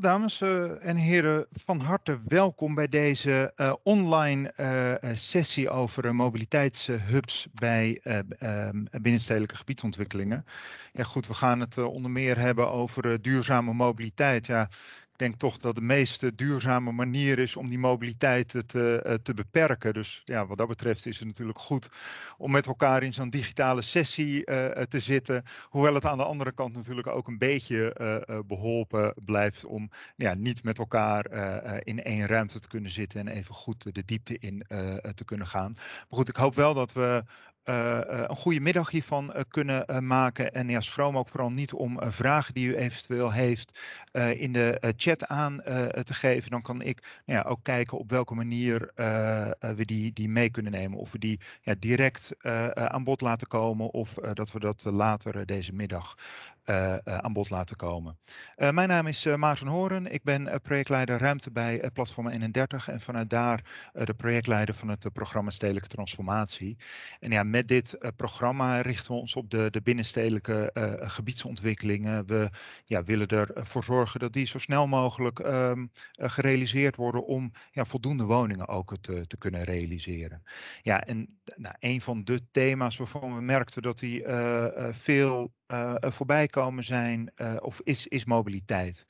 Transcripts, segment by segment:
Dames eh, en heren, van harte welkom bij deze uh, online uh, sessie over mobiliteitshubs bij ehm, binnenstedelijke gebiedsontwikkelingen. Ja, goed, we gaan het onder meer hebben over duurzame mobiliteit. Ja, denk toch dat de meest duurzame manier is om die mobiliteit te, eh, te beperken. Dus ja, wat dat betreft is het natuurlijk goed om met elkaar in zo'n digitale sessie te zitten. Hoewel het aan de andere kant natuurlijk ook een beetje beholpen blijft om ja, niet met elkaar in één ruimte te kunnen zitten en even goed de diepte in te kunnen gaan. Maar goed, ik hoop wel dat we een goede middag hiervan uh, kunnen maken. En ja, schroom ook vooral niet om vragen die u eventueel heeft in de chat aan te geven. Dan kan ik nou ja, ook kijken op welke manier we die, die mee kunnen nemen. Of we die ja, direct aan bod laten komen of dat we dat later deze middag aan bod laten komen. Uh, mijn naam is Maarten Horen. Ik ben projectleider ruimte bij Platform 31 en vanuit daar de projectleider van het programma Stedelijke Transformatie. En ja, met dit programma richten we ons op de, de binnenstedelijke gebiedsontwikkelingen. We ja, willen ervoor zorgen dat die zo snel mogelijk um, gerealiseerd worden om ja, voldoende woningen ook te, te kunnen realiseren. Ja, en nou, een van de thema's waarvan we merkten dat die veel uh, voorbij komen zijn uh, of is, is mobiliteit.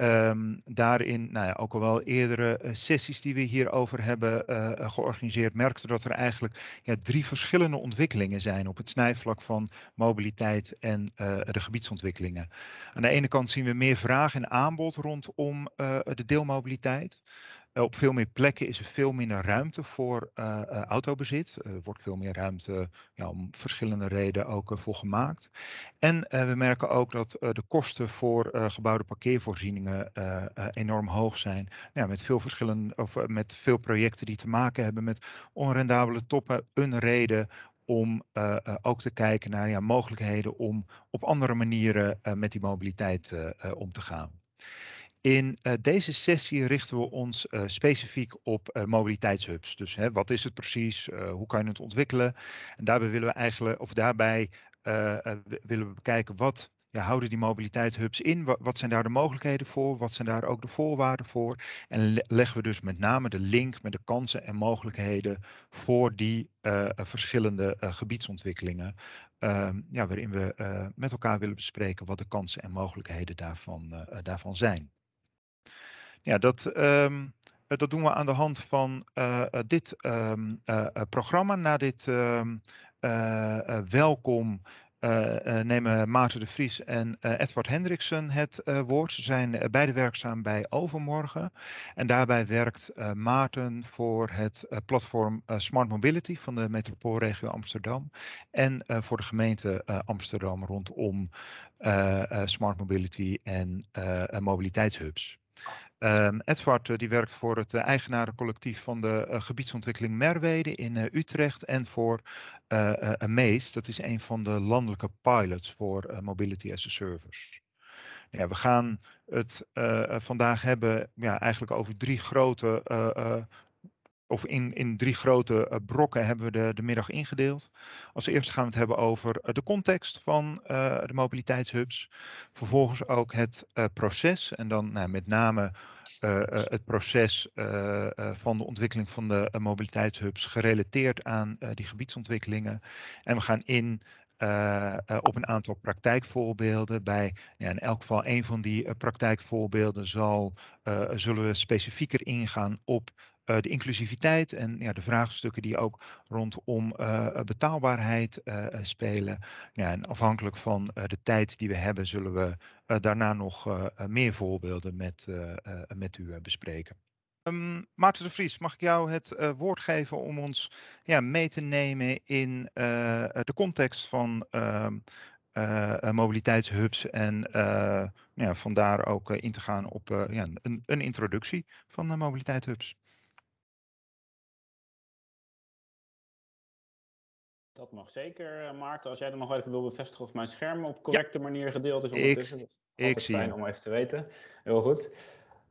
Um, daarin, nou ja, ook al wel eerdere uh, sessies die we hierover hebben georganiseerd, merkten dat er eigenlijk ja, drie verschillende ontwikkelingen zijn op het snijvlak van mobiliteit en de gebiedsontwikkelingen. Aan de ene kant zien we meer vraag en aanbod rondom de deelmobiliteit. Eh, op veel meer plekken is er veel minder ruimte voor uh, autobezit. Er wordt veel meer ruimte ja, om verschillende redenen ook voor gemaakt. En we merken ook dat de kosten voor gebouwde parkeervoorzieningen enorm hoog zijn. Ja, met veel verschillende of met veel projecten die te maken hebben met onrendabele toppen. Een reden om ook te kijken naar ja, mogelijkheden om op andere manieren met die mobiliteit om te gaan. In uh, deze sessie richten we ons uh, specifiek op uh, mobiliteitshubs. Dus hè, wat is het precies? hoe kan je het ontwikkelen? En daarbij willen we eigenlijk, of daarbij willen we bekijken wat ja, houden die mobiliteitshubs in? Wat, zijn daar de mogelijkheden voor? Wat zijn daar ook de voorwaarden voor? En leggen we dus met name de link met de kansen en mogelijkheden voor die verschillende gebiedsontwikkelingen. Ehm, ja, waarin we met elkaar willen bespreken wat de kansen en mogelijkheden daarvan, daarvan zijn. Ja, dat, um, dat doen we aan de hand van uh, dit um, uh, programma. Na dit um, welkom nemen Maarten de Vries en Edward Hendriksen het woord. Ze zijn beide werkzaam bij Overmorgen. En daarbij werkt Maarten voor het platform Smart Mobility van de metropoolregio Amsterdam. En voor de gemeente Amsterdam rondom Smart Mobility en mobiliteitshubs. Um, Edward uh, die werkt voor het uh, eigenarencollectief van de uh, gebiedsontwikkeling Merwede in Utrecht en voor Amaze. Dat is een van de landelijke pilots voor Mobility as a Service. Ja, we gaan het vandaag hebben ja, eigenlijk over drie grote of in, in drie grote uh, brokken hebben we de, de middag ingedeeld. Als eerste gaan we het hebben over uh, de context van uh, de mobiliteitshubs. Vervolgens ook het proces en dan nou, met name het proces van de ontwikkeling van de mobiliteitshubs gerelateerd aan die gebiedsontwikkelingen. En we gaan in op een aantal praktijkvoorbeelden. Bij ja, in elk geval een van die praktijkvoorbeelden zal, zullen we specifieker ingaan op de inclusiviteit en ja, de vraagstukken die ook rondom uh, betaalbaarheid uh, spelen. Ja, en afhankelijk van de tijd die we hebben, zullen we daarna nog meer voorbeelden met, met u bespreken. Um, Maarten de Vries, mag ik jou het woord geven om ons ja, mee te nemen in de context van ehm, mobiliteitshubs en ja, vandaar ook in te gaan op ja, een, een introductie van mobiliteitshubs. Dat mag zeker, eh, Maarten. Als jij dan nog even wil bevestigen of mijn scherm op correcte manier gedeeld is ondertussen. Ik, ik zie fijn om even te weten. Heel goed.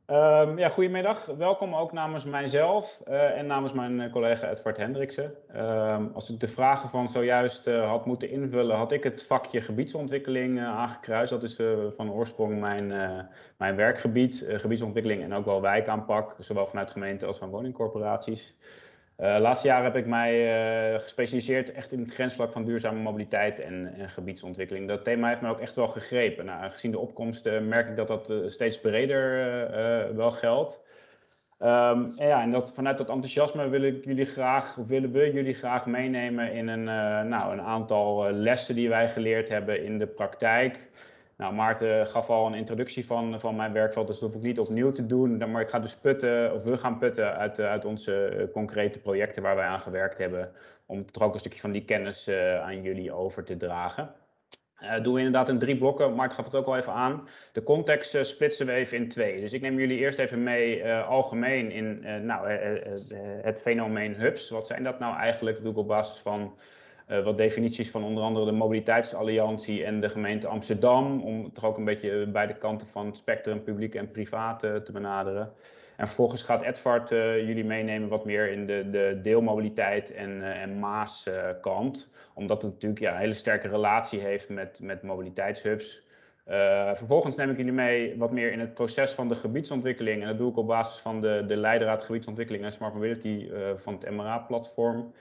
Um, ja, goedemiddag. Welkom ook namens mijzelf uh, en namens mijn eh, collega Edward Hendriksen. Um, als ik de vragen van zojuist uh, had moeten invullen, had ik het vakje gebiedsontwikkeling aangekruist. Dat is van oorsprong mijn, mijn werkgebied, gebiedsontwikkeling en ook wel wijkaanpak, zowel vanuit gemeenten als van woningcorporaties. Uh, laatste jaren heb ik mij uh, gespecialiseerd echt in het grensvlak van duurzame mobiliteit en, en gebiedsontwikkeling. Dat thema heeft me ook echt wel gegrepen. Nou, gezien de opkomst uh, merk ik dat dat steeds breder wel geldt. Um, en, ja, en dat, vanuit dat enthousiasme wil ik jullie graag, of willen we jullie graag meenemen in een, nou, een aantal lessen die wij geleerd hebben in de praktijk. Nou, Maarten gaf al een introductie van, van mijn werkveld, dus dat hoef ik niet opnieuw te doen. Maar ik ga dus putten, of we gaan putten uit, uit onze eh, concrete projecten waar wij aan gewerkt hebben. Om toch ook een stukje van die kennis uh, aan jullie over te dragen. Uh, doen we inderdaad in drie blokken. Maarten gaf het ook al even aan. De context splitsen we even in twee. Dus ik neem jullie eerst even mee algemeen in nou, het fenomeen hubs. Wat zijn dat nou eigenlijk? Doe ik op basis van uh, wat definities van onder andere de Mobiliteitsalliantie en de gemeente Amsterdam. Om toch ook een beetje beide kanten van het spectrum, publiek en privaat, uh, te benaderen. En vervolgens gaat Edvard jullie meenemen wat meer in de, de deelmobiliteit en, en Maas kant. Omdat het natuurlijk ja, een hele sterke relatie heeft met, met mobiliteitshubs. Vervolgens neem ik jullie mee wat meer in het proces van de gebiedsontwikkeling. En dat doe ik op basis van de, de Leidraad Gebiedsontwikkeling en Smart Mobility van het MRA-platform.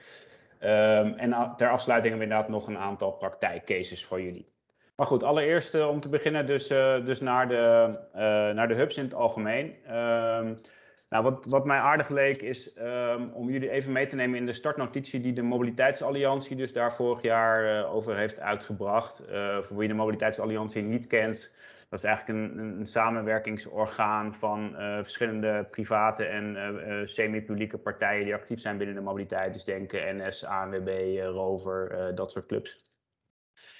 Um, en ter afsluiting hebben we inderdaad nog een aantal praktijkcases voor jullie. Maar goed, allereerst om te beginnen dus, uh, dus naar, de, uh, naar de hubs in het algemeen. Um, nou, wat, wat mij aardig leek is um, om jullie even mee te nemen in de startnotitie die de Mobiliteitsalliantie dus daar vorig jaar over heeft uitgebracht. voor wie de Mobiliteitsalliantie niet kent, dat is eigenlijk een, een samenwerkingsorgaan van uh, verschillende private en uh, semi-publieke partijen die actief zijn binnen de mobiliteit. Dus NS, ANWB, Rover, dat soort clubs.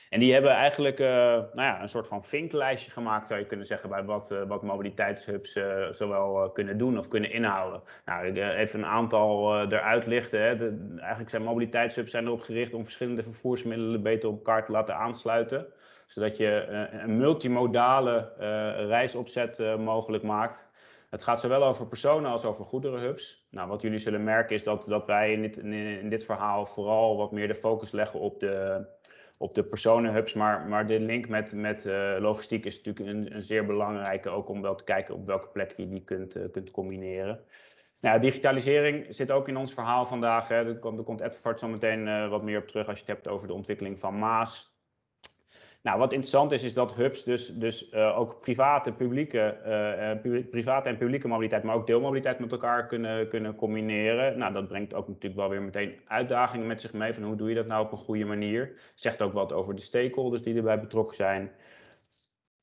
En die hebben eigenlijk nou ja, een soort van vinklijstje gemaakt, zou je kunnen zeggen, bij wat, wat mobiliteitshubs zowel kunnen doen of kunnen inhouden. Nou, even een aantal eruit lichten. Hè. De, eigenlijk zijn mobiliteitshubs zijn erop gericht om verschillende vervoersmiddelen beter op elkaar te laten aansluiten zodat je eh, een multimodale eh, reisopzet eh, mogelijk maakt. Het gaat zowel over personen als over goederenhubs. Nou, wat jullie zullen merken is dat, dat wij in dit, in dit verhaal vooral wat meer de focus leggen op de, op de personenhubs. Maar, maar de link met, met logistiek is natuurlijk een, een, zeer belangrijke, ook om wel te kijken op welke plek je die kunt, kunt combineren. Nou, digitalisering zit ook in ons verhaal vandaag. Hè. Er, komt, er komt Edvard zo meteen wat meer op terug als je het hebt over de ontwikkeling van Maas. Nou, wat interessant is, is dat hubs dus, dus uh, ook private, publieke, uh, private en publieke mobiliteit, maar ook deelmobiliteit met elkaar kunnen, kunnen combineren. Nou, dat brengt ook natuurlijk wel weer meteen uitdagingen met zich mee van hoe doe je dat nou op een goede manier. Zegt ook wat over de stakeholders die erbij betrokken zijn.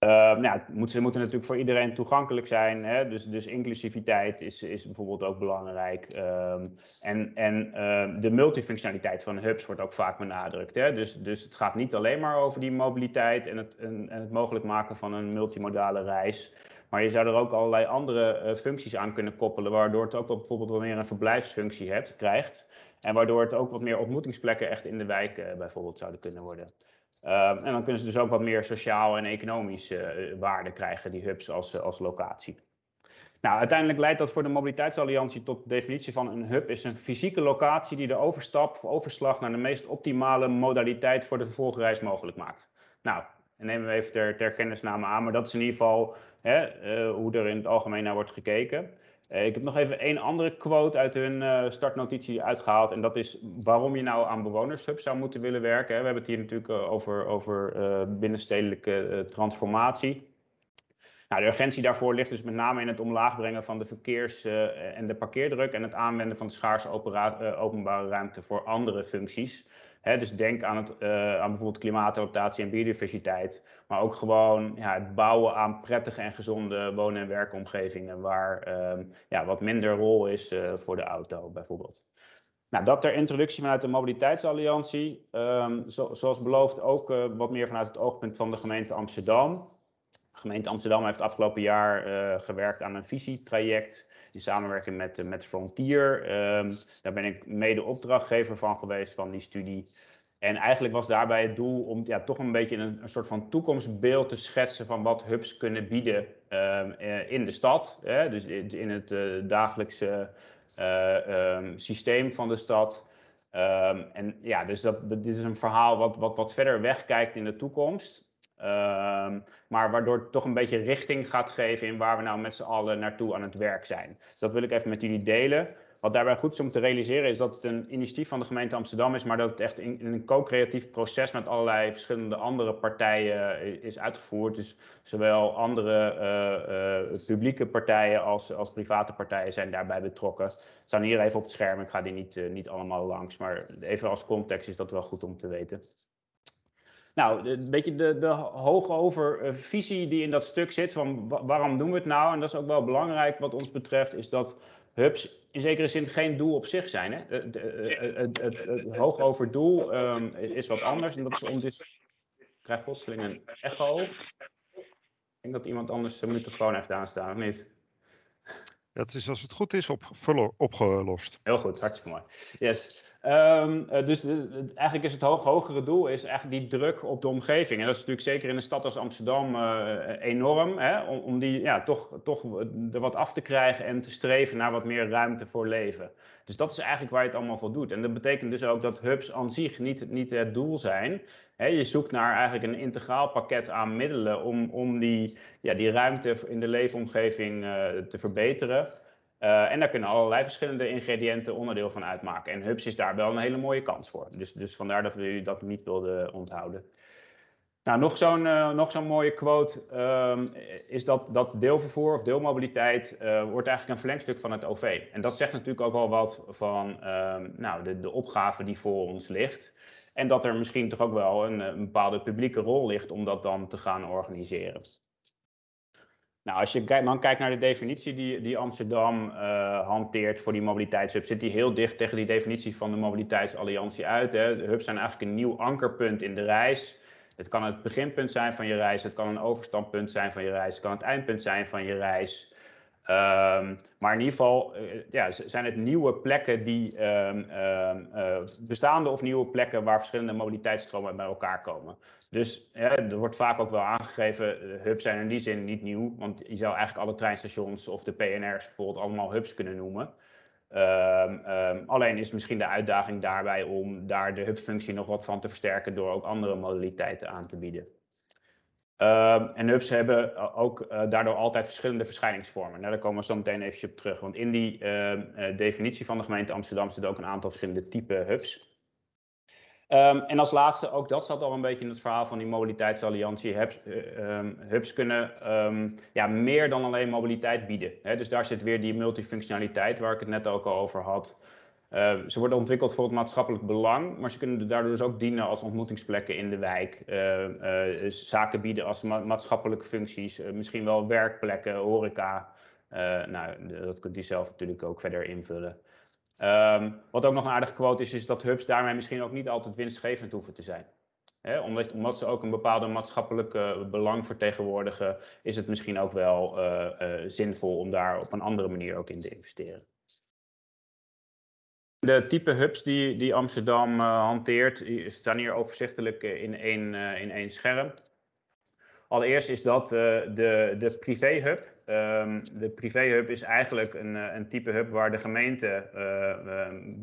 Uh, nou ze moeten natuurlijk voor iedereen toegankelijk zijn. Hè? Dus, dus inclusiviteit is, is bijvoorbeeld ook belangrijk. Um, en en uh, de multifunctionaliteit van hubs wordt ook vaak benadrukt. Hè? Dus, dus het gaat niet alleen maar over die mobiliteit en het, en, en het mogelijk maken van een multimodale reis. Maar je zou er ook allerlei andere uh, functies aan kunnen koppelen, waardoor het ook bijvoorbeeld wat meer een verblijfsfunctie krijgt. En waardoor het ook wat meer ontmoetingsplekken echt in de wijk uh, bijvoorbeeld zouden kunnen worden. Uh, en dan kunnen ze dus ook wat meer sociaal en economische uh, waarde krijgen, die hubs als, als locatie. Nou, uiteindelijk leidt dat voor de Mobiliteitsalliantie tot de definitie van een hub is een fysieke locatie die de overstap of overslag naar de meest optimale modaliteit voor de vervolgreis mogelijk maakt. Nou, en nemen we even ter, ter kennisname aan, maar dat is in ieder geval hè, uh, hoe er in het algemeen naar wordt gekeken. Uh, ik heb nog even één andere quote uit hun uh, startnotitie uitgehaald. En dat is waarom je nou aan bewonershubs zou moeten willen werken. We hebben het hier natuurlijk uh, over, over binnenstedelijke transformatie. Nou, de urgentie daarvoor ligt dus met name in het omlaag brengen van de verkeers- en de parkeerdruk. En het aanwenden van de schaarse openbare ruimte voor andere functies. Dus denk aan, het, uh, aan bijvoorbeeld klimaatadaptatie en biodiversiteit. Maar ook gewoon ja, het bouwen aan prettige en gezonde wonen- en werkomgevingen. Waar um, ja, wat minder rol is voor de auto bijvoorbeeld. Nou, dat ter introductie vanuit de Mobiliteitsalliantie. Zo, zoals beloofd ook wat meer vanuit het oogpunt van de gemeente Amsterdam. Gemeente Amsterdam heeft afgelopen jaar gewerkt aan een visietraject in samenwerking met, met Frontier. Um, daar ben ik mede opdrachtgever van geweest van die studie. En eigenlijk was daarbij het doel om ja, toch een beetje een, soort van toekomstbeeld te schetsen van wat hubs kunnen bieden ehm, eh, in de stad. Hè? Dus in het dagelijkse um, systeem van de stad. En ja, dus dat, dit is een verhaal wat, wat, wat verder wegkijkt in de toekomst. Maar waardoor het toch een beetje richting gaat geven in waar we nou met z'n allen naartoe aan het werk zijn. Dat wil ik even met jullie delen. Wat daarbij goed is om te realiseren is dat het een initiatief van de gemeente Amsterdam is, maar dat het echt in, een co-creatief proces met allerlei verschillende andere partijen eh, is uitgevoerd. Dus zowel andere uh, uh, publieke partijen als, als private partijen zijn daarbij betrokken. Ze staan hier even op het scherm, ik ga die niet, niet allemaal langs, maar even als context is dat wel goed om te weten. Nou, een beetje de, de hoogover visie die in dat stuk zit van waarom doen we het nou? En dat is ook wel belangrijk wat ons betreft, is dat hubs in zekere zin geen doel op zich zijn. Hè? Het, het, het, het hoogover doel um, is wat anders. En dat is om dus. Ik krijg plotseling een echo. Ik denk dat iemand anders zijn microfoon heeft aanstaan, of niet? Dat is als het goed is op, opgelost. Heel goed, hartstikke mooi. Yes. Um, dus eigenlijk is het hoog, hogere doel is eigenlijk die druk op de omgeving. En dat is natuurlijk zeker in een stad als Amsterdam uh, enorm. Hè? Om, die ja, toch, toch er wat af te krijgen en te streven naar wat meer ruimte voor leven. Dus dat is eigenlijk waar je het allemaal voor doet. En dat betekent dus ook dat hubs aan zich niet, niet het doel zijn. Je zoekt naar eigenlijk een integraal pakket aan middelen om, om die, ja, die ruimte in de leefomgeving te verbeteren. Uh, en daar kunnen allerlei verschillende ingrediënten onderdeel van uitmaken. En Hubs is daar wel een hele mooie kans voor. Dus, dus vandaar dat we dat niet wilden onthouden. Nou, nog zo'n zo'n mooie quote um, is dat, dat deelvervoer of deelmobiliteit uh, wordt eigenlijk een verlengstuk van het OV. En dat zegt natuurlijk ook wel wat van um, nou, de, de opgave die voor ons ligt. En dat er misschien toch ook wel een bepaalde publieke rol ligt om dat dan te gaan organiseren. Nou, als je dan kijkt naar de definitie die, die Amsterdam uh, hanteert voor die mobiliteitshub, zit die heel dicht tegen die definitie van de mobiliteitsalliantie uit. Hè. De hubs zijn eigenlijk een nieuw ankerpunt in de reis. Het kan het beginpunt zijn van je reis, het kan een overstandpunt zijn van je reis, het kan het eindpunt zijn van je reis. Um, maar in ieder geval uh, ja, zijn het nieuwe plekken die um, uh, bestaande of nieuwe plekken waar verschillende mobiliteitsstromen bij elkaar komen. Dus er wordt vaak ook wel aangegeven, hubs zijn in die zin niet nieuw, want je zou eigenlijk alle treinstations of de PNR's bijvoorbeeld allemaal hubs kunnen noemen. Alleen is misschien de uitdaging daarbij om daar de hubfunctie nog wat van te versterken door ook andere modaliteiten aan te bieden. Uh, en hubs hebben ook uh, daardoor altijd verschillende verschijningsvormen. Nou, daar komen we zo meteen even op terug. Want in die uh, definitie van de gemeente Amsterdam zitten ook een aantal verschillende type hubs. Um, en als laatste, ook dat zat al een beetje in het verhaal van die mobiliteitsalliantie. Hubs, hubs kunnen ja, meer dan alleen mobiliteit bieden. Dus daar zit weer die multifunctionaliteit waar ik het net ook al over had. Uh, ze worden ontwikkeld voor het maatschappelijk belang, maar ze kunnen daardoor dus ook dienen als ontmoetingsplekken in de wijk. Uh, uh, zaken bieden als ma maatschappelijke functies, misschien wel werkplekken, horeca. nou, dat kunt u zelf natuurlijk ook verder invullen. Um, wat ook nog een aardige quote is, is dat hubs daarmee misschien ook niet altijd winstgevend hoeven te zijn. Omdat, omdat, ze ook een bepaalde maatschappelijke belang vertegenwoordigen, is het misschien ook wel zinvol om daar op een andere manier ook in te investeren. De type hubs die, die Amsterdam uh, hanteert, staan hier overzichtelijk eh, in één, uh, in één scherm. Allereerst is dat uh, de, de privéhub. Um, de privéhub is eigenlijk een, een type hub waar de gemeente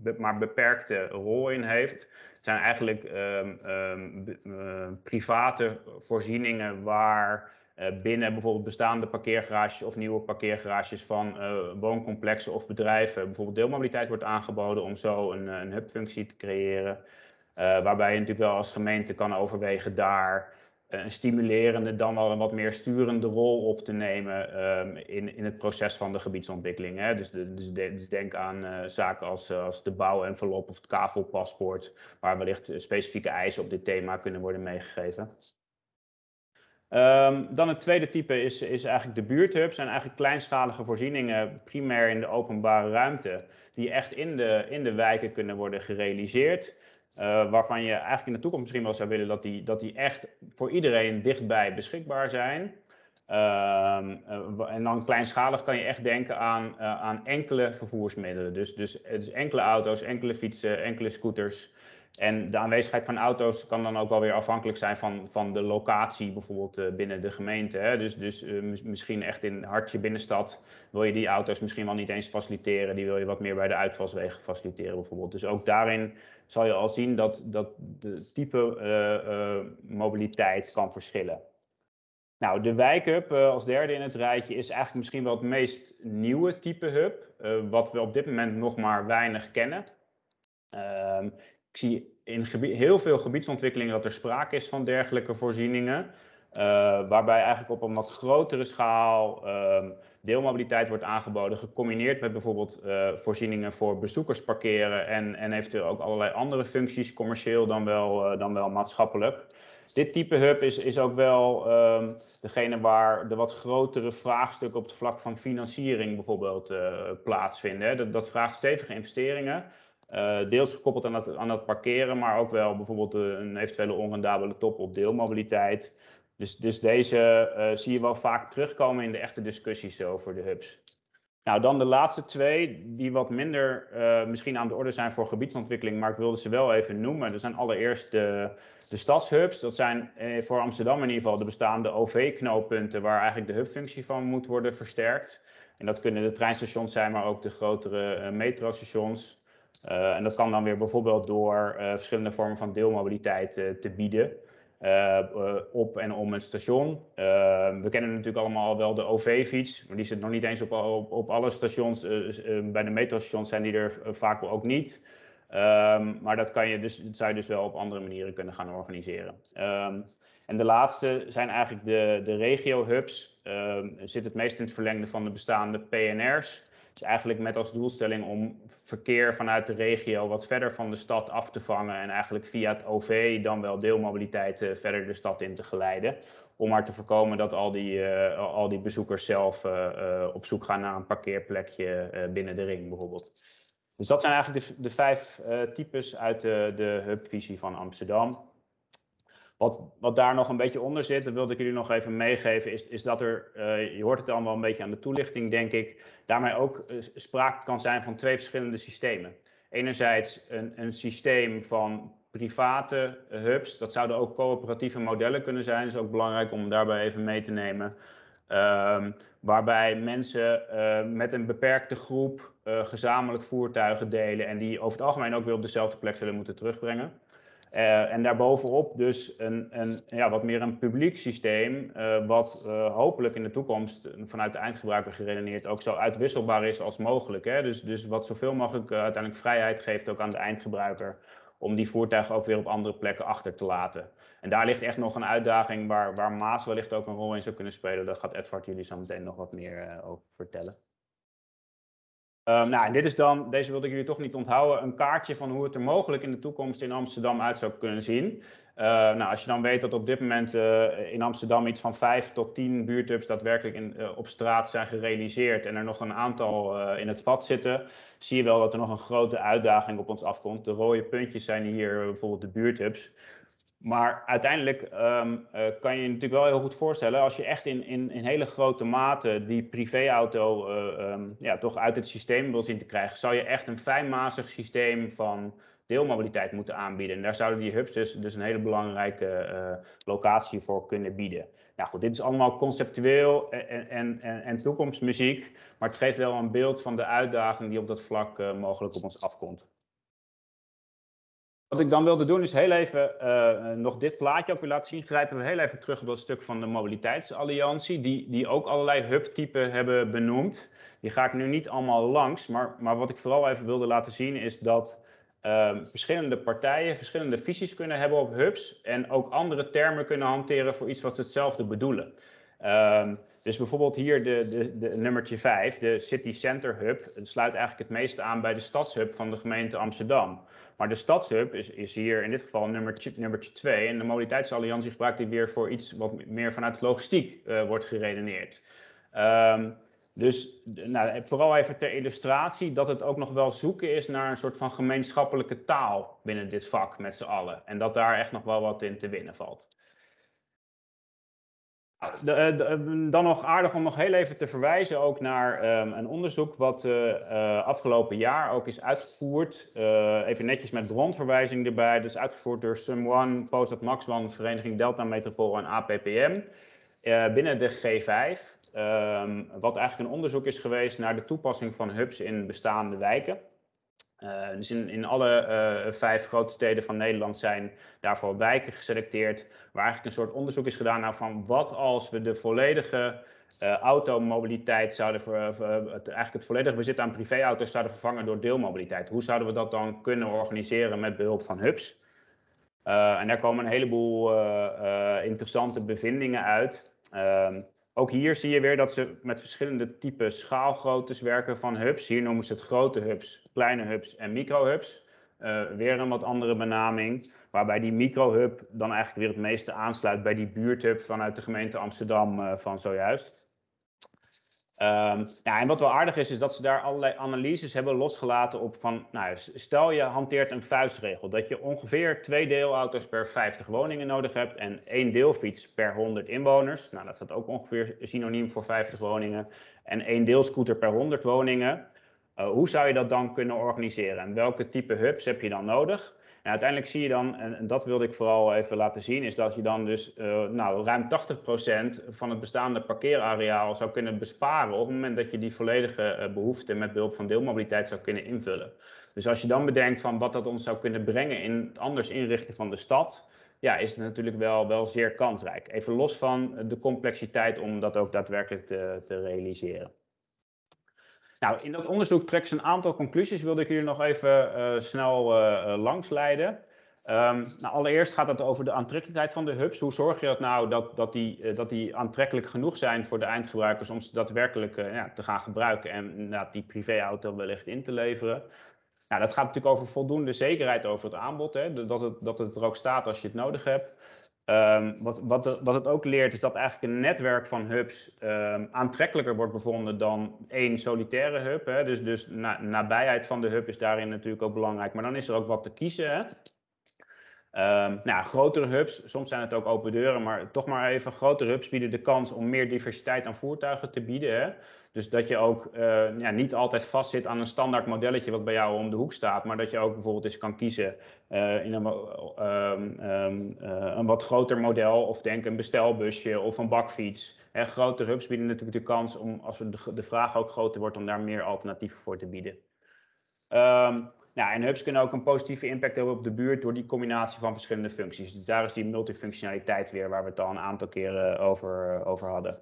be maar beperkte rol in heeft. Het zijn eigenlijk um, private voorzieningen waar uh, binnen bijvoorbeeld bestaande parkeergarages of nieuwe parkeergarages van uh, wooncomplexen of bedrijven bijvoorbeeld deelmobiliteit wordt aangeboden om zo een, een hubfunctie te creëren. Waarbij je natuurlijk wel als gemeente kan overwegen daar een stimulerende, dan wel een wat meer sturende rol op te nemen um, in, in het proces van de gebiedsontwikkeling. Hè? Dus, de, dus, dus, denk aan zaken als, als de bouwenvelop of het kavelpaspoort, waar wellicht specifieke eisen op dit thema kunnen worden meegegeven. Um, dan het tweede type is, is eigenlijk de buurthubs. zijn eigenlijk kleinschalige voorzieningen, primair in de openbare ruimte, die echt in de, in de wijken kunnen worden gerealiseerd. Uh, waarvan je eigenlijk in de toekomst misschien wel zou willen dat die, dat die echt voor iedereen dichtbij beschikbaar zijn. Um, uh, en dan kleinschalig kan je echt denken aan, uh, aan enkele vervoersmiddelen. Dus, dus, dus enkele auto's, enkele fietsen, enkele scooters En de aanwezigheid van auto's kan dan ook wel weer afhankelijk zijn van, van de locatie, bijvoorbeeld uh, binnen de gemeente. Hè? Dus, dus uh, misschien echt in hartje binnenstad wil je die auto's misschien wel niet eens faciliteren. Die wil je wat meer bij de uitvalswegen faciliteren, bijvoorbeeld. Dus ook daarin zal je al zien dat, dat de type uh, mobiliteit kan verschillen. Nou, de wijkhub als derde in het rijtje is eigenlijk misschien wel het meest nieuwe type hub, wat we op dit moment nog maar weinig kennen. Ehm, ik zie in heel veel gebiedsontwikkelingen dat er sprake is van dergelijke voorzieningen. Uh, waarbij eigenlijk op een wat grotere schaal uh, deelmobiliteit wordt aangeboden, gecombineerd met bijvoorbeeld uh, voorzieningen voor bezoekers parkeren en, en eventueel ook allerlei andere functies, commercieel dan wel, eh, dan wel maatschappelijk. Dit type hub is, is ook wel um, degene waar de wat grotere vraagstukken op het vlak van financiering bijvoorbeeld plaatsvinden. Dat, dat vraagt stevige investeringen. Uh, deels gekoppeld aan het, aan parkeren, maar ook wel bijvoorbeeld een eventuele onrendabele top op deelmobiliteit. Dus, dus deze uh, zie je wel vaak terugkomen in de echte discussies over de hubs. Nou, dan de laatste twee, die wat minder misschien aan de orde zijn voor gebiedsontwikkeling, maar ik wilde ze wel even noemen. Dat zijn allereerst de, de stadshubs. Dat zijn eh, voor Amsterdam in ieder geval de bestaande OV-knooppunten, waar eigenlijk de hubfunctie van moet worden versterkt. En dat kunnen de treinstations zijn, maar ook de grotere metrostations. Uh, en dat kan dan weer bijvoorbeeld door uh, verschillende vormen van deelmobiliteit uh, te bieden. op en om een station. we kennen natuurlijk allemaal wel de OV-fiets, maar die zit nog niet eens op, op, alle stations. bij de metrostations zijn die er vaak ook niet. Um, maar dat, kan je dus, dat zou je dus wel op andere manieren kunnen gaan organiseren. Um, en de laatste zijn eigenlijk de, de regio-hubs. Um, zit het meest in het verlengde van de bestaande PNR's. Dus eigenlijk met als doelstelling om verkeer vanuit de regio wat verder van de stad af te vangen en eigenlijk via het OV dan wel deelmobiliteit uh, verder de stad in te geleiden. Om maar te voorkomen dat al die, uh, al die bezoekers zelf uh, op zoek gaan naar een parkeerplekje binnen de ring bijvoorbeeld. Dus dat zijn eigenlijk de, de vijf types uit de, de hubvisie van Amsterdam. Wat, wat daar nog een beetje onder zit, dat wilde ik jullie nog even meegeven, is, is dat er, uh, je hoort het allemaal een beetje aan de toelichting, denk ik, daarmee ook uh, sprake kan zijn van twee verschillende systemen. Enerzijds een, een systeem van private hubs, dat zouden ook coöperatieve modellen kunnen zijn, is ook belangrijk om daarbij even mee te nemen. Um, waarbij mensen uh, met een beperkte groep gezamenlijk voertuigen delen en die over het algemeen ook weer op dezelfde plek zullen moeten terugbrengen. Uh, en daarbovenop dus een, een, ja, wat meer een publiek systeem, uh, wat uh, hopelijk in de toekomst vanuit de eindgebruiker geredeneerd ook zo uitwisselbaar is als mogelijk. Hè? Dus, dus wat zoveel mogelijk uiteindelijk vrijheid geeft ook aan de eindgebruiker om die voertuigen ook weer op andere plekken achter te laten. En daar ligt echt nog een uitdaging waar, waar Maas wellicht ook een rol in zou kunnen spelen. Daar gaat Edward jullie zo meteen nog wat meer over vertellen. Um, nou, en dit is dan, deze wilde ik jullie toch niet onthouden, een kaartje van hoe het er mogelijk in de toekomst in Amsterdam uit zou kunnen zien. Uh, nou, als je dan weet dat op dit moment uh, in Amsterdam iets van 5 tot 10 buurthubs daadwerkelijk in, uh, op straat zijn gerealiseerd en er nog een aantal in het vat zitten, zie je wel dat er nog een grote uitdaging op ons afkomt. De rode puntjes zijn hier bijvoorbeeld de buurthubs. Maar uiteindelijk um, uh, kan je je natuurlijk wel heel goed voorstellen, als je echt in, in, in hele grote mate die privéauto uh, ja, toch uit het systeem wil zien te krijgen, zou je echt een fijnmazig systeem van deelmobiliteit moeten aanbieden. En daar zouden die hubs dus, dus een hele belangrijke uh, locatie voor kunnen bieden. Nou goed, dit is allemaal conceptueel en, en, en, en toekomstmuziek, maar het geeft wel een beeld van de uitdaging die op dat vlak mogelijk op ons afkomt. Wat ik dan wilde doen is heel even uh, nog dit plaatje ook weer laten zien. Grijpen we heel even terug op dat stuk van de mobiliteitsalliantie, die, die ook allerlei hubtypen hebben benoemd. Die ga ik nu niet allemaal langs, maar, maar wat ik vooral even wilde laten zien is dat uh, verschillende partijen verschillende visies kunnen hebben op hubs en ook andere termen kunnen hanteren voor iets wat ze hetzelfde bedoelen. Uh, dus bijvoorbeeld hier de, de, de nummertje 5, de City Center Hub, het sluit eigenlijk het meeste aan bij de stadshub van de gemeente Amsterdam. Maar de stadshub is, is hier in dit geval nummertje, nummertje 2 en de mobiliteitsalliantie gebruikt die weer voor iets wat meer vanuit logistiek uh, wordt geredeneerd. Um, dus nou, vooral even ter illustratie dat het ook nog wel zoeken is naar een soort van gemeenschappelijke taal binnen dit vak met z'n allen. En dat daar echt nog wel wat in te winnen valt. De, eh, de, dan nog aardig om nog heel even te verwijzen ook naar um, een onderzoek wat uh, afgelopen jaar ook is uitgevoerd. Even netjes met bronverwijzing erbij. Dus uitgevoerd door SumOne, Postdoc Max One, Vereniging Delta Metropool en APPM. binnen de G5. Um, wat eigenlijk een onderzoek is geweest naar de toepassing van hubs in bestaande wijken. Uh, dus in, in alle uh, vijf grote steden van Nederland zijn daarvoor wijken geselecteerd, waar eigenlijk een soort onderzoek is gedaan naar van wat als we de volledige uh, automobiliteit zouden, ver, het, eigenlijk het volledige bezit aan privéauto's zouden vervangen door deelmobiliteit. Hoe zouden we dat dan kunnen organiseren met behulp van hubs? en daar komen een heleboel interessante bevindingen uit. Ook hier zie je weer dat ze met verschillende type schaalgroottes werken van hubs. Hier noemen ze het grote hubs, kleine hubs en microhubs. Uh, weer een wat andere benaming, waarbij die microhub dan eigenlijk weer het meeste aansluit bij die buurthub vanuit de gemeente Amsterdam uh, van zojuist. Um, ja, en wat wel aardig is, is dat ze daar allerlei analyses hebben losgelaten op van, nou, stel je hanteert een vuistregel, dat je ongeveer twee deelauto's per 50 woningen nodig hebt en één deelfiets per 100 inwoners. Nou, dat staat ook ongeveer synoniem voor 50 woningen. En één deelscooter per 100 woningen. Uh, hoe zou je dat dan kunnen organiseren en welke type hubs heb je dan nodig? En uiteindelijk zie je dan, en, dat wilde ik vooral even laten zien, is dat je dan dus uh, nou, ruim 80% van het bestaande parkeerareaal zou kunnen besparen op het moment dat je die volledige uh, behoefte met behulp van deelmobiliteit zou kunnen invullen. Dus als je dan bedenkt van wat dat ons zou kunnen brengen in het anders inrichten van de stad, ja, is het natuurlijk wel, wel zeer kansrijk. Even los van de complexiteit om dat ook daadwerkelijk te, te realiseren. Nou, in dat onderzoek trekken ze een aantal conclusies, wilde ik jullie nog even uh, snel uh, langsleiden. Um, nou, allereerst gaat het over de aantrekkelijkheid van de hubs. Hoe zorg je dat nou dat, dat, die, dat die aantrekkelijk genoeg zijn voor de eindgebruikers om ze daadwerkelijk ja, te gaan gebruiken en inderdaad die privéauto wellicht in te leveren? Nou, dat gaat natuurlijk over voldoende zekerheid over het aanbod, hè, dat, het, dat het er ook staat als je het nodig hebt. Um, wat, wat, wat, het ook leert is dat eigenlijk een netwerk van hubs um, aantrekkelijker wordt bevonden dan één solitaire hub. Hè. Dus, dus na, nabijheid van de hub is daarin natuurlijk ook belangrijk. Maar dan is er ook wat te kiezen. Hè. Um, nou, grotere hubs, soms zijn het ook open deuren, maar toch maar even, grotere hubs bieden de kans om meer diversiteit aan voertuigen te bieden. Hè? Dus dat je ook uh, ja, niet altijd vastzit aan een standaard modelletje wat bij jou om de hoek staat, maar dat je ook bijvoorbeeld eens kan kiezen uh, in een, um, um, uh, een wat groter model, of denk een bestelbusje of een bakfiets. Hè, grotere hubs bieden natuurlijk de kans om, als de, de vraag ook groter wordt, om daar meer alternatieven voor te bieden. Nou, en hubs kunnen ook een positieve impact hebben op de buurt door die combinatie van verschillende functies. Dus daar is die multifunctionaliteit weer waar we het al een aantal keren over, over hadden.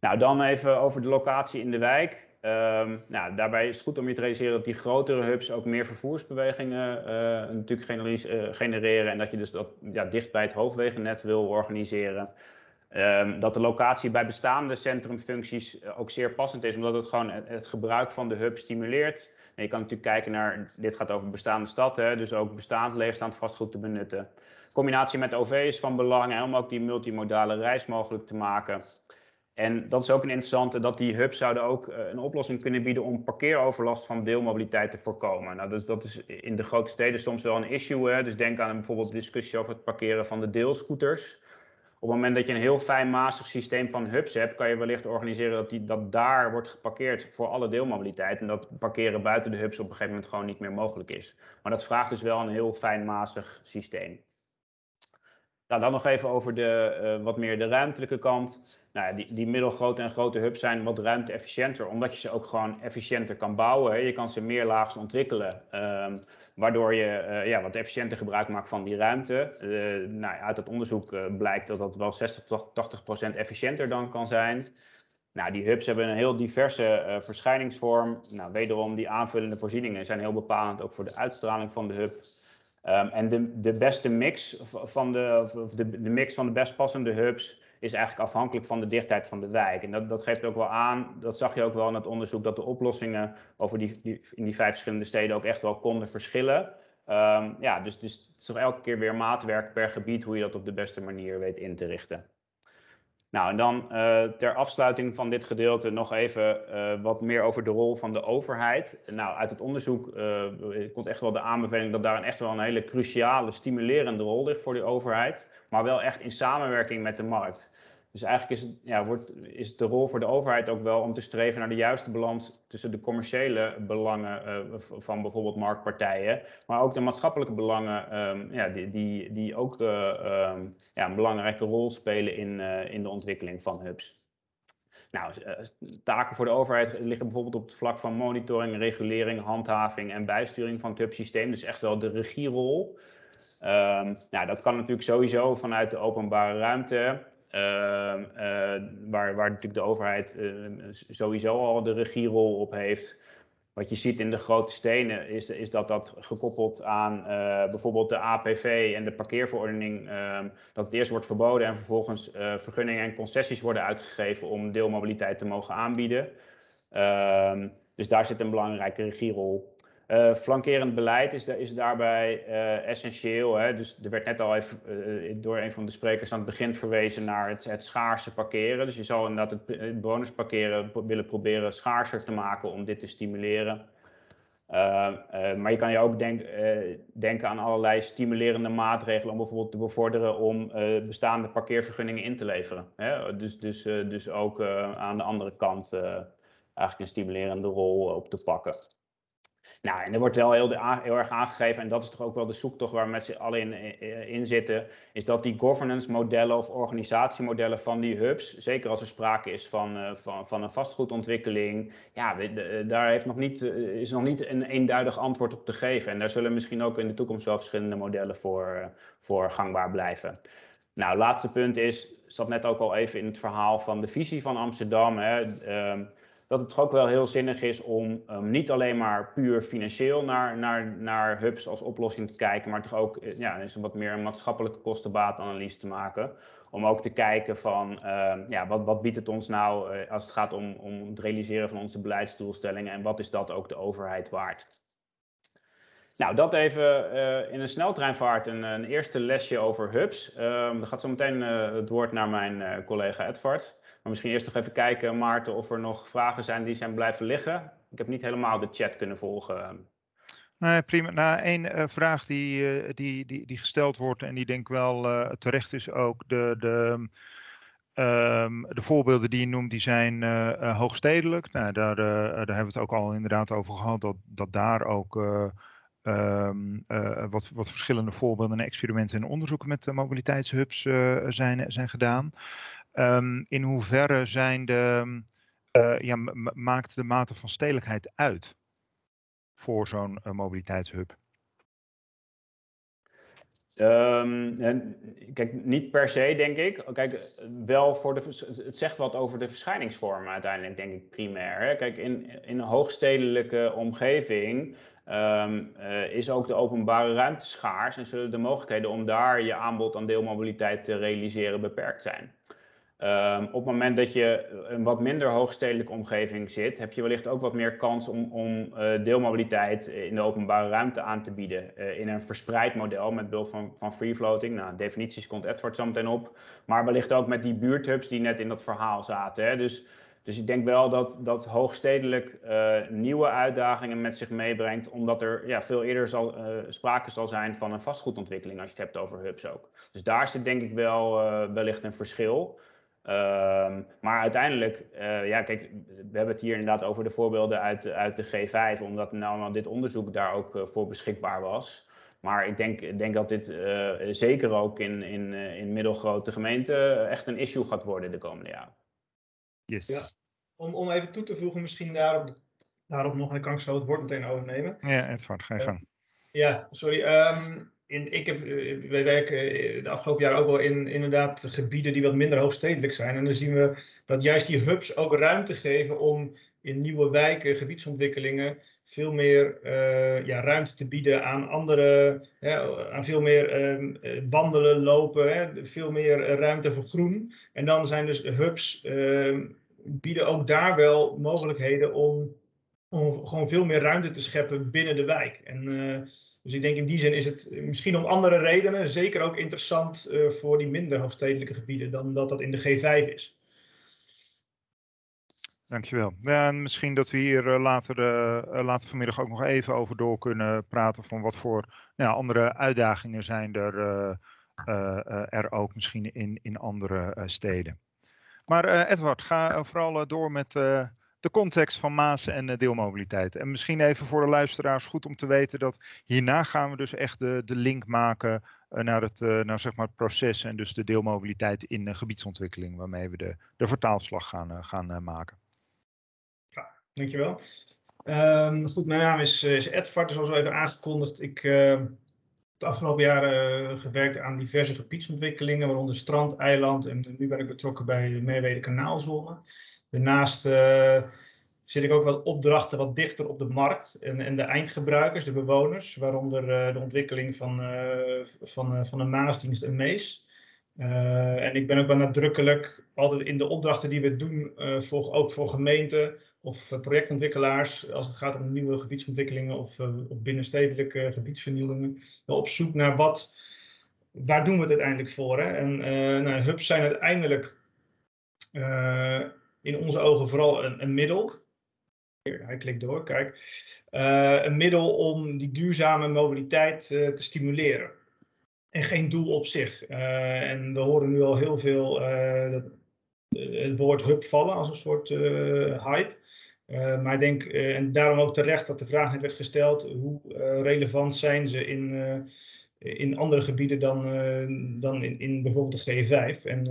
Nou, dan even over de locatie in de wijk. Um, nou, daarbij is het goed om je te realiseren dat die grotere hubs ook meer vervoersbewegingen uh, natuurlijk uh, genereren. En dat je dus dat ja, dicht bij het hoofdwegennet wil organiseren. Um, dat de locatie bij bestaande centrumfuncties ook zeer passend is, omdat het gewoon het, gebruik van de hub stimuleert. Je kan natuurlijk kijken naar, dit gaat over bestaande stad, hè, dus ook bestaand leegstaand vastgoed te benutten. Combinatie met OV is van belang hè, om ook die multimodale reis mogelijk te maken. En dat is ook een interessante, dat die hubs zouden ook uh, een oplossing kunnen bieden om parkeeroverlast van deelmobiliteit te voorkomen. Nou, dus dat is in de grote steden soms wel een issue. Hè? Dus denk aan bijvoorbeeld discussie over het parkeren van de deelscooters. Op het moment dat je een heel fijnmazig systeem van hubs hebt, kan je wellicht organiseren dat, die, dat daar wordt geparkeerd voor alle deelmobiliteit. En dat parkeren buiten de hubs op een gegeven moment gewoon niet meer mogelijk is. Maar dat vraagt dus wel een heel fijnmazig systeem. Nou, dan nog even over de, uh, wat meer de ruimtelijke kant. Nou, die, die middelgrote en grote hubs zijn wat ruimte-efficiënter, omdat je ze ook gewoon efficiënter kan bouwen. Je kan ze meer laags ontwikkelen. Um, waardoor je uh, ja, wat efficiënter gebruik maakt van die ruimte. Uh, nou, uit het onderzoek blijkt dat dat wel 60 tot 80 procent efficiënter dan kan zijn. Nou, die hubs hebben een heel diverse verschijningsvorm. Nou, wederom, die aanvullende voorzieningen zijn heel bepalend ook voor de uitstraling van de hub. Um, en de, de beste mix van de, of de, mix van de best passende hubs is eigenlijk afhankelijk van de dichtheid van de wijk. En dat, dat geeft ook wel aan, dat zag je ook wel in het onderzoek, dat de oplossingen over die, in die vijf verschillende steden ook echt wel konden verschillen. Um, ja, dus, dus het is toch elke keer weer maatwerk per gebied hoe je dat op de beste manier weet in te richten. Nou, en dan uh, ter afsluiting van dit gedeelte nog even uh, wat meer over de rol van de overheid. Nou, uit het onderzoek uh, komt echt wel de aanbeveling dat daar een echt wel een hele cruciale, stimulerende rol ligt voor die overheid. Maar wel echt in samenwerking met de markt. Dus eigenlijk is het, ja, wordt, is de rol voor de overheid ook wel om te streven naar de juiste balans tussen de commerciële belangen uh, van bijvoorbeeld marktpartijen, maar ook de maatschappelijke belangen um, ja, die, die, die ook uh, ja, een belangrijke rol spelen in, uh, in de ontwikkeling van hubs. Nou, taken voor de overheid liggen bijvoorbeeld op het vlak van monitoring, regulering, handhaving en bijsturing van het hubsysteem. Dus echt wel de regierol. Um, nou, dat kan natuurlijk sowieso vanuit de openbare ruimte. Ehm, eh, waar, waar natuurlijk de overheid eh, sowieso al de regierol op heeft. Wat je ziet in de grote stenen is, is dat dat gekoppeld aan uh, bijvoorbeeld de APV en de parkeerverordening, uh, dat het eerst wordt verboden en vervolgens vergunningen en concessies worden uitgegeven om deelmobiliteit te mogen aanbieden. Ehm, dus daar zit een belangrijke regierol. Uh, flankerend beleid is, is daarbij uh, essentieel. Hè? Dus er werd net al even uh, door een van de sprekers aan het begin verwezen naar het, het schaarse parkeren. Dus je zal inderdaad het, het bewonersparkeren willen proberen schaarser te maken om dit te stimuleren. maar je kan je ook denk, denken aan allerlei stimulerende maatregelen om bijvoorbeeld te bevorderen om bestaande parkeervergunningen in te leveren. Hè? Dus, dus, dus ook aan de andere kant eigenlijk een stimulerende rol op te pakken. Nou, en er wordt wel heel, heel, erg aangegeven, en dat is toch ook wel de zoektocht waar we met z'n allen in, eh, in, zitten, is dat die governance modellen of organisatiemodellen van die hubs, zeker als er sprake is van, uh, van, van een vastgoedontwikkeling, ja, daar heeft nog niet, eh, is nog niet een eenduidig antwoord op te geven. En daar zullen misschien ook in de toekomst wel verschillende modellen voor, voor gangbaar blijven. Nou, laatste punt is, zat net ook al even in het verhaal van de visie van Amsterdam. Hè, uh, dat het toch ook wel heel zinnig is om um, niet alleen maar puur financieel naar, naar, naar hubs als oplossing te kijken, maar toch ook eh, ja, is wat meer een maatschappelijke kostenbaatanalyse te maken. Om ook te kijken van uh, ja, wat, wat biedt het ons nou uh, als het gaat om, om het realiseren van onze beleidsdoelstellingen en wat is dat ook de overheid waard. Nou, dat even uh, in een sneltreinvaart een, een, eerste lesje over hubs. dan gaat zo meteen het woord naar mijn collega Edvard. Maar misschien eerst nog even kijken, Maarten, of er nog vragen zijn die zijn blijven liggen. Ik heb niet helemaal de chat kunnen volgen. Nee, prima. Nou, één uh, vraag die, uh, die, die, die gesteld wordt en die denk ik wel uh, terecht is ook. De, de, um, de voorbeelden die je noemt, die zijn hoogstedelijk. Nou, daar, daar hebben we het ook al inderdaad over gehad, dat, dat daar ook um, wat, wat verschillende voorbeelden en experimenten en onderzoeken met mobiliteitshubs zijn, zijn gedaan. Um, in hoeverre zijn de, uh, ja, maakt de mate van stedelijkheid uit voor zo'n uh, mobiliteitshub? Um, kijk, niet per se, denk ik. Kijk, wel voor de, het zegt wat over de verschijningsvormen uiteindelijk, denk ik, primair. Hè? Kijk, in, in een hoogstedelijke omgeving um, uh, is ook de openbare ruimte schaars en zullen de mogelijkheden om daar je aanbod aan deelmobiliteit te realiseren beperkt zijn. Um, op het moment dat je een wat minder hoogstedelijke omgeving zit, heb je wellicht ook wat meer kans om, om uh, deelmobiliteit in de openbare ruimte aan te bieden. In een verspreid model met behulp van, van free floating. Nou, definities komt Edward zo meteen op. Maar wellicht ook met die buurthubs die net in dat verhaal zaten. Hè. Dus, dus ik denk wel dat, dat hoogstedelijk nieuwe uitdagingen met zich meebrengt. Omdat er ja, veel eerder zal, sprake zal zijn van een vastgoedontwikkeling als je het hebt over hubs ook. Dus daar zit denk ik wel wellicht een verschil. Um, maar uiteindelijk, uh, ja, kijk, we hebben het hier inderdaad over de voorbeelden uit, uit de G5, omdat nou dit onderzoek daar ook uh, voor beschikbaar was. Maar ik denk, denk dat dit uh, zeker ook in, in, in middelgrote gemeenten echt een issue gaat worden de komende jaren. Yes. Ja. Om, om even toe te voegen, misschien daarop, daarop nog, en kan ik zo het woord meteen overnemen. Ja, Edvard, ga je gang. ja, sorry. Um, in, ik heb, eh, wij werken eh, de afgelopen jaren ook wel in inderdaad gebieden die wat minder hoogstedelijk zijn. En dan zien we dat juist die hubs ook ruimte geven om in nieuwe wijken, gebiedsontwikkelingen, veel meer uh, ja, ruimte te bieden aan andere, hè, aan veel meer uh, wandelen, lopen, hè, veel meer ruimte voor groen. En dan zijn dus hubs, uh, bieden ook daar wel mogelijkheden om, om gewoon veel meer ruimte te scheppen binnen de wijk. En dus ik denk in die zin is het misschien om andere redenen zeker ook interessant uh, voor die minder hoogstedelijke gebieden dan dat dat in de G5 is. Dankjewel. Ja, en misschien dat we hier uh, later, uh, later vanmiddag ook nog even over door kunnen praten van wat voor nou, andere uitdagingen zijn er, er ook misschien in, in andere steden. Maar Edward, ga vooral door met de context van Maas en deelmobiliteit. En misschien even voor de luisteraars goed om te weten dat hierna gaan we dus echt de, de link maken naar het, nou zeg maar het proces en dus de deelmobiliteit in gebiedsontwikkeling, waarmee we de, de vertaalslag gaan, gaan maken. Ja, dankjewel. Um, goed, mijn naam is, is Edvard, zoals al even aangekondigd. Ik heb de afgelopen jaren uh, gewerkt aan diverse gebiedsontwikkelingen, waaronder strand, eiland en nu ben ik betrokken bij de Meerwede Kanaalzone. Daarnaast uh, zit ik ook wat opdrachten wat dichter op de markt en, en de eindgebruikers, de bewoners, waaronder uh, de ontwikkeling van, van, van een maasdienst en mees. en ik ben ook wel nadrukkelijk altijd in de opdrachten die we doen, voor, ook voor gemeenten, of eh, projectontwikkelaars, als het gaat om nieuwe gebiedsontwikkelingen of, of binnenstedelijke gebiedsvernieuwingen, op zoek naar wat, waar doen we het uiteindelijk voor? Hè? En nou, hubs zijn uiteindelijk uh, in onze ogen vooral een, middel. Hij klikt door, kijk. een middel om die duurzame mobiliteit te stimuleren. En geen doel op zich. en we horen nu al heel veel dat, het woord hub vallen als een soort hype. Maar ik denk, en daarom ook terecht dat de vraag net werd gesteld, hoe relevant zijn ze in, in andere gebieden dan, dan in, in bijvoorbeeld de G5. En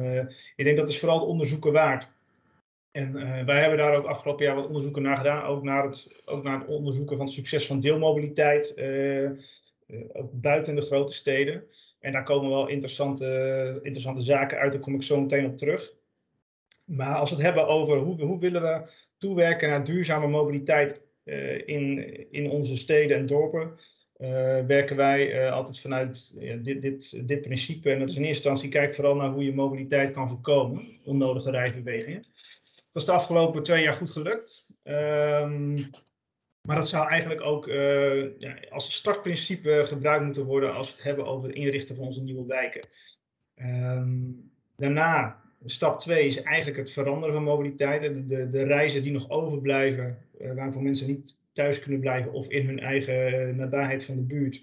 ik denk dat is vooral het onderzoeken waard. En wij hebben daar ook afgelopen jaar wat onderzoeken naar gedaan, ook naar het, ook naar het onderzoeken van het succes van deelmobiliteit, ook buiten de grote steden. En daar komen wel interessante, interessante zaken uit, daar kom ik zo meteen op terug. Maar als we het hebben over hoe, hoe willen we toewerken naar duurzame mobiliteit in, in onze steden en dorpen, werken wij altijd vanuit dit, dit, dit principe. En dat is in eerste instantie kijk vooral naar hoe je mobiliteit kan voorkomen, onnodige reisbewegingen. Dat is de afgelopen twee jaar goed gelukt. Um, maar dat zou eigenlijk ook ja, als startprincipe gebruikt moeten worden als we het hebben over het inrichten van onze nieuwe wijken. Um, daarna Stap 2 is eigenlijk het veranderen van mobiliteit. De, de, de reizen die nog overblijven, uh, waarvoor mensen niet thuis kunnen blijven of in hun eigen nabijheid van de buurt.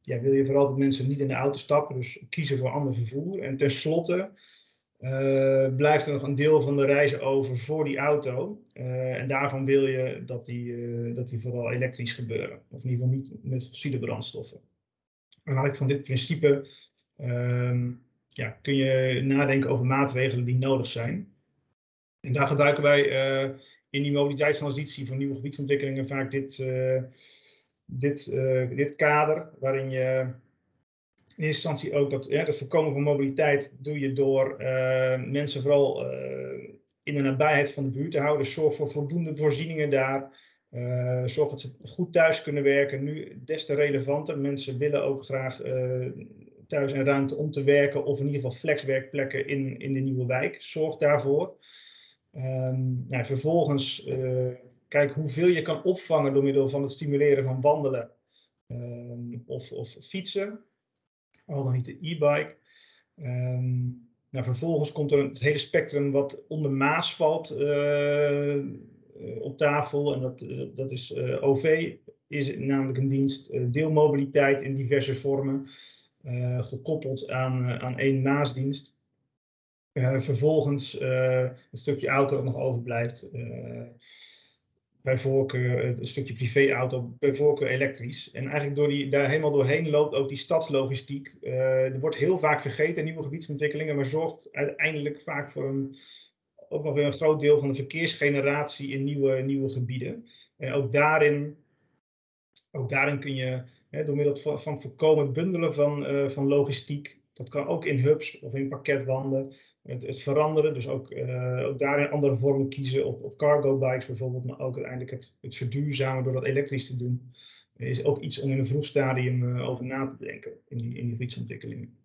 Ja, wil je vooral dat mensen niet in de auto stappen, dus kiezen voor ander vervoer. En tenslotte uh, blijft er nog een deel van de reizen over voor die auto. Uh, en daarvan wil je dat die, dat die vooral elektrisch gebeuren. Of in ieder geval niet met fossiele brandstoffen. En ik van dit principe ehm, ja, kun je nadenken over maatregelen die nodig zijn. En daar gebruiken wij in die mobiliteitstransitie van nieuwe gebiedsontwikkelingen vaak dit, dit, dit kader, waarin je in eerste instantie ook dat, ja, het voorkomen van mobiliteit doe je door mensen vooral in de nabijheid van de buurt te houden. Zorg voor voldoende voorzieningen daar. zorg dat ze goed thuis kunnen werken. Nu des te relevanter. Mensen willen ook graag thuis en ruimte om te werken of in ieder geval flexwerkplekken in, in de nieuwe wijk. Zorg daarvoor. Um, nou, vervolgens kijk hoeveel je kan opvangen door middel van het stimuleren van wandelen um, of, of fietsen. Al dan niet de e-bike. Um, nou, vervolgens komt er het hele spectrum wat onder Maas valt uh, op tafel. En dat, dat is uh, OV, is namelijk een dienst, deelmobiliteit in diverse vormen. Eh, gekoppeld aan, eh, aan één naastdienst. Uh, vervolgens het stukje auto dat nog overblijft. Bij voorkeur een stukje privéauto, bij voorkeur elektrisch. En eigenlijk door die, daar helemaal doorheen loopt ook die stadslogistiek. er wordt heel vaak vergeten, nieuwe gebiedsontwikkelingen, maar zorgt uiteindelijk vaak voor een, ook nog weer een groot deel van de verkeersgeneratie in nieuwe, nieuwe gebieden. En ook daarin, ook daarin kun je door middel van, van voorkomen bundelen van, uh, van logistiek. Dat kan ook in hubs of in pakketwanden. Het, veranderen, dus ook, uh, ook daarin andere vormen kiezen op, op cargo bikes bijvoorbeeld. Maar ook uiteindelijk het, het verduurzamen door dat elektrisch te doen. Is ook iets om in een vroeg stadium uh, over na te denken in die, in die fietsontwikkelingen.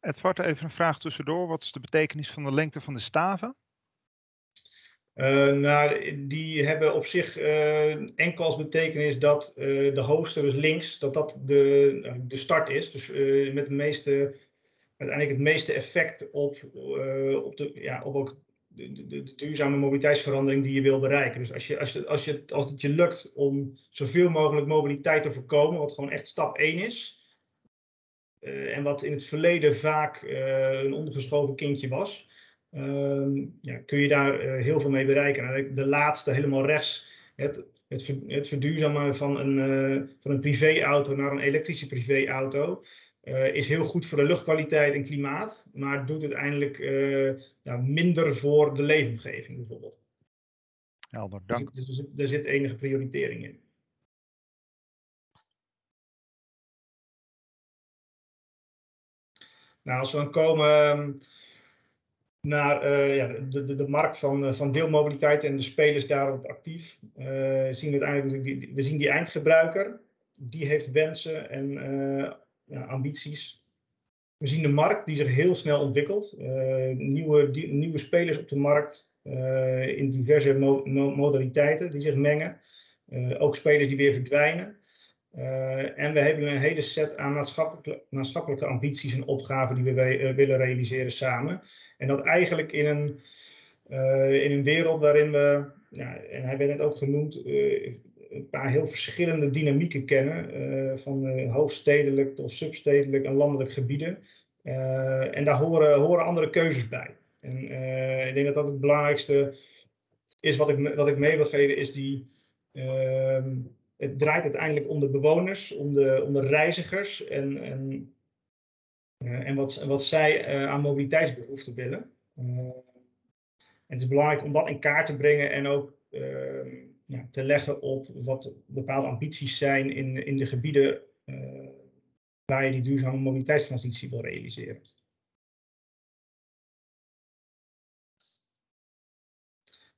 Even een vraag tussendoor. Wat is de betekenis van de lengte van de staven? Uh, die hebben op zich uh, enkel als betekenis dat uh, de hoogste, dus links, dat dat de, de start is. Dus met de meeste, uiteindelijk het meeste effect op, op, de, ja, op ook de, de, de, duurzame mobiliteitsverandering die je wil bereiken. Dus als, je, als, je, als, je, als het je lukt om zoveel mogelijk mobiliteit te voorkomen, wat gewoon echt stap 1 is, en wat in het verleden vaak een ondergeschoven kindje was, ehm, ja, kun je daar heel veel mee bereiken. Nou, de laatste, helemaal rechts, het, het, het verduurzamen van een, van een privéauto naar een elektrische privéauto. Uh, is heel goed voor de luchtkwaliteit en klimaat, maar doet uiteindelijk uh, ja, minder voor de leefomgeving bijvoorbeeld. Helder, dank. Dus er zit, er zit enige prioritering in. Nou, als we dan komen ehm, naar uh, ja, de, de, de, markt van, van deelmobiliteit en de spelers daarop actief, zien we uiteindelijk, we zien die eindgebruiker, die heeft wensen en ja, ambities. We zien de markt die zich heel snel ontwikkelt. Nieuwe, nieuwe spelers op de markt in diverse mo modaliteiten die zich mengen. Ook spelers die weer verdwijnen. En we hebben een hele set aan maatschappelijke, maatschappelijke ambities en opgaven die we willen realiseren samen. En dat eigenlijk in een, in een wereld waarin we, en hij werd net ook genoemd, een paar heel verschillende dynamieken kennen, van uh, hoofdstedelijk tot substedelijk en landelijk gebieden. En daar horen, horen andere keuzes bij. En ik denk dat dat het belangrijkste is wat ik, wat ik mee wil geven, is die. Het draait uiteindelijk om de bewoners, om de, om de reizigers en, en, en, wat, wat zij aan mobiliteitsbehoeften willen. en het is belangrijk om dat in kaart te brengen en ook ehm, ja, te leggen op wat bepaalde ambities zijn in, in de gebieden waar je die duurzame mobiliteitstransitie wil realiseren.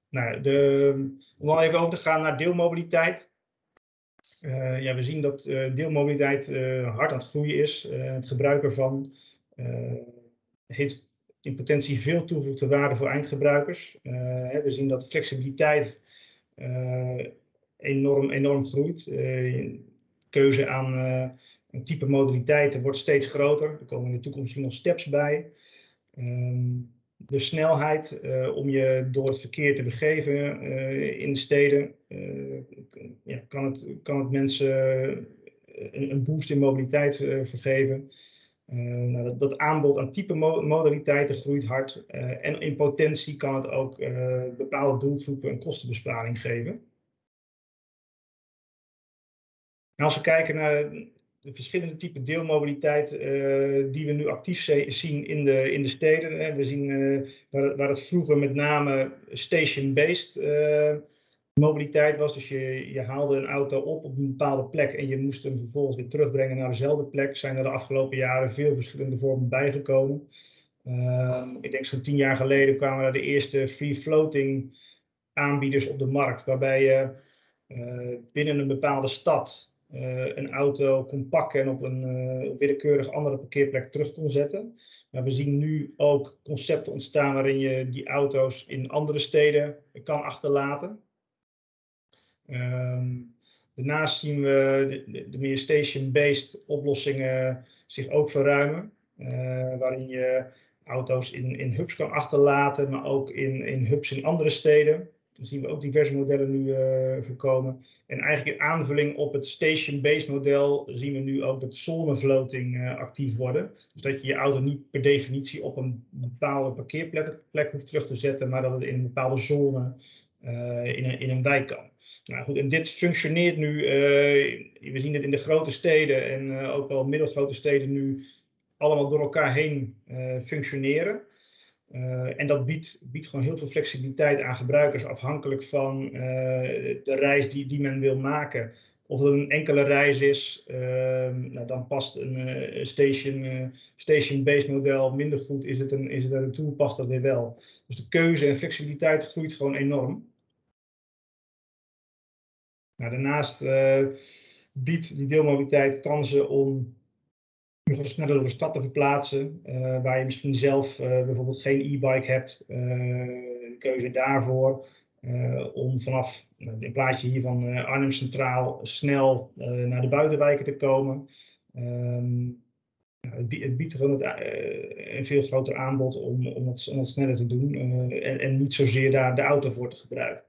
Nou, de, om al even over te gaan naar deelmobiliteit. Uh, ja, we zien dat uh, deelmobiliteit hard aan het groeien is. het gebruik ervan heeft in potentie veel toegevoegde waarde voor eindgebruikers. we zien dat flexibiliteit eh, enorm, enorm groeit. Eh, keuze aan eh, een type modaliteiten wordt steeds groter. Er komen in de toekomst nog steps bij. Ehm, de snelheid om je door het verkeer te begeven in de steden, ja, kan, het, kan het mensen een, boost in mobiliteit vergeven. nou, dat, dat, aanbod aan type modaliteiten groeit hard en in potentie kan het ook bepaalde doelgroepen een kostenbesparing geven. En als we kijken naar verschillende typen deelmobiliteit uh, die we nu actief zien in de, in de steden. Hè. We zien uh, waar, waar, het vroeger met name station-based uh, mobiliteit was. Dus je, je haalde een auto op op een bepaalde plek en je moest hem vervolgens weer terugbrengen naar dezelfde plek. Zijn er de afgelopen jaren veel verschillende vormen bijgekomen. Ehm, ik denk zo'n tien jaar geleden kwamen er de eerste free-floating aanbieders op de markt. Waarbij je binnen een bepaalde stad uh, een auto kon pakken en op een uh, willekeurig andere parkeerplek terug kon zetten. Maar we zien nu ook concepten ontstaan waarin je die auto's in andere steden kan achterlaten. Um, daarnaast zien we de, de, de meer station-based oplossingen zich ook verruimen. Uh, waarin je auto's in, in hubs kan achterlaten, maar ook in, in hubs in andere steden. Zien we ook diverse modellen nu uh, voorkomen. En eigenlijk in aanvulling op het station-based model zien we nu ook dat zone-floating uh, actief worden. Dus dat je je auto niet per definitie op een bepaalde parkeerplek hoeft terug te zetten, maar dat het in een bepaalde zone uh, in, een, in een wijk kan. Nou goed, en dit functioneert nu, we zien het in de grote steden en ook wel middelgrote steden nu allemaal door elkaar heen functioneren. Uh, en dat biedt, biedt gewoon heel veel flexibiliteit aan gebruikers, afhankelijk van uh, de reis die, die men wil maken. Of het een enkele reis is, uh, nou, dan past een uh, station, station-based model minder goed. Is het, een, is het een tool, past dat weer wel. Dus de keuze en flexibiliteit groeit gewoon enorm. Nou, daarnaast biedt die deelmobiliteit kansen om sneller door de stad te verplaatsen. Uh, waar je misschien zelf uh, bijvoorbeeld geen e-bike hebt. Uh, een keuze daarvoor. om vanaf een plaatje hier van Arnhem Centraal snel naar de buitenwijken te komen. Het, biedt, het, biedt gewoon een veel groter aanbod om, om het sneller te doen. En, en, niet zozeer daar de auto voor te gebruiken.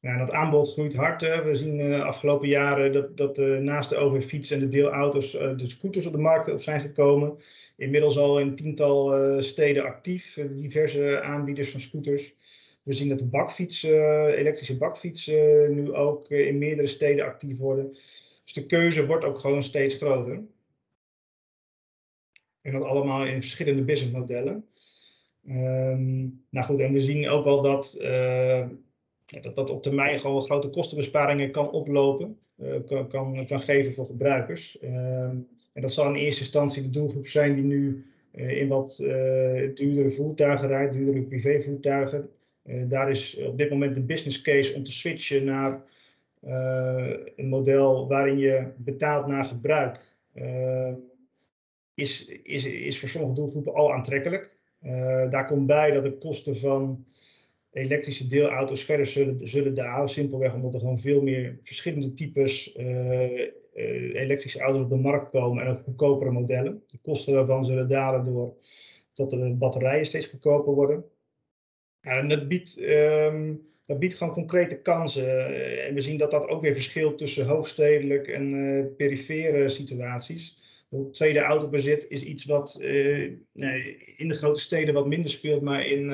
Nou, dat aanbod groeit hard. We zien de afgelopen jaren dat, dat naast de OV-fiets en de deelauto's de scooters op de markt op zijn gekomen. Inmiddels al in tiental steden actief, diverse aanbieders van scooters. We zien dat de bakfietsen, elektrische bakfietsen nu ook in meerdere steden actief worden. Dus de keuze wordt ook gewoon steeds groter. En dat allemaal in verschillende businessmodellen. Um, nou goed, en we zien ook wel dat, dat dat op termijn gewoon grote kostenbesparingen kan oplopen, uh, kan, kan, kan geven voor gebruikers. Um, en dat zal in eerste instantie de doelgroep zijn die nu uh, in wat duurdere voertuigen rijdt, duurdere privévoertuigen. daar is op dit moment de business case om te switchen naar een model waarin je betaalt naar gebruik. Ehm, is, is, is voor sommige doelgroepen al aantrekkelijk. Daar komt bij dat de kosten van elektrische deelauto's verder zullen, zullen dalen. Simpelweg omdat er gewoon veel meer verschillende types uh, uh, elektrische auto's op de markt komen en ook goedkopere modellen. De kosten daarvan zullen dalen door dat de batterijen steeds goedkoper worden. en dat biedt, um, dat biedt gewoon concrete kansen. en we zien dat dat ook weer verschilt tussen hoofdstedelijk en perifere situaties tweede autobezit is iets wat in de grote steden wat minder speelt, maar in,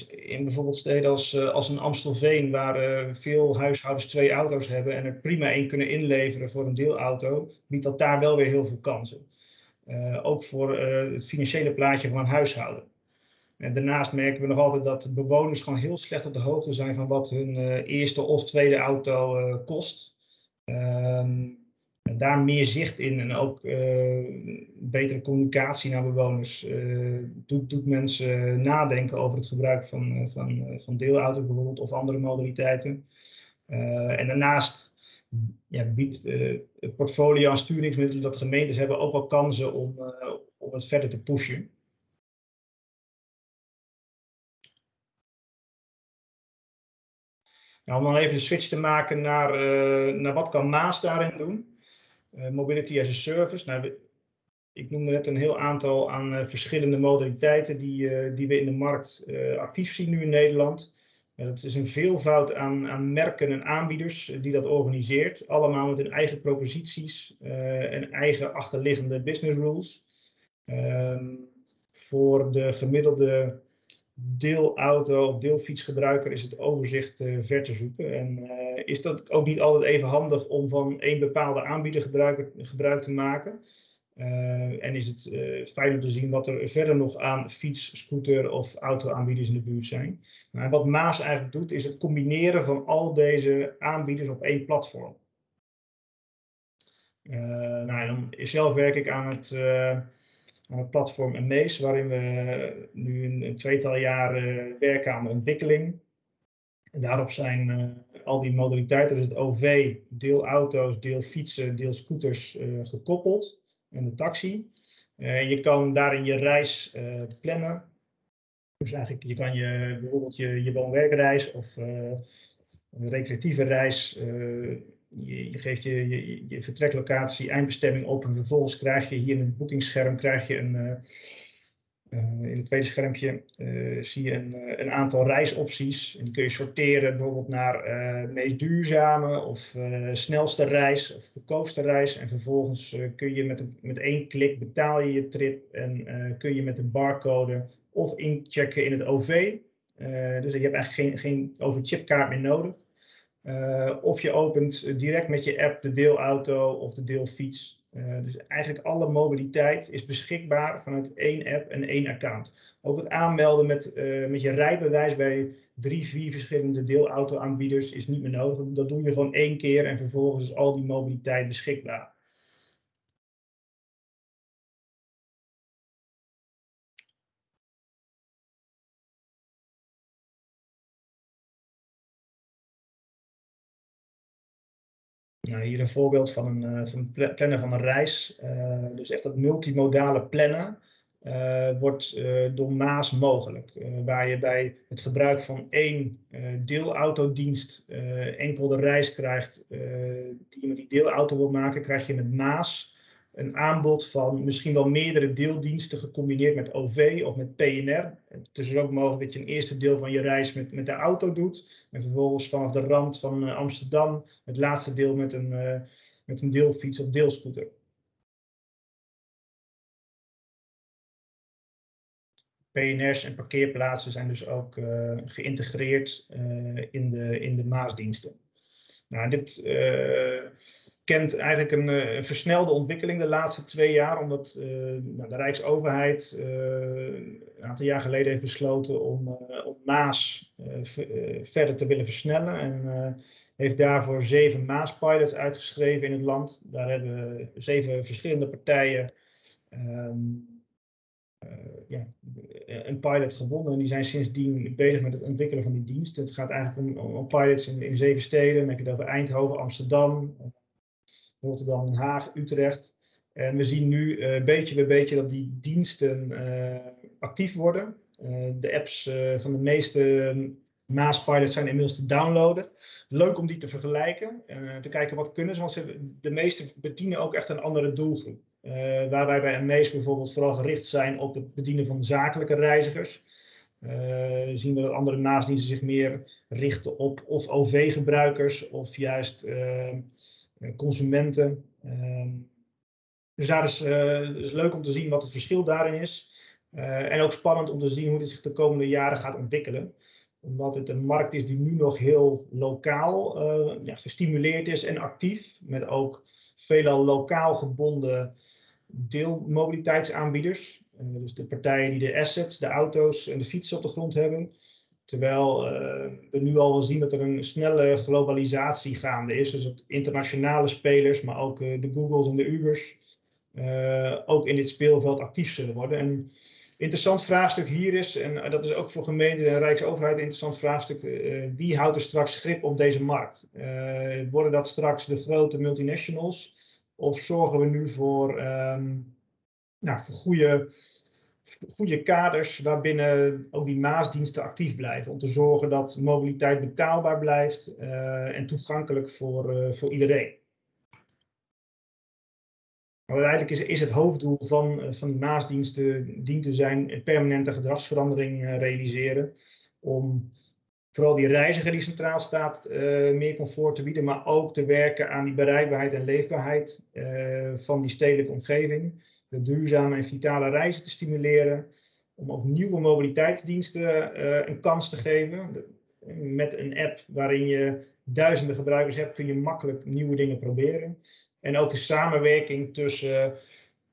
in bijvoorbeeld steden als, uh, als een Amstelveen, waar veel huishoudens twee auto's hebben en er prima één kunnen inleveren voor een deelauto, biedt dat daar wel weer heel veel kansen. ook voor het financiële plaatje van een huishouden. En daarnaast merken we nog altijd dat bewoners gewoon heel slecht op de hoogte zijn van wat hun eerste of tweede auto kost. Ehm, daar meer zicht in en ook uh, betere communicatie naar bewoners uh, doet, doet, mensen nadenken over het gebruik van, van, van deelauto's bijvoorbeeld of andere modaliteiten. en daarnaast ja, biedt het portfolio aan sturingsmiddelen dat gemeentes hebben ook wel kansen om, om het verder te pushen. Nou, om dan even de switch te maken naar, naar wat kan Maas daarin doen. Eh, mobility as a Service. Nou, ik noemde net een heel aantal aan uh, verschillende modaliteiten die, uh, die we in de markt actief zien nu in Nederland. dat is een veelvoud aan, aan merken en aanbieders die dat organiseert. Allemaal met hun eigen proposities en eigen achterliggende business rules. Ehm, voor de gemiddelde deelauto of deelfietsgebruiker is het overzicht ver te zoeken. En is dat ook niet altijd even handig om van één bepaalde aanbieder gebruik, te maken. Uh, en is het fijn om te zien wat er verder nog aan fiets, scooter of auto-aanbieders in de buurt zijn. Wat Maas eigenlijk doet, is het combineren van al deze aanbieders op één platform. nou, dan zelf werk ik aan het het platform Amaze, waarin we nu een, tweetal jaren werken aan de ontwikkeling. En daarop zijn uh, al die modaliteiten, dus het OV, deel auto's, deel fietsen, deel scooters, uh, gekoppeld. En de taxi. Uh, je kan daarin je reis plannen. Dus eigenlijk, je kan je, bijvoorbeeld je, je woon-werkreis of een recreatieve reis je, geeft je, je, vertreklocatie, eindbestemming op en vervolgens krijg je hier in het boekingsscherm krijg je een, uh, in het tweede schermpje uh, zie je een, een, aantal reisopties. En die kun je sorteren bijvoorbeeld naar meest duurzame of snelste reis of goedkoopste reis. En vervolgens kun je met, een, met één klik betaal je je trip en kun je met de barcode of inchecken in het OV. dus je hebt eigenlijk geen, geen overchipkaart meer nodig. Of je opent direct met je app de deelauto of de deelfiets. Uh, dus eigenlijk alle mobiliteit is beschikbaar vanuit één app en één account. Ook het aanmelden met, uh, met je rijbewijs bij drie, vier verschillende deelauto-aanbieders is niet meer nodig. Dat doe je gewoon één keer en vervolgens is al die mobiliteit beschikbaar. Nou, hier een voorbeeld van een, een plannen van een reis. Uh, dus echt dat multimodale plannen uh, wordt door Maas mogelijk. waar je bij het gebruik van één deelautodienst enkel de reis krijgt die je met die deelauto wil maken, krijg je met Maas een aanbod van misschien wel meerdere deeldiensten gecombineerd met OV of met PNR. Het is ook mogelijk dat je een eerste deel van je reis met, met de auto doet. En vervolgens vanaf de rand van uh, Amsterdam het laatste deel met een, uh, met een deelfiets of deelscooter. PNR's en parkeerplaatsen zijn dus ook uh, geïntegreerd in, de, in de Maasdiensten. Nou, dit kent eigenlijk een, eh, een, versnelde ontwikkeling de laatste twee jaar, omdat uh, nou, de Rijksoverheid uh, een aantal jaar geleden heeft besloten om, om Maas verder te willen versnellen. En heeft daarvoor zeven Maas-pilots uitgeschreven in het land. Daar hebben zeven verschillende partijen um, ja, een pilot gewonnen. En die zijn sindsdien bezig met het ontwikkelen van die dienst. Het gaat eigenlijk om, om pilots in, in zeven steden. Dan heb je het over Eindhoven, Amsterdam, Rotterdam, Den Haag, Utrecht. En we zien nu uh, beetje bij beetje dat die diensten uh, actief worden. Uh, de apps van de meeste Maaspilots zijn inmiddels te downloaden. Leuk om die te vergelijken, te kijken wat kunnen ze, want ze, de meeste bedienen ook echt een andere doelgroep. waar wij bij Amaze bijvoorbeeld vooral gericht zijn op het bedienen van zakelijke reizigers. zien we dat andere naastdiensten zich meer richten op of OV-gebruikers of juist eh, consumenten. Ehm, dus daar is, uh, is leuk om te zien wat het verschil daarin is. Eh, en ook spannend om te zien hoe dit zich de komende jaren gaat ontwikkelen omdat het een markt is die nu nog heel lokaal ja, gestimuleerd is en actief. Met ook veelal lokaal gebonden deelmobiliteitsaanbieders. dus de partijen die de assets, de auto's en de fietsen op de grond hebben. Terwijl uh, we nu al wel zien dat er een snelle globalisatie gaande is. Dus dat internationale spelers, maar ook uh, de Googles en de Ubers, uh, ook in dit speelveld actief zullen worden. En interessant vraagstuk hier is, en dat is ook voor gemeenten en Rijksoverheid een interessant vraagstuk, wie houdt er straks grip op deze markt? worden dat straks de grote multinationals? Of zorgen we nu voor, um, nou, voor goede goede kaders waarbinnen ook die Maasdiensten actief blijven. Om te zorgen dat mobiliteit betaalbaar blijft uh, en toegankelijk voor, uh, voor iedereen. Maar uiteindelijk is, is het hoofddoel van, uh, van die Maasdiensten dient te zijn permanente gedragsverandering realiseren. Om vooral die reiziger die centraal staat meer comfort te bieden, maar ook te werken aan die bereikbaarheid en leefbaarheid van die stedelijke omgeving de duurzame en vitale reizen te stimuleren. Om ook nieuwe mobiliteitsdiensten uh, een kans te geven. met een app waarin je duizenden gebruikers hebt, kun je makkelijk nieuwe dingen proberen. En ook de samenwerking tussen uh,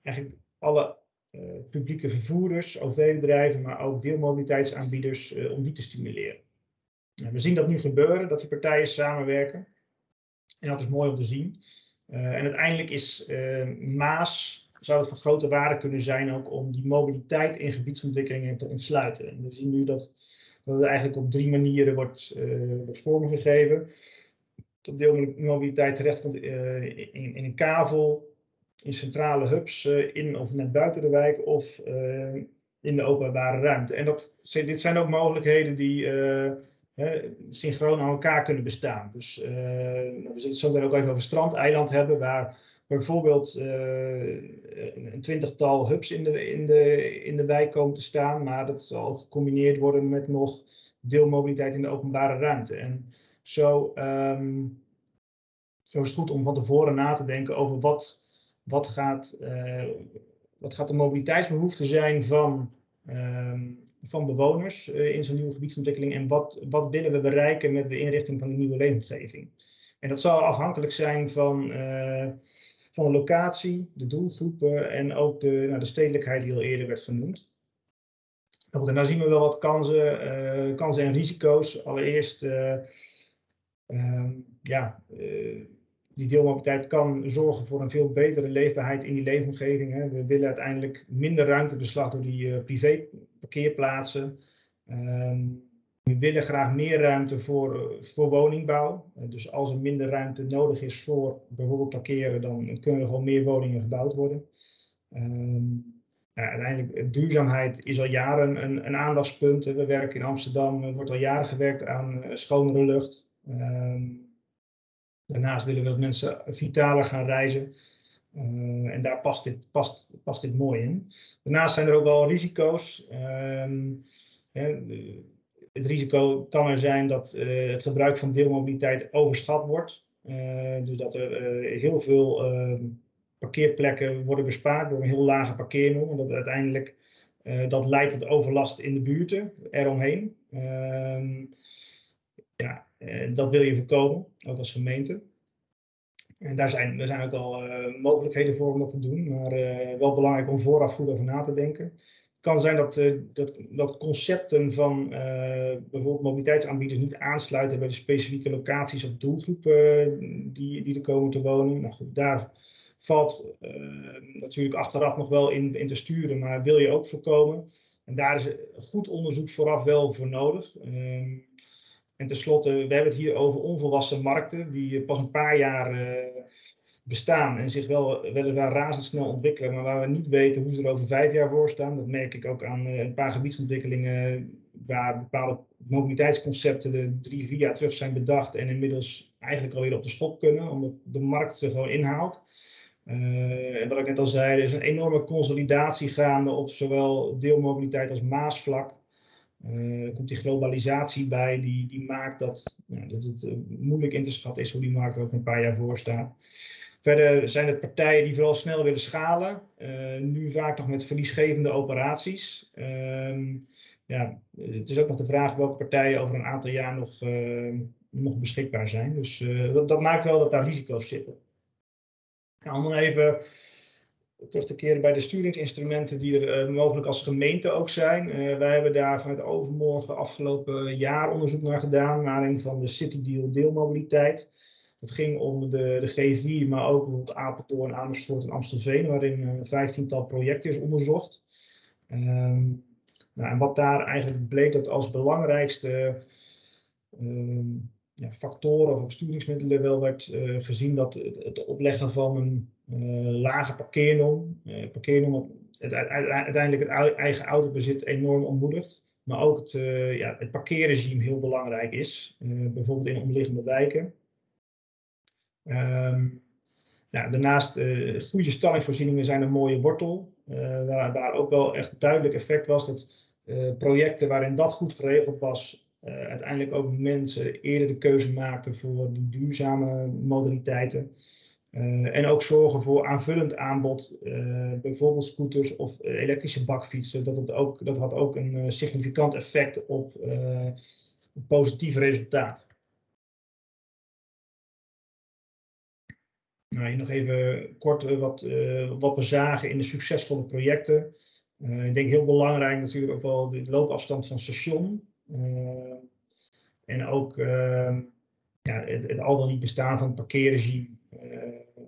eigenlijk alle uh, publieke vervoerders, OV-bedrijven, maar ook deelmobiliteitsaanbieders, om die te stimuleren. Nou, we zien dat nu gebeuren, dat die partijen samenwerken. En dat is mooi om te zien. en uiteindelijk is Maas zou het van grote waarde kunnen zijn ook om die mobiliteit in gebiedsontwikkelingen te ontsluiten. En we zien nu dat, dat het eigenlijk op drie manieren wordt, uh, wordt vormgegeven. Dat deelmobiliteit terechtkomt uh, in, in, een kavel, in centrale hubs, uh, in of net buiten de wijk of in de openbare ruimte. En dat, dit zijn ook mogelijkheden die synchroon aan elkaar kunnen bestaan. Dus we zullen het ook even over strandeiland hebben, waar bijvoorbeeld uh, een twintigtal hubs in de, in, de, in de wijk komen te staan, maar dat zal gecombineerd worden met nog deelmobiliteit in de openbare ruimte. En zo, um, zo is het goed om van tevoren na te denken over wat, wat, gaat, uh, wat gaat de mobiliteitsbehoefte zijn van, um, van bewoners uh, in zo'n nieuwe gebiedsontwikkeling en wat, wat willen we bereiken met de inrichting van de nieuwe leefomgeving. En dat zal afhankelijk zijn van van locatie, de doelgroepen en ook de, nou, de stedelijkheid die al eerder werd genoemd. Nou, en daar zien we wel wat kansen, uh, kansen en risico's. Allereerst, uh, uh, ja, eh, die deelmobiliteit kan zorgen voor een veel betere leefbaarheid in die leefomgeving. Hè. We willen uiteindelijk minder ruimtebeslag door die privé parkeerplaatsen. Ehm, we willen graag meer ruimte voor, voor woningbouw. Eh, dus als er minder ruimte nodig is voor bijvoorbeeld parkeren, dan kunnen er gewoon meer woningen gebouwd worden. Um, ja, uiteindelijk, eh, duurzaamheid is al jaren een, een aandachtspunt. We werken in Amsterdam, er wordt al jaren gewerkt aan uh, schonere lucht. Um, daarnaast willen we dat mensen vitaler gaan reizen. en daar past dit, past, past dit mooi in. Daarnaast zijn er ook wel risico's. Ehm, het risico kan er zijn dat het gebruik van deelmobiliteit overschat wordt. dus dat er heel veel ehm, parkeerplekken worden bespaard door een heel lage parkeernorm. En dat uiteindelijk dat leidt tot overlast in de buurten eromheen. Ehm, ja, dat wil je voorkomen, ook als gemeente. En daar zijn, er zijn ook al mogelijkheden voor om dat te doen, maar wel belangrijk om vooraf goed over na te denken. Kan zijn dat, uh, dat, dat concepten van bijvoorbeeld mobiliteitsaanbieders niet aansluiten bij de specifieke locaties of doelgroepen die, die er komen te wonen. Nou goed, daar valt natuurlijk achteraf nog wel in, in te sturen, maar wil je ook voorkomen. En daar is goed onderzoek vooraf wel voor nodig. Ehm, en tenslotte, we hebben het hier over onvolwassen markten die pas een paar jaar bestaan en zich wel weliswaar razendsnel ontwikkelen, maar waar we niet weten hoe ze er over vijf jaar voor staan. Dat merk ik ook aan uh, een paar gebiedsontwikkelingen waar bepaalde mobiliteitsconcepten de drie, vier jaar terug zijn bedacht en inmiddels eigenlijk alweer op de schop kunnen, omdat de markt ze gewoon inhaalt. Uh, en wat ik net al zei, er is een enorme consolidatie gaande op zowel deelmobiliteit als maasvlak. Er komt die globalisatie bij, die, die maakt dat, dat het moeilijk in te schatten is hoe die markt er over een paar jaar voor staat. Verder zijn het partijen die vooral snel willen schalen, uh, nu vaak nog met verliesgevende operaties. Ehm, ja, het is ook nog de vraag welke partijen over een aantal jaar nog, nog beschikbaar zijn. Dus dat, dat, maakt wel dat daar risico's zitten. Nou, om dan even terug te keren bij de sturingsinstrumenten die er mogelijk als gemeente ook zijn. Wij hebben daar vanuit Overmorgen afgelopen jaar onderzoek naar gedaan, naar een van de City Deal deelmobiliteit. Het ging om de, de G4, maar ook bijvoorbeeld Apeldoorn, Amersfoort en Amstelveen, waarin een vijftiental projecten is onderzocht. Um, nou, en wat daar eigenlijk bleek dat als belangrijkste um, ja, factoren of sturingsmiddelen wel werd uh, gezien dat het, opleggen van een uh, lage parkeernorm, uh, parkeernorm het, uiteindelijk het eigen autobezit enorm ontmoedigt, maar ook het, ja, het parkeerregime heel belangrijk is, bijvoorbeeld in omliggende wijken. Um, daarnaast goede stallingsvoorzieningen zijn een mooie wortel, waar, waar ook wel echt duidelijk effect was dat projecten waarin dat goed geregeld was, uiteindelijk ook mensen eerder de keuze maakten voor duurzame modaliteiten. En ook zorgen voor aanvullend aanbod, bijvoorbeeld scooters of elektrische bakfietsen. Dat, ook, dat had ook een significant effect op een positief resultaat. Nou, nog even kort wat, wat we zagen in de succesvolle projecten. ik denk heel belangrijk natuurlijk ook wel de loopafstand van station. Eh, en ook ehm, ja, het, het, al dan niet bestaan van het parkeerregime eh,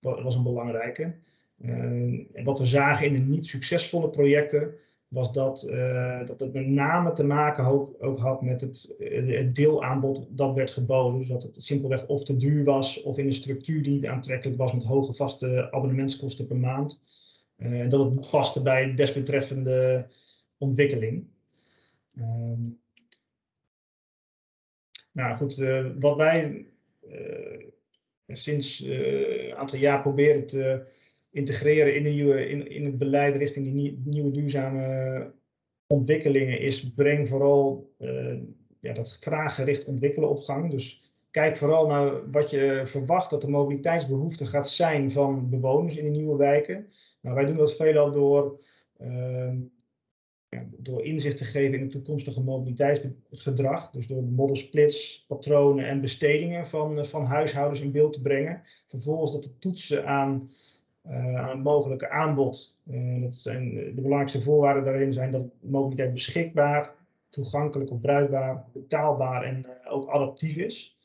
was een belangrijke. Eh, wat we zagen in de niet succesvolle projecten was dat, uh, dat het met name te maken ook, ook had met het, het, deelaanbod dat werd geboden. Dus dat het simpelweg of te duur was of in een structuur die niet aantrekkelijk was met hoge vaste abonnementskosten per maand. En uh, dat het paste bij de desbetreffende ontwikkeling. Um, nou goed, wat wij sinds een aantal jaar proberen te integreren in, de nieuwe, in, in het beleid richting die nie, nieuwe duurzame ontwikkelingen is breng vooral ja, dat vraaggericht ontwikkelen op gang. Dus kijk vooral naar wat je verwacht dat de mobiliteitsbehoefte gaat zijn van bewoners in de nieuwe wijken. Nou, wij doen dat veelal door ehm, door inzicht te geven in het toekomstige mobiliteitsgedrag. Dus door model splits, patronen en bestedingen van, van huishoudens in beeld te brengen. Vervolgens dat te toetsen aan, aan het mogelijke aanbod. Uh, dat zijn, de belangrijkste voorwaarden daarin zijn dat mobiliteit beschikbaar, toegankelijk of bruikbaar, betaalbaar en ook adaptief is.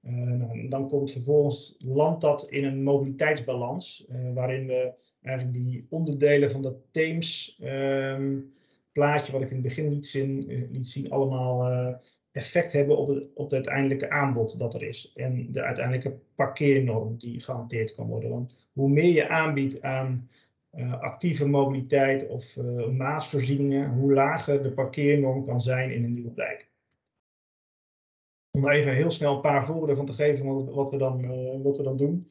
Nou, dan komt vervolgens land dat in een mobiliteitsbalans, waarin we eigenlijk die onderdelen van de themes um, plaatje wat ik in het begin liet zien, eh, liet zien allemaal effect hebben op het, op het uiteindelijke aanbod dat er is. En de uiteindelijke parkeernorm die gehanteerd kan worden. Want hoe meer je aanbiedt aan uh, actieve mobiliteit of uh, maasvoorzieningen, hoe lager de parkeernorm kan zijn in een nieuwe wijk. Om er even heel snel een paar voorbeelden van te geven wat, wat, we, dan, wat we dan doen.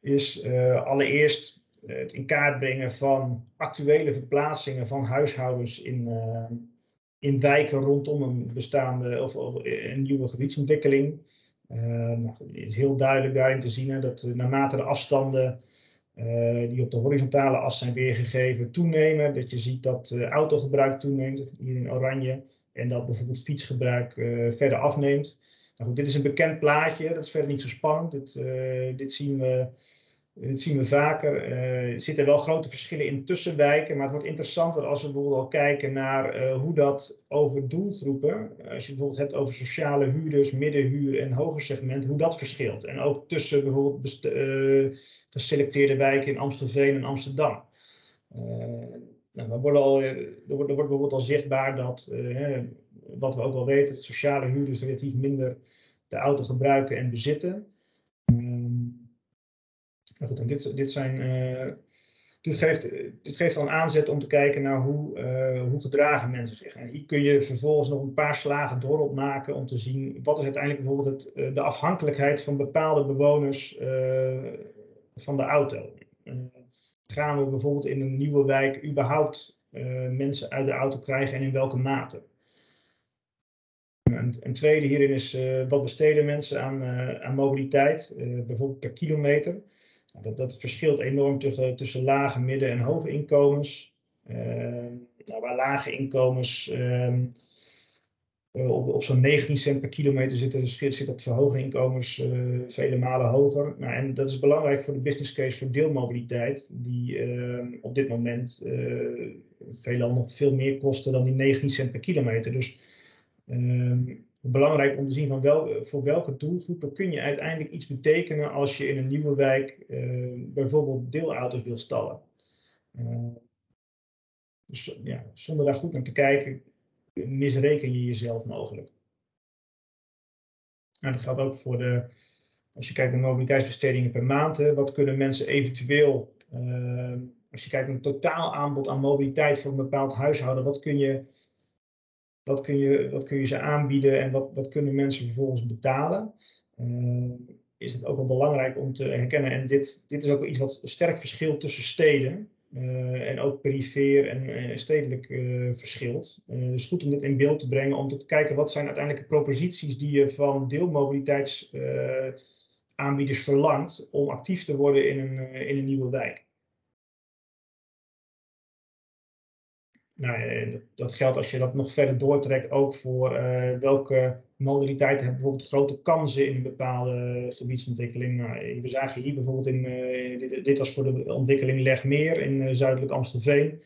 is allereerst het in kaart brengen van actuele verplaatsingen van huishoudens in, in wijken rondom een bestaande of, of een nieuwe gebiedsontwikkeling. Nou, het is heel duidelijk daarin te zien hè, dat naarmate de afstanden uh, die op de horizontale as zijn weergegeven toenemen. Dat je ziet dat uh, autogebruik toeneemt, hier in oranje. En dat bijvoorbeeld fietsgebruik verder afneemt. Nou goed, dit is een bekend plaatje, dat is verder niet zo spannend. Dit, dit zien we dit zien we vaker. Uh, er zitten wel grote verschillen in tussenwijken, maar het wordt interessanter als we bijvoorbeeld al kijken naar uh, hoe dat over doelgroepen, als je bijvoorbeeld hebt over sociale huurders, middenhuur en hoger segment, hoe dat verschilt. En ook tussen bijvoorbeeld uh, geselecteerde wijken in Amstelveen en Amsterdam. Nou, al, er, wordt, er wordt bijvoorbeeld al zichtbaar dat, wat we ook al weten, dat sociale huurders relatief minder de auto gebruiken en bezitten. Dit, dit, zijn, uh, dit, geeft, dit geeft al een aanzet om te kijken naar hoe, uh, hoe gedragen mensen zich. En hier kun je vervolgens nog een paar slagen door maken om te zien wat is uiteindelijk bijvoorbeeld het, uh, de afhankelijkheid van bepaalde bewoners van de auto. gaan we bijvoorbeeld in een nieuwe wijk überhaupt mensen uit de auto krijgen en in welke mate? Een, een tweede hierin is wat besteden mensen aan, aan mobiliteit, bijvoorbeeld per kilometer. Nou, dat, verschilt enorm tussen, tussen lage, midden- en hoge inkomens. Ehm, nou, waar lage inkomens ehm, eh, op, op zo'n 19 cent per kilometer zitten, zit dat voor hoge inkomens uh, vele malen hoger. Nou, en dat is belangrijk voor de business case voor deelmobiliteit, die ehm, op dit moment uh, veelal nog veel meer kosten dan die 19 cent per kilometer. Dus belangrijk om te zien van wel, voor welke doelgroepen kun je uiteindelijk iets betekenen als je in een nieuwe wijk uh, bijvoorbeeld deelauto's wil stallen. Uh, dus, ja, zonder daar goed naar te kijken, misreken je jezelf mogelijk. Nou, dat geldt ook voor de, als je kijkt naar mobiliteitsbestedingen per maand, hè, wat kunnen mensen eventueel, als je kijkt naar het totaal aanbod aan mobiliteit voor een bepaald huishouden, wat kun je wat kun je, kun je ze aanbieden en wat, wat kunnen mensen vervolgens betalen? Uh, is het ook wel belangrijk om te herkennen. En dit, dit is ook iets wat sterk verschilt tussen steden. Uh, en ook perifeer en uh, stedelijk verschilt. dus goed om dit in beeld te brengen, om te kijken wat zijn uiteindelijke proposities die je van deelmobiliteitsaanbieders verlangt om actief te worden in een, in een nieuwe wijk. Nou, dat, geldt als je dat nog verder doortrekt ook voor uh, welke modaliteiten hebben bijvoorbeeld grote kansen in een bepaalde gebiedsontwikkeling. Nou, we zagen hier bijvoorbeeld in, uh, dit, dit, was voor de ontwikkeling Legmeer in uh, zuidelijk Amstelveen,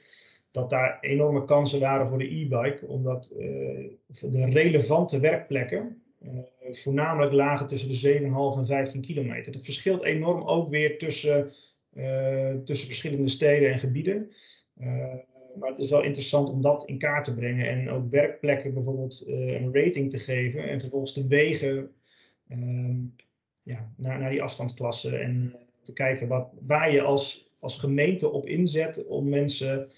dat daar enorme kansen waren voor de e-bike, omdat de relevante werkplekken voornamelijk lagen tussen de 7,5 en 15 kilometer. Dat verschilt enorm ook weer tussen, tussen verschillende steden en gebieden maar het is wel interessant om dat in kaart te brengen en ook werkplekken bijvoorbeeld uh, een rating te geven en vervolgens te wegen uh, ja, naar, naar die afstandsklassen en eh, te kijken wat, waar je als, als gemeente op inzet om mensen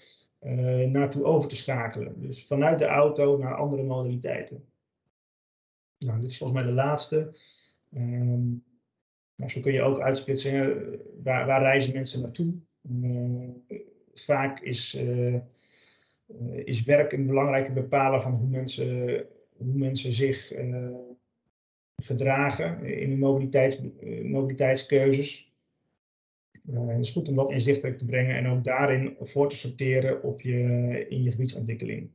uh, naartoe over te schakelen. Dus vanuit de auto naar andere modaliteiten. Nou, dit is volgens mij de laatste. Um, zo kun je ook uitsplitsen waar, waar reizen mensen naartoe. Vaak is, uh, is werk een belangrijke bepaler van hoe mensen, hoe mensen zich gedragen in hun mobiliteits, mobiliteitskeuzes. het is goed om dat inzichtelijk te brengen en ook daarin voor te sorteren op je, in je gebiedsontwikkeling.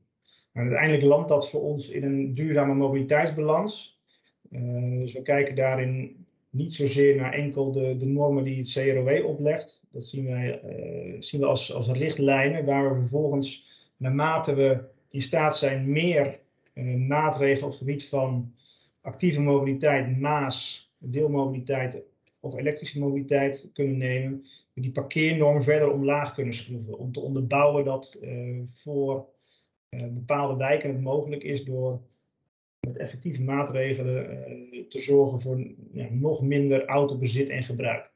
Maar uiteindelijk landt dat voor ons in een duurzame mobiliteitsbalans. dus we kijken daarin niet zozeer naar enkel de, de normen die het CROW oplegt. Dat zien, wij, uh, zien we als, als richtlijnen, waar we vervolgens, naarmate we in staat zijn, meer uh, maatregelen op het gebied van actieve mobiliteit, maas, deelmobiliteit of elektrische mobiliteit kunnen nemen, we die parkeernorm verder omlaag kunnen schroeven. Om te onderbouwen dat uh, voor bepaalde wijken het mogelijk is door met effectieve maatregelen uh, te zorgen voor ja, nog minder autobezit en gebruik.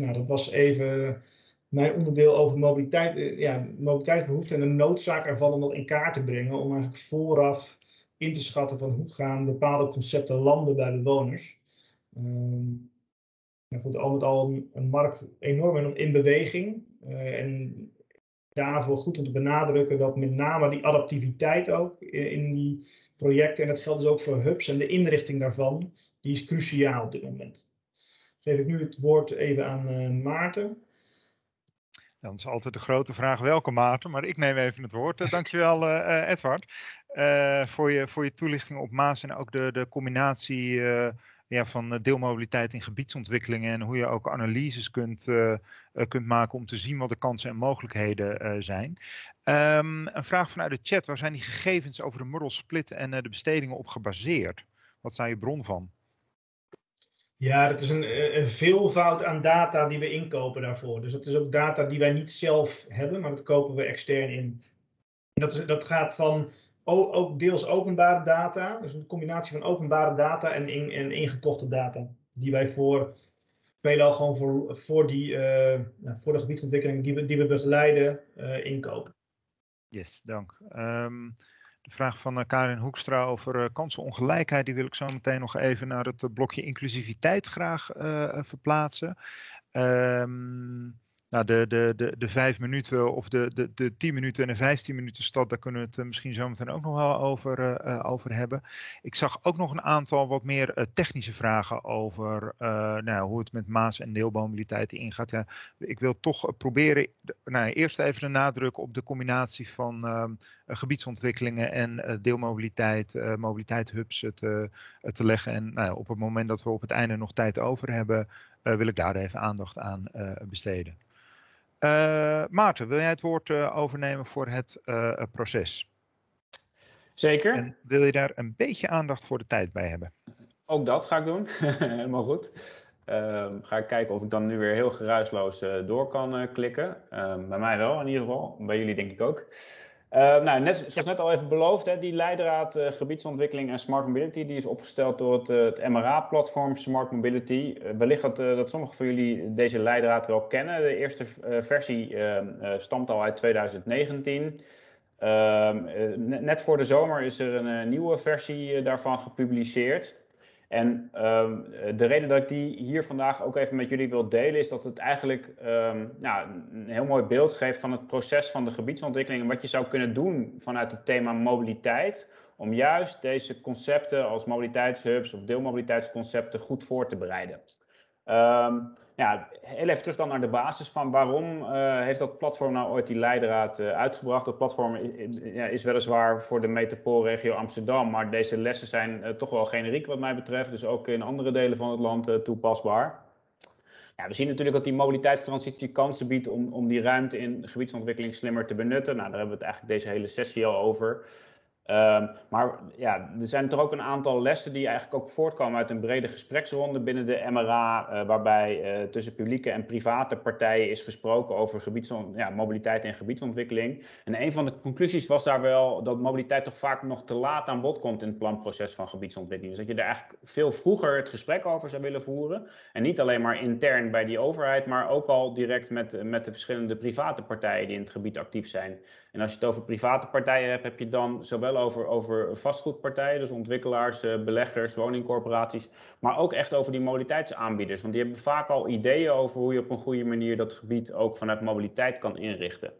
Nou, dat was even mijn onderdeel over mobiliteit, uh, ja, mobiliteitsbehoeften en de noodzaak ervan om dat in kaart te brengen. Om eigenlijk vooraf in te schatten van hoe gaan bepaalde concepten landen bij bewoners. Um, goed, al met al een, markt enorm in beweging. Uh, en daarvoor goed om te benadrukken dat met name die adaptiviteit ook in die projecten, en dat geldt dus ook voor hubs en de inrichting daarvan, die is cruciaal op dit moment. Geef ik nu het woord even aan uh, Maarten. Dan is altijd de grote vraag welke Maarten, maar ik neem even het woord. Uh, dankjewel uh, Edward voor, je, voor je toelichting op Maas en ook de, de combinatie ja, van deelmobiliteit in gebiedsontwikkelingen en hoe je ook analyses kunt, kunt maken om te zien wat de kansen en mogelijkheden zijn. Um, een vraag vanuit de chat, waar zijn die gegevens over de model split en de bestedingen op gebaseerd? Wat zijn je bron van? Ja, dat is een, een, veelvoud aan data die we inkopen daarvoor. Dus dat is ook data die wij niet zelf hebben, maar dat kopen we extern in. Dat, is, dat gaat van ook deels openbare data, dus een combinatie van openbare data en, in, en ingekochte data. Die wij voor, veelal gewoon voor, die, uh, voor de gebiedsontwikkeling die we, die we begeleiden, uh, inkopen. Yes, dank. Um, de vraag van uh, Karin Hoekstra over kansenongelijkheid, die wil ik zo meteen nog even naar het blokje inclusiviteit graag verplaatsen. Um, nou, de, de, de, de vijf minuten of de, de, de tien minuten en de vijftien minuten stad, daar kunnen we het misschien zo meteen ook nog wel over, uh, over hebben. Ik zag ook nog een aantal wat meer technische vragen over nou, hoe het met maas- en deelmobiliteit ingaat. Ik wil toch proberen, nou, eerst even de nadruk op de combinatie van ehm, gebiedsontwikkelingen en deelmobiliteit, mobiliteitshubs te, te leggen. En nou, op het moment dat we op het einde nog tijd over hebben, wil ik daar even aandacht aan besteden. Uh, Maarten, wil jij het woord uh, overnemen voor het uh, proces? Zeker. En wil je daar een beetje aandacht voor de tijd bij hebben? Ook dat ga ik doen. Helemaal goed. Ehm, ga ik kijken of ik dan nu weer heel geruisloos door kan klikken. Ehm, bij mij wel in ieder geval. Bij jullie denk ik ook. Uh, nou, net, zoals net al even beloofd, hè, die leidraad uh, gebiedsontwikkeling en smart mobility, die is opgesteld door het, uh, het MRA-platform Smart Mobility. wellicht dat, dat sommigen van jullie deze leidraad wel kennen. De eerste versie stamt al uit 2019. Ehm, net voor de zomer is er een nieuwe versie daarvan gepubliceerd. En um, de reden dat ik die hier vandaag ook even met jullie wil delen, is dat het eigenlijk nou, een heel mooi beeld geeft van het proces van de gebiedsontwikkeling en wat je zou kunnen doen vanuit het thema mobiliteit, om juist deze concepten als mobiliteitshubs of deelmobiliteitsconcepten goed voor te bereiden. Um, ja, heel even terug dan naar de basis van waarom uh, heeft dat platform nou ooit die leidraad uh, uitgebracht. Dat platform is, is, weliswaar voor de metropoolregio Amsterdam, maar deze lessen zijn uh, toch wel generiek wat mij betreft. Dus ook in andere delen van het land toepasbaar. Ja, we zien natuurlijk dat die mobiliteitstransitie kansen biedt om, om die ruimte in gebiedsontwikkeling slimmer te benutten. Nou, daar hebben we het eigenlijk deze hele sessie al over. Um, maar ja, er zijn er ook een aantal lessen die eigenlijk ook voortkomen uit een brede gespreksronde binnen de MRA, uh, waarbij uh, tussen publieke en private partijen is gesproken over ja, mobiliteit en gebiedsontwikkeling. En een van de conclusies was daar wel dat mobiliteit toch vaak nog te laat aan bod komt in het planproces van gebiedsontwikkeling. Dus dat je er eigenlijk veel vroeger het gesprek over zou willen voeren. En niet alleen maar intern bij die overheid, maar ook al direct met, met de verschillende private partijen die in het gebied actief zijn. En als je het over private partijen hebt, heb je dan zowel over, over vastgoedpartijen, dus ontwikkelaars, eh, beleggers, woningcorporaties, maar ook echt over die mobiliteitsaanbieders. Want die hebben vaak al ideeën over hoe je op een goede manier dat gebied ook vanuit mobiliteit kan inrichten.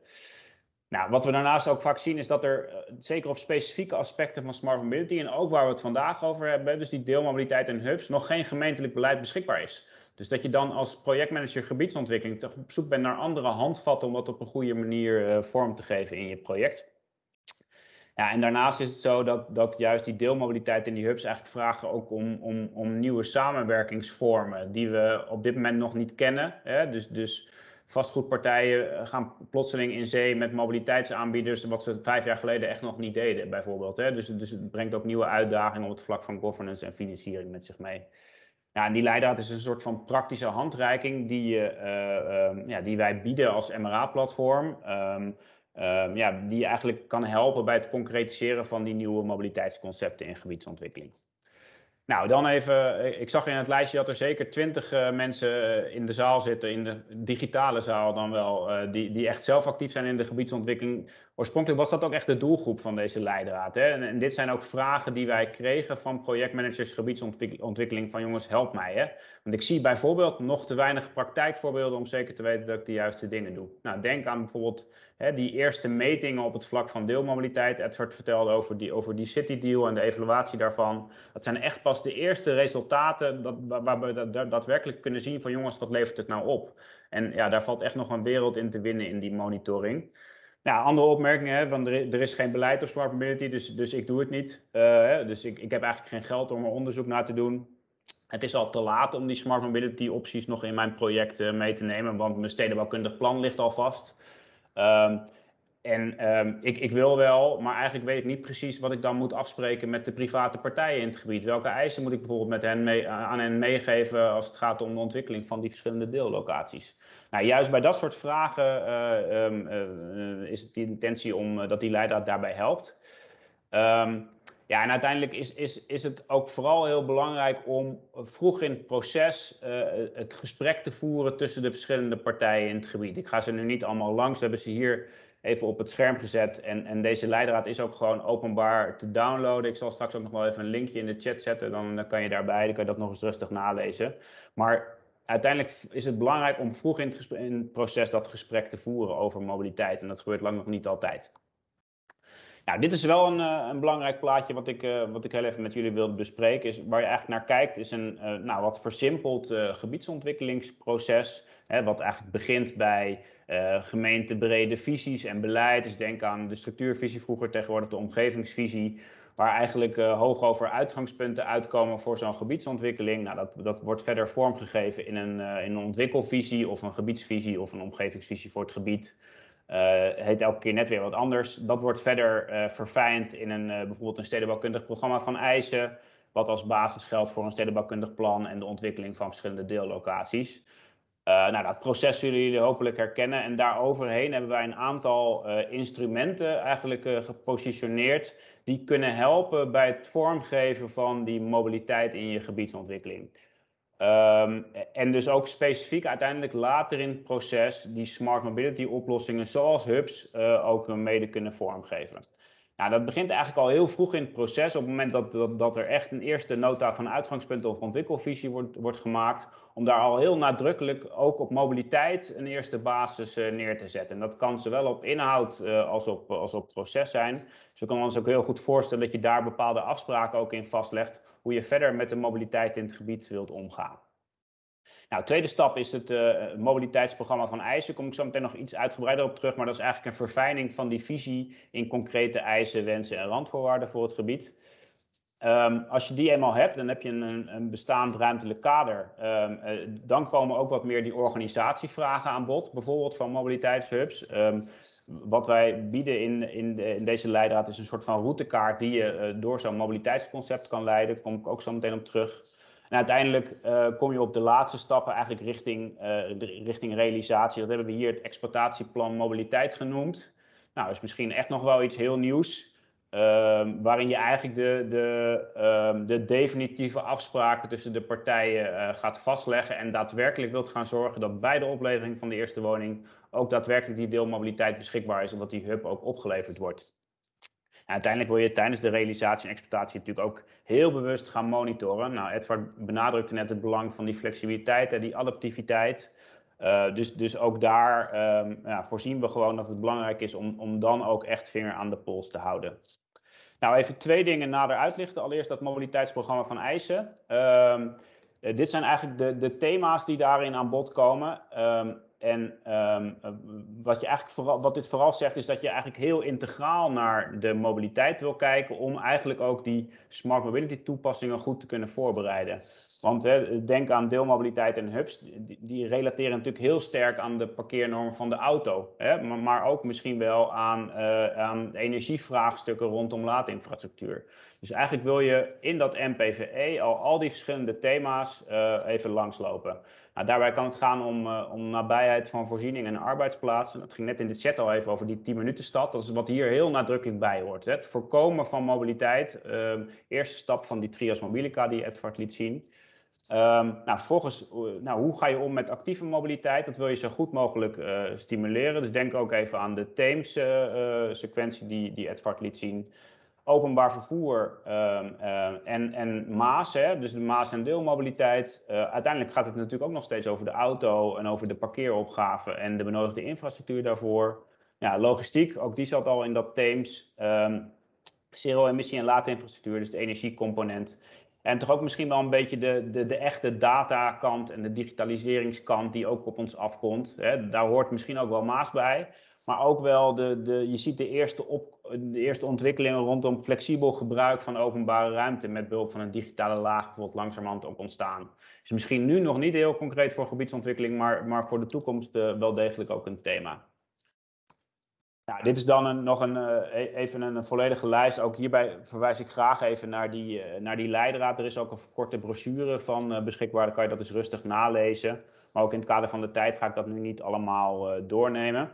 Nou, wat we daarnaast ook vaak zien is dat er, eh, zeker op specifieke aspecten van smart mobility en ook waar we het vandaag over hebben, dus die deelmobiliteit en hubs, nog geen gemeentelijk beleid beschikbaar is. Dus dat je dan als projectmanager gebiedsontwikkeling toch op zoek bent naar andere handvatten om dat op een goede manier uh, vorm te geven in je project. Ja, en daarnaast is het zo dat, dat juist die deelmobiliteit in die hubs eigenlijk vragen ook om, om, om nieuwe samenwerkingsvormen die we op dit moment nog niet kennen. Hè? Dus, dus vastgoedpartijen gaan plotseling in zee met mobiliteitsaanbieders, wat ze vijf jaar geleden echt nog niet deden, bijvoorbeeld. Hè? Dus, dus het brengt ook nieuwe uitdagingen op het vlak van governance en financiering met zich mee. Ja, en die leidraad is een soort van praktische handreiking die, uh, ja, die wij bieden als MRA-platform. Um, um, ja, die eigenlijk kan helpen bij het concretiseren van die nieuwe mobiliteitsconcepten in gebiedsontwikkeling. Nou, dan even, eh, ik zag in het lijstje dat er zeker twintig uh, mensen in de zaal zitten, in de digitale zaal dan wel, die, die echt zelf actief zijn in de gebiedsontwikkeling. Oorspronkelijk was dat ook echt de doelgroep van deze leidraad. Hè? En, dit zijn ook vragen die wij kregen van projectmanagers gebiedsontwikkeling van jongens, help mij. Hè? Want ik zie bijvoorbeeld nog te weinig praktijkvoorbeelden om zeker te weten dat ik de juiste dingen doe. Nou, denk aan bijvoorbeeld hè, die eerste metingen op het vlak van deelmobiliteit. Edward vertelde over die, over die City Deal en de evaluatie daarvan. Dat zijn echt pas de eerste resultaten dat, waar we daadwerkelijk kunnen zien van jongens, wat levert het nou op? En ja, daar valt echt nog een wereld in te winnen in die monitoring. Ja, andere opmerkingen, hè, want er, is geen beleid op smart mobility, dus, dus ik doe het niet. Uh, dus ik, ik heb eigenlijk geen geld om er onderzoek naar te doen. Het is al te laat om die smart mobility opties nog in mijn project uh, mee te nemen, want mijn stedenbouwkundig plan ligt al vast. Um, en um, ik, ik, wil wel, maar eigenlijk weet ik niet precies wat ik dan moet afspreken met de private partijen in het gebied. Welke eisen moet ik bijvoorbeeld met hen mee, aan hen meegeven als het gaat om de ontwikkeling van die verschillende deellocaties? Nou, juist bij dat soort vragen uh, um, uh, is het de intentie om uh, dat die leidraad daarbij helpt. Um, ja, en uiteindelijk is, is, is het ook vooral heel belangrijk om vroeg in het proces het gesprek te voeren tussen de verschillende partijen in het gebied. Ik ga ze nu niet allemaal langs, we hebben ze hier even op het scherm gezet. En, en deze leidraad is ook gewoon openbaar te downloaden. Ik zal straks ook nog wel even een linkje in de chat zetten. Dan, dan kan je daarbij, dan kan je dat nog eens rustig nalezen. Maar uiteindelijk is het belangrijk om vroeg in het, in het proces dat gesprek te voeren over mobiliteit. En dat gebeurt lang nog niet altijd. Nou, dit is wel een, uh, een belangrijk plaatje wat ik, uh, wat ik heel even met jullie wilde bespreken. Is waar je eigenlijk naar kijkt, is een uh, nou, wat versimpeld gebiedsontwikkelingsproces. Hè, wat eigenlijk begint bij gemeentebrede visies en beleid. Dus denk aan de structuurvisie vroeger, tegenwoordig de omgevingsvisie. Waar eigenlijk hoog over uitgangspunten uitkomen voor zo'n gebiedsontwikkeling. Nou, dat, dat wordt verder vormgegeven in een, in een ontwikkelvisie of een gebiedsvisie of een omgevingsvisie voor het gebied. Uh, heet elke keer net weer wat anders. Dat wordt verder uh, verfijnd in een, uh, bijvoorbeeld een stedenbouwkundig programma van eisen, wat als basis geldt voor een stedenbouwkundig plan en de ontwikkeling van verschillende deellocaties. Nou, dat proces zullen jullie hopelijk herkennen en daaroverheen hebben wij een aantal instrumenten eigenlijk gepositioneerd die kunnen helpen bij het vormgeven van die mobiliteit in je gebiedsontwikkeling. Um, en dus ook specifiek uiteindelijk later in het proces die smart mobility oplossingen zoals hubs ook mede kunnen vormgeven. Nou, dat begint eigenlijk al heel vroeg in het proces, op het moment dat, dat, dat er echt een eerste nota van uitgangspunt of ontwikkelvisie wordt, wordt gemaakt, om daar al heel nadrukkelijk ook op mobiliteit een eerste basis uh, neer te zetten. En dat kan zowel op inhoud uh, als, op, als op proces zijn. Dus we kunnen ons ook heel goed voorstellen dat je daar bepaalde afspraken ook in vastlegt, hoe je verder met de mobiliteit in het gebied wilt omgaan. Nou, tweede stap is het uh, mobiliteitsprogramma van eisen. Kom ik zo meteen nog iets uitgebreider op terug. Maar dat is eigenlijk een verfijning van die visie in concrete eisen, wensen en randvoorwaarden voor het gebied. Um, als je die eenmaal hebt, dan heb je een, een bestaand ruimtelijk kader. Um, uh, dan komen ook wat meer die organisatievragen aan bod, bijvoorbeeld van mobiliteitshubs. Um, wat wij bieden in, in, de, in, deze leidraad is een soort van routekaart die je uh, door zo'n mobiliteitsconcept kan leiden. Daar kom ik ook zo meteen op terug. En uiteindelijk uh, kom je op de laatste stappen eigenlijk richting, uh, richting realisatie. Dat hebben we hier het exploitatieplan mobiliteit genoemd. Nou, dat is misschien echt nog wel iets heel nieuws. Uh, waarin je eigenlijk de, de, ehm, de definitieve afspraken tussen de partijen eh, gaat vastleggen. En daadwerkelijk wilt gaan zorgen dat bij de oplevering van de eerste woning ook daadwerkelijk die deelmobiliteit beschikbaar is. En dat die hub ook opgeleverd wordt uiteindelijk wil je tijdens de realisatie en exploitatie natuurlijk ook heel bewust gaan monitoren. Nou, Edward benadrukte net het belang van die flexibiliteit en die adaptiviteit. Uh, dus, dus ook daar um, ja, voorzien we gewoon dat het belangrijk is om, om dan ook echt vinger aan de pols te houden. Nou, even twee dingen nader uitlichten. Allereerst dat mobiliteitsprogramma van eisen. Um, dit zijn eigenlijk de, de thema's die daarin aan bod komen. Um, en um, wat, je eigenlijk vooral, wat dit vooral zegt, is dat je eigenlijk heel integraal naar de mobiliteit wil kijken. om eigenlijk ook die smart mobility toepassingen goed te kunnen voorbereiden. Want hè, denk aan deelmobiliteit en hubs, die, relateren natuurlijk heel sterk aan de parkeernormen van de auto. Hè, maar, ook misschien wel aan, uh, aan energievraagstukken rondom laadinfrastructuur. Dus eigenlijk wil je in dat MPVE al al die verschillende thema's uh, even langslopen. Nou, daarbij kan het gaan om, uh, om nabijheid van voorzieningen en arbeidsplaatsen. Dat ging net in de chat al even over die 10 minuten stad. Dat is wat hier heel nadrukkelijk bij hoort. Hè. Het voorkomen van mobiliteit. eerste stap van die trias mobilica die Edvard liet zien. Um, nou, vervolgens, nou, hoe ga je om met actieve mobiliteit? Dat wil je zo goed mogelijk uh, stimuleren. Dus denk ook even aan de Theems-sequentie die, die Edvard liet zien openbaar vervoer um, uh, en, en Maas, hè, dus de Maas- en deelmobiliteit. Uh, uiteindelijk gaat het natuurlijk ook nog steeds over de auto en over de parkeeropgave en de benodigde infrastructuur daarvoor. Ja, logistiek, ook die zat al in dat Theems. Um, Zero-emissie en late infrastructuur, dus de energiecomponent. En toch ook misschien wel een beetje de, de, de echte datakant en de digitaliseringskant die ook op ons afkomt. Hè. Daar hoort misschien ook wel Maas bij. Maar ook wel, de, de, je ziet de eerste, op, de eerste ontwikkelingen rondom flexibel gebruik van openbare ruimte met behulp van een digitale laag bijvoorbeeld langzamerhand ook ontstaan. Is misschien nu nog niet heel concreet voor gebiedsontwikkeling, maar, maar voor de toekomst uh, wel degelijk ook een thema. Nou, dit is dan een, nog een, uh, even een, volledige lijst. Ook hierbij verwijs ik graag even naar die, uh, naar die leidraad. Er is ook een korte brochure van beschikbaar, dan kan je dat eens rustig nalezen. Maar ook in het kader van de tijd ga ik dat nu niet allemaal doornemen.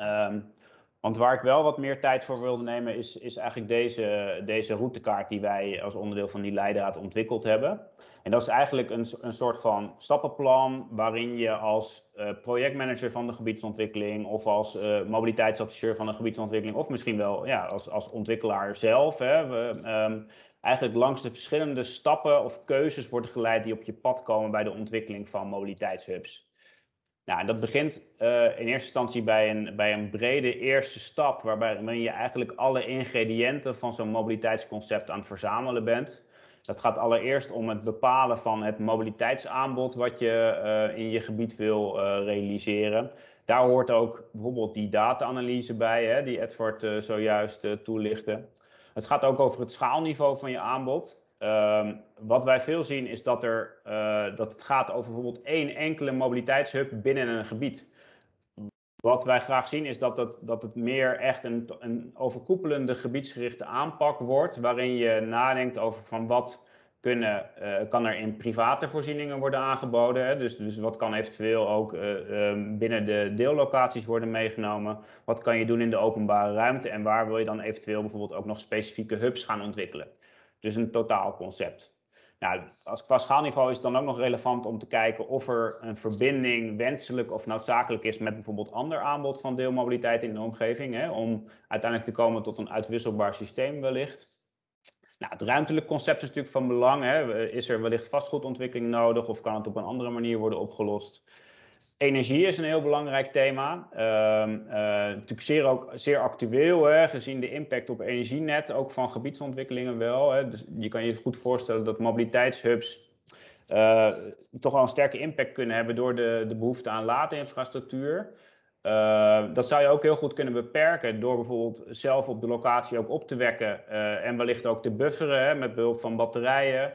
Um, want waar ik wel wat meer tijd voor wilde nemen, is, is eigenlijk deze, deze routekaart die wij als onderdeel van die leidraad ontwikkeld hebben. En dat is eigenlijk een, een soort van stappenplan waarin je als uh, projectmanager van de gebiedsontwikkeling of als uh, mobiliteitsadviseur van de gebiedsontwikkeling of misschien wel ja, als, als ontwikkelaar zelf, hè, we, um, eigenlijk langs de verschillende stappen of keuzes wordt geleid die op je pad komen bij de ontwikkeling van mobiliteitshubs. Nou, dat begint uh, in eerste instantie bij een, bij een brede eerste stap, waarbij je eigenlijk alle ingrediënten van zo'n mobiliteitsconcept aan het verzamelen bent. Dat gaat allereerst om het bepalen van het mobiliteitsaanbod wat je uh, in je gebied wil uh, realiseren. Daar hoort ook bijvoorbeeld die data-analyse bij, hè, die Edward zojuist toelichtte. Het gaat ook over het schaalniveau van je aanbod. Um, wat wij veel zien is dat, er, uh, dat het gaat over bijvoorbeeld één enkele mobiliteitshub binnen een gebied. Wat wij graag zien is dat het, dat het meer echt een, een overkoepelende gebiedsgerichte aanpak wordt, waarin je nadenkt over van wat kunnen, uh, kan er in private voorzieningen worden aangeboden. Hè? Dus, dus wat kan eventueel ook uh, uh, binnen de deellocaties worden meegenomen? Wat kan je doen in de openbare ruimte? En waar wil je dan eventueel bijvoorbeeld ook nog specifieke hubs gaan ontwikkelen? Dus een totaalconcept. Nou, als qua schaalniveau is het dan ook nog relevant om te kijken of er een verbinding wenselijk of noodzakelijk is met bijvoorbeeld ander aanbod van deelmobiliteit in de omgeving, hè, om uiteindelijk te komen tot een uitwisselbaar systeem wellicht. Nou, het ruimtelijk concept is natuurlijk van belang. Hè. Is er wellicht vastgoedontwikkeling nodig of kan het op een andere manier worden opgelost? Energie is een heel belangrijk thema. Uh, uh, natuurlijk zeer, ook, zeer actueel, hè, gezien de impact op energienet, ook van gebiedsontwikkelingen wel. Hè. Dus je kan je goed voorstellen dat mobiliteitshubs uh, toch wel een sterke impact kunnen hebben door de, de behoefte aan laadinfrastructuur. Uh, dat zou je ook heel goed kunnen beperken door bijvoorbeeld zelf op de locatie ook op te wekken en wellicht ook te bufferen met behulp van batterijen.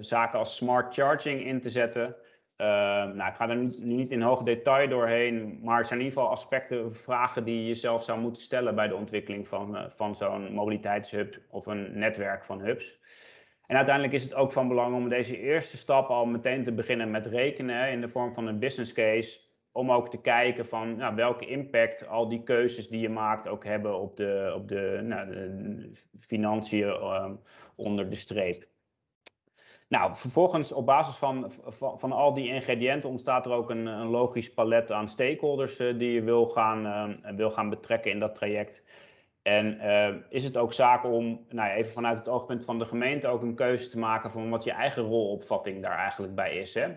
Zaken als smart charging in te zetten. Uh, nou, ik ga er niet in hoog detail doorheen, maar het zijn in ieder geval aspecten, vragen die je zelf zou moeten stellen bij de ontwikkeling van, uh, van zo'n mobiliteitshub of een netwerk van hubs. En uiteindelijk is het ook van belang om deze eerste stap al meteen te beginnen met rekenen in de vorm van een business case. Om ook te kijken van nou, welke impact al die keuzes die je maakt ook hebben op de, op de, nou, de financiën uh, onder de streep. Nou, vervolgens op basis van, van, al die ingrediënten ontstaat er ook een, een logisch palet aan stakeholders uh, die je wil gaan, uh, wil gaan betrekken in dat traject. En uh, is het ook zaak om, nou ja, even vanuit het oogpunt van de gemeente, ook een keuze te maken van wat je eigen rolopvatting daar eigenlijk bij is. Hè?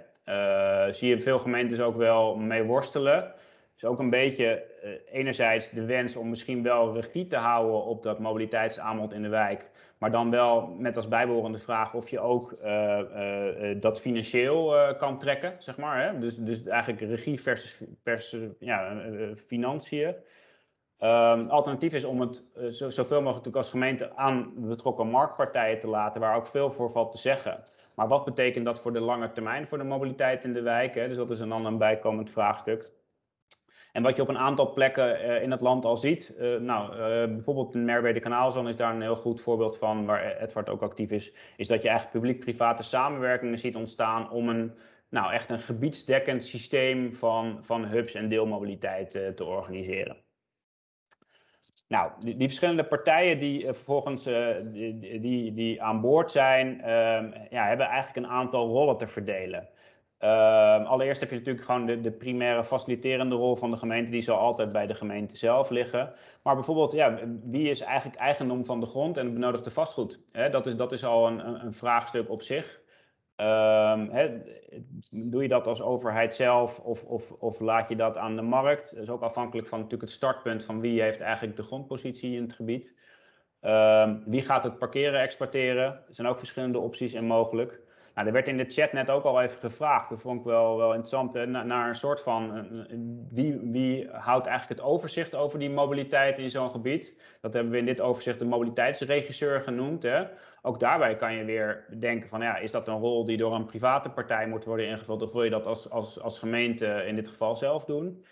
zie je veel gemeentes ook wel mee worstelen. Is ook een beetje enerzijds de wens om misschien wel regie te houden op dat mobiliteitsaanbod in de wijk. Maar dan wel met als bijbehorende vraag of je ook uh, uh, dat financieel kan trekken, zeg maar. Hè? Dus, dus eigenlijk regie versus, versus ja, financiën. Um, alternatief is om het zo, zoveel mogelijk als gemeente aan betrokken marktpartijen te laten, waar ook veel voor valt te zeggen. Maar wat betekent dat voor de lange termijn voor de mobiliteit in de wijk? Dus dat is dan een bijkomend vraagstuk. En wat je op een aantal plekken uh, in het land al ziet, uh, nou, uh, bijvoorbeeld in Merwede Kanaalzone is daar een heel goed voorbeeld van, waar Edward ook actief is, is dat je eigenlijk publiek-private samenwerkingen ziet ontstaan om een, nou, echt een gebiedsdekkend systeem van, van hubs en deelmobiliteit te organiseren. Nou, die, verschillende partijen die vervolgens die, die, aan boord zijn, ehm, ja, hebben eigenlijk een aantal rollen te verdelen. Ehm, allereerst heb je natuurlijk gewoon de, de, primaire faciliterende rol van de gemeente, die zal altijd bij de gemeente zelf liggen. Maar bijvoorbeeld, ja, wie is eigenlijk eigendom van de grond en het benodigde vastgoed? dat, is, dat is al een, een vraagstuk op zich. Um, doe je dat als overheid zelf of, of, of, laat je dat aan de markt? Dat is ook afhankelijk van natuurlijk het startpunt van wie heeft eigenlijk de grondpositie in het gebied. Um, wie gaat het parkeren exporteren? Er zijn ook verschillende opties en mogelijk. Nou, er werd in de chat net ook al even gevraagd, dat vond ik wel, wel interessant, naar een soort van wie, wie houdt eigenlijk het overzicht over die mobiliteit in zo'n gebied? Dat hebben we in dit overzicht de mobiliteitsregisseur genoemd. Hè? Ook daarbij kan je weer denken van ja, is dat een rol die door een private partij moet worden ingevuld of wil je dat als, als, als gemeente in dit geval zelf doen?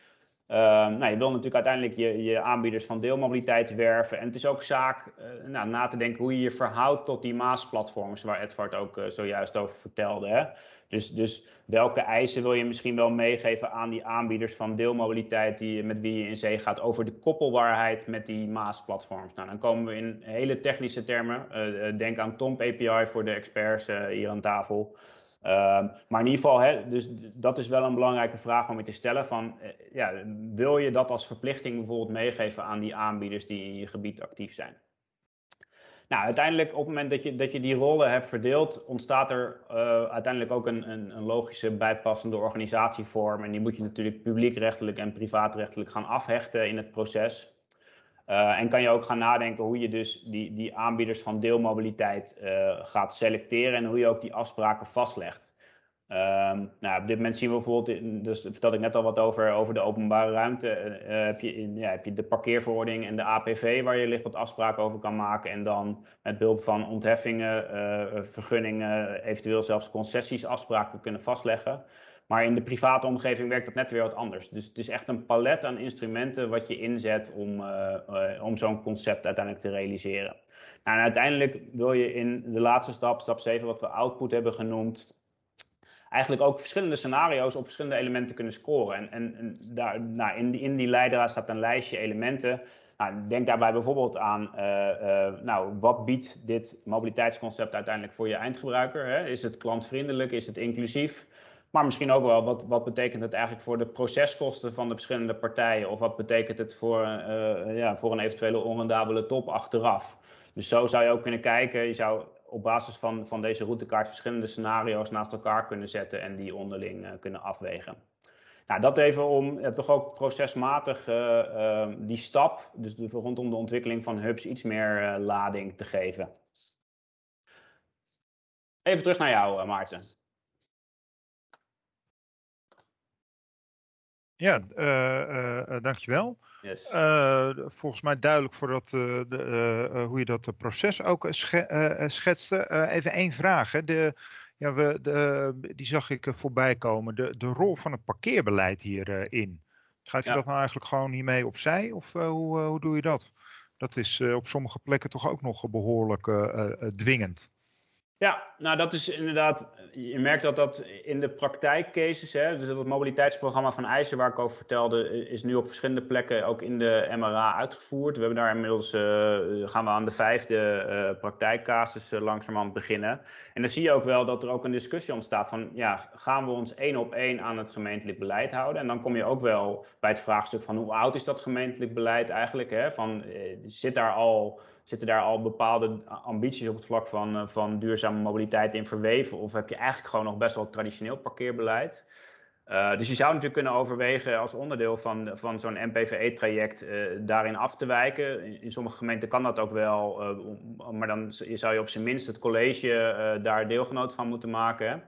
Ehm, nou, je wil natuurlijk uiteindelijk je, je, aanbieders van deelmobiliteit werven. En het is ook zaak uh, nou, na te denken hoe je je verhoudt tot die Maas-platforms, waar Edvard ook uh, zojuist over vertelde. Hè? Dus, dus, welke eisen wil je misschien wel meegeven aan die aanbieders van deelmobiliteit die, met wie je in zee gaat over de koppelbaarheid met die Maas-platforms? Nou, dan komen we in hele technische termen. Uh, denk aan TOMP API voor de experts hier aan tafel. Ehm, maar in ieder geval, dus dat is wel een belangrijke vraag om je te stellen. Van, eh, ja, wil je dat als verplichting bijvoorbeeld meegeven aan die aanbieders die in je gebied actief zijn? Nou, uiteindelijk op het moment dat je, dat je die rollen hebt verdeeld, ontstaat er uh, uiteindelijk ook een, een, een, logische bijpassende organisatievorm. En die moet je natuurlijk publiekrechtelijk en privaatrechtelijk gaan afhechten in het proces. Uh, en kan je ook gaan nadenken hoe je dus die, die aanbieders van deelmobiliteit uh, gaat selecteren en hoe je ook die afspraken vastlegt. Um, nou, op dit moment zien we bijvoorbeeld, dus vertelde ik net al wat over, over de openbare ruimte. Uh, heb, je in, ja, heb je de parkeerverordening en de APV waar je licht wat afspraken over kan maken. En dan met behulp van ontheffingen, vergunningen, eventueel zelfs concessies afspraken kunnen vastleggen. Maar in de private omgeving werkt dat net weer wat anders. Dus het is echt een palet aan instrumenten wat je inzet om, uh, uh, om zo'n concept uiteindelijk te realiseren. Nou, en uiteindelijk wil je in de laatste stap, stap 7, wat we output hebben genoemd, eigenlijk ook verschillende scenario's op verschillende elementen kunnen scoren. En, en, en daar, nou, in, die, in die leidraad staat een lijstje elementen. Nou, denk daarbij bijvoorbeeld aan, uh, nou, wat biedt dit mobiliteitsconcept uiteindelijk voor je eindgebruiker? Hè? Is het klantvriendelijk? Is het inclusief? Maar misschien ook wel, wat, wat betekent het eigenlijk voor de proceskosten van de verschillende partijen? Of wat betekent het voor, uh, ja, voor een eventuele onrendabele top achteraf? Dus zo zou je ook kunnen kijken. Je zou op basis van, van deze routekaart verschillende scenario's naast elkaar kunnen zetten en die onderling uh, kunnen afwegen. Nou, dat even om toch ook procesmatig uh, die stap, dus rondom de ontwikkeling van hubs, iets meer lading te geven. Even terug naar jou, Maarten. Ja, uh, uh, dankjewel. Yes. volgens mij duidelijk voor dat, de, hoe je dat proces ook schetste. even één vraag. Hè. De, ja, we, de, die zag ik voorbij komen. De, de rol van het parkeerbeleid hierin. Schrijf je dat nou eigenlijk gewoon hiermee opzij? Of hoe, hoe doe je dat? Dat is op sommige plekken toch ook nog behoorlijk dwingend. Ja, nou dat is inderdaad, je merkt dat dat in de praktijkcases, hè, dus het mobiliteitsprogramma van IJzer waar ik over vertelde, is nu op verschillende plekken ook in de MRA uitgevoerd. We hebben daar inmiddels, uh, gaan we aan de vijfde uh, praktijkcasus uh, langzamerhand beginnen. En dan zie je ook wel dat er ook een discussie ontstaat van, ja, gaan we ons één op één aan het gemeentelijk beleid houden? En dan kom je ook wel bij het vraagstuk van hoe oud is dat gemeentelijk beleid eigenlijk? Hè? Van, zit daar al Zitten daar al bepaalde ambities op het vlak van, eh, van duurzame mobiliteit in verweven? Of heb je eigenlijk gewoon nog best wel traditioneel parkeerbeleid? Uh, dus je zou natuurlijk kunnen overwegen als onderdeel van, van zo'n MPVE-traject eh, daarin af te wijken. In, sommige gemeenten kan dat ook wel, maar dan zou je op zijn minst het college daar deelgenoot van moeten maken.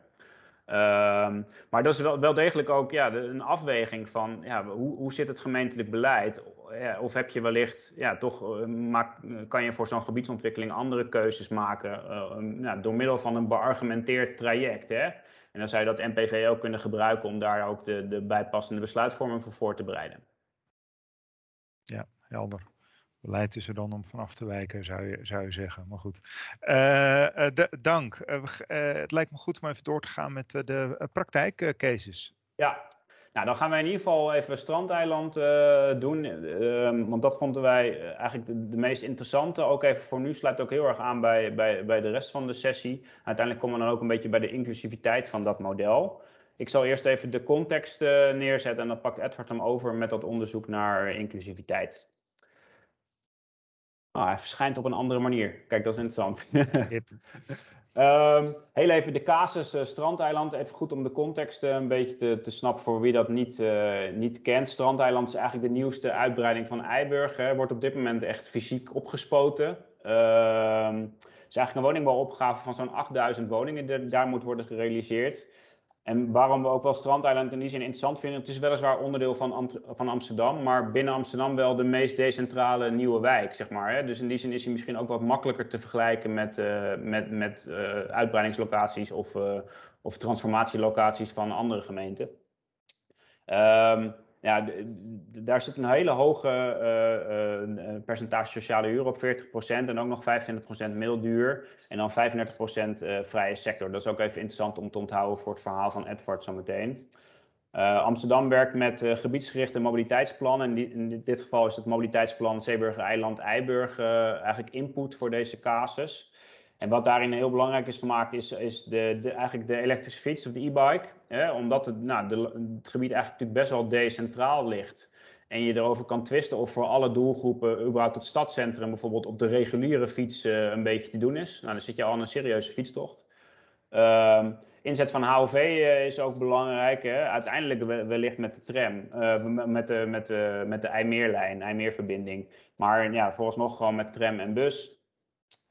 Um, maar dat is wel, wel degelijk ook ja, een afweging van ja, hoe, hoe zit het gemeentelijk beleid? Ja, of heb je wellicht, ja, toch uh, maak, kan je voor zo'n gebiedsontwikkeling andere keuzes maken ja, door middel van een beargumenteerd traject. Hè? En dan zou je dat NPV ook kunnen gebruiken om daar ook de, de bijpassende besluitvorming voor voor te bereiden. Ja, helder beleid is er dan om vanaf te wijken, zou je, zou je zeggen. Maar goed. Uh, dank. Uh, het lijkt me goed om even door te gaan met de praktijkcases. Ja, Nou, dan gaan wij in ieder geval even Strandeiland uh, doen. Uh, want dat vonden wij eigenlijk de, de, meest interessante. Ook even voor nu sluit ook heel erg aan bij, bij, bij de rest van de sessie. Uiteindelijk komen we dan ook een beetje bij de inclusiviteit van dat model. Ik zal eerst even de context neerzetten en dan pakt Edward hem over met dat onderzoek naar inclusiviteit. Oh, hij verschijnt op een andere manier. Kijk, dat is interessant. um, heel even de casus uh, Strandeiland. Even goed om de context uh, een beetje te, te, snappen voor wie dat niet, uh, niet kent. Strandeiland is eigenlijk de nieuwste uitbreiding van Eiburg. Hè. Wordt op dit moment echt fysiek opgespoten. Ehm, het is eigenlijk een woningbouwopgave van zo'n 8000 woningen die daar moet worden gerealiseerd. En waarom we ook wel Strandeiland in die zin interessant vinden, het is weliswaar onderdeel van, van Amsterdam, maar binnen Amsterdam wel de meest decentrale nieuwe wijk, zeg maar. Hè? Dus in die zin is hij misschien ook wat makkelijker te vergelijken met, uh, met, met uh, uitbreidingslocaties of, uh, of transformatielocaties van andere gemeenten. Um, ja, daar zit een hele hoge uh, uh, percentage sociale huur op, 40% en ook nog 25% middelduur en dan 35% uh, vrije sector. Dat is ook even interessant om te onthouden voor het verhaal van Edward zometeen. Amsterdam werkt met gebiedsgerichte mobiliteitsplannen. En in dit geval is het mobiliteitsplan Zeeburger Eiland Eiburg eigenlijk input voor deze casus. En wat daarin heel belangrijk is gemaakt, is, is de, de, eigenlijk de elektrische fiets of de e-bike. Omdat het, nou, de, gebied eigenlijk natuurlijk best wel decentraal ligt. En je erover kan twisten of voor alle doelgroepen überhaupt het stadscentrum bijvoorbeeld op de reguliere fiets uh, een beetje te doen is. Nou, dan zit je al aan een serieuze fietstocht. Uh, inzet van HOV uh, is ook belangrijk. Hè? Uiteindelijk wellicht met de tram, uh, met de, met de, met de IJmeerlijn, IJmeerverbinding. Maar ja, vooralsnog gewoon met tram en bus.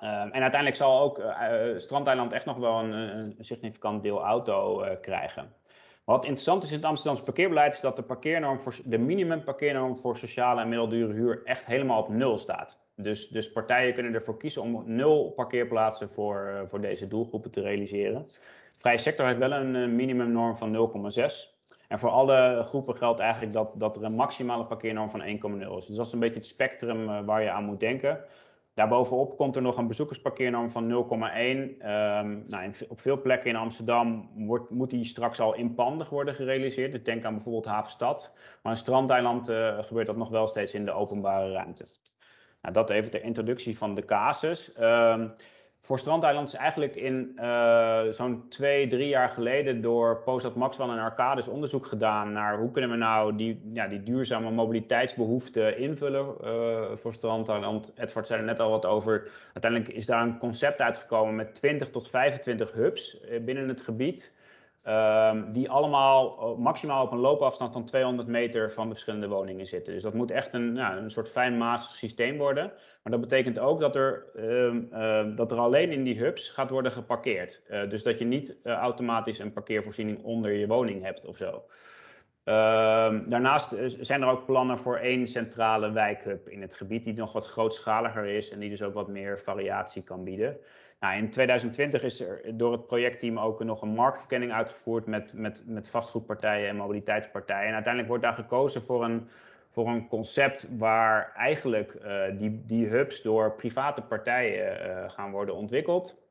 Uh, en uiteindelijk zal ook uh, Strandeiland echt nog wel een, een significant deel auto uh, krijgen. Wat interessant is in het Amsterdamse parkeerbeleid is dat de, parkeernorm voor, de minimum parkeernorm voor sociale en middeldure huur echt helemaal op nul staat. Dus, dus partijen kunnen ervoor kiezen om nul parkeerplaatsen voor, voor deze doelgroepen te realiseren. Vrije sector heeft wel een minimumnorm van 0,6. En voor alle groepen geldt eigenlijk dat, dat er een maximale parkeernorm van 1,0 is. Dus dat is een beetje het spectrum waar je aan moet denken. Daarbovenop komt er nog een bezoekersparkeernorm van 0,1. Um, nou, op veel plekken in Amsterdam wordt, moet die straks al inpandig worden gerealiseerd. Denk aan bijvoorbeeld Havenstad. Maar in Strandeiland uh, gebeurt dat nog wel steeds in de openbare ruimte. Nou, dat even de introductie van de casus. Um, voor Strandeiland is eigenlijk in uh, zo'n twee, drie jaar geleden door Postad Maxwell en Arcades onderzoek gedaan naar hoe kunnen we nou die, ja, die duurzame mobiliteitsbehoeften invullen uh, voor Strandeiland. Edward zei er net al wat over. Uiteindelijk is daar een concept uitgekomen met 20 tot 25 hubs uh, binnen het gebied. Um, die allemaal maximaal op een loopafstand van 200 meter van de verschillende woningen zitten. Dus dat moet echt een, ja, een soort systeem worden. Maar dat betekent ook dat er, um, uh, dat er alleen in die hubs gaat worden geparkeerd. Uh, dus dat je niet uh, automatisch een parkeervoorziening onder je woning hebt of zo. daarnaast zijn er ook plannen voor één centrale wijkhub in het gebied, die nog wat grootschaliger is en die dus ook wat meer variatie kan bieden. Nou, in 2020 is er door het projectteam ook nog een marktverkenning uitgevoerd met, met, met vastgoedpartijen en mobiliteitspartijen. En uiteindelijk wordt daar gekozen voor een, voor een concept waar eigenlijk uh, die, die hubs door private partijen uh, gaan worden ontwikkeld.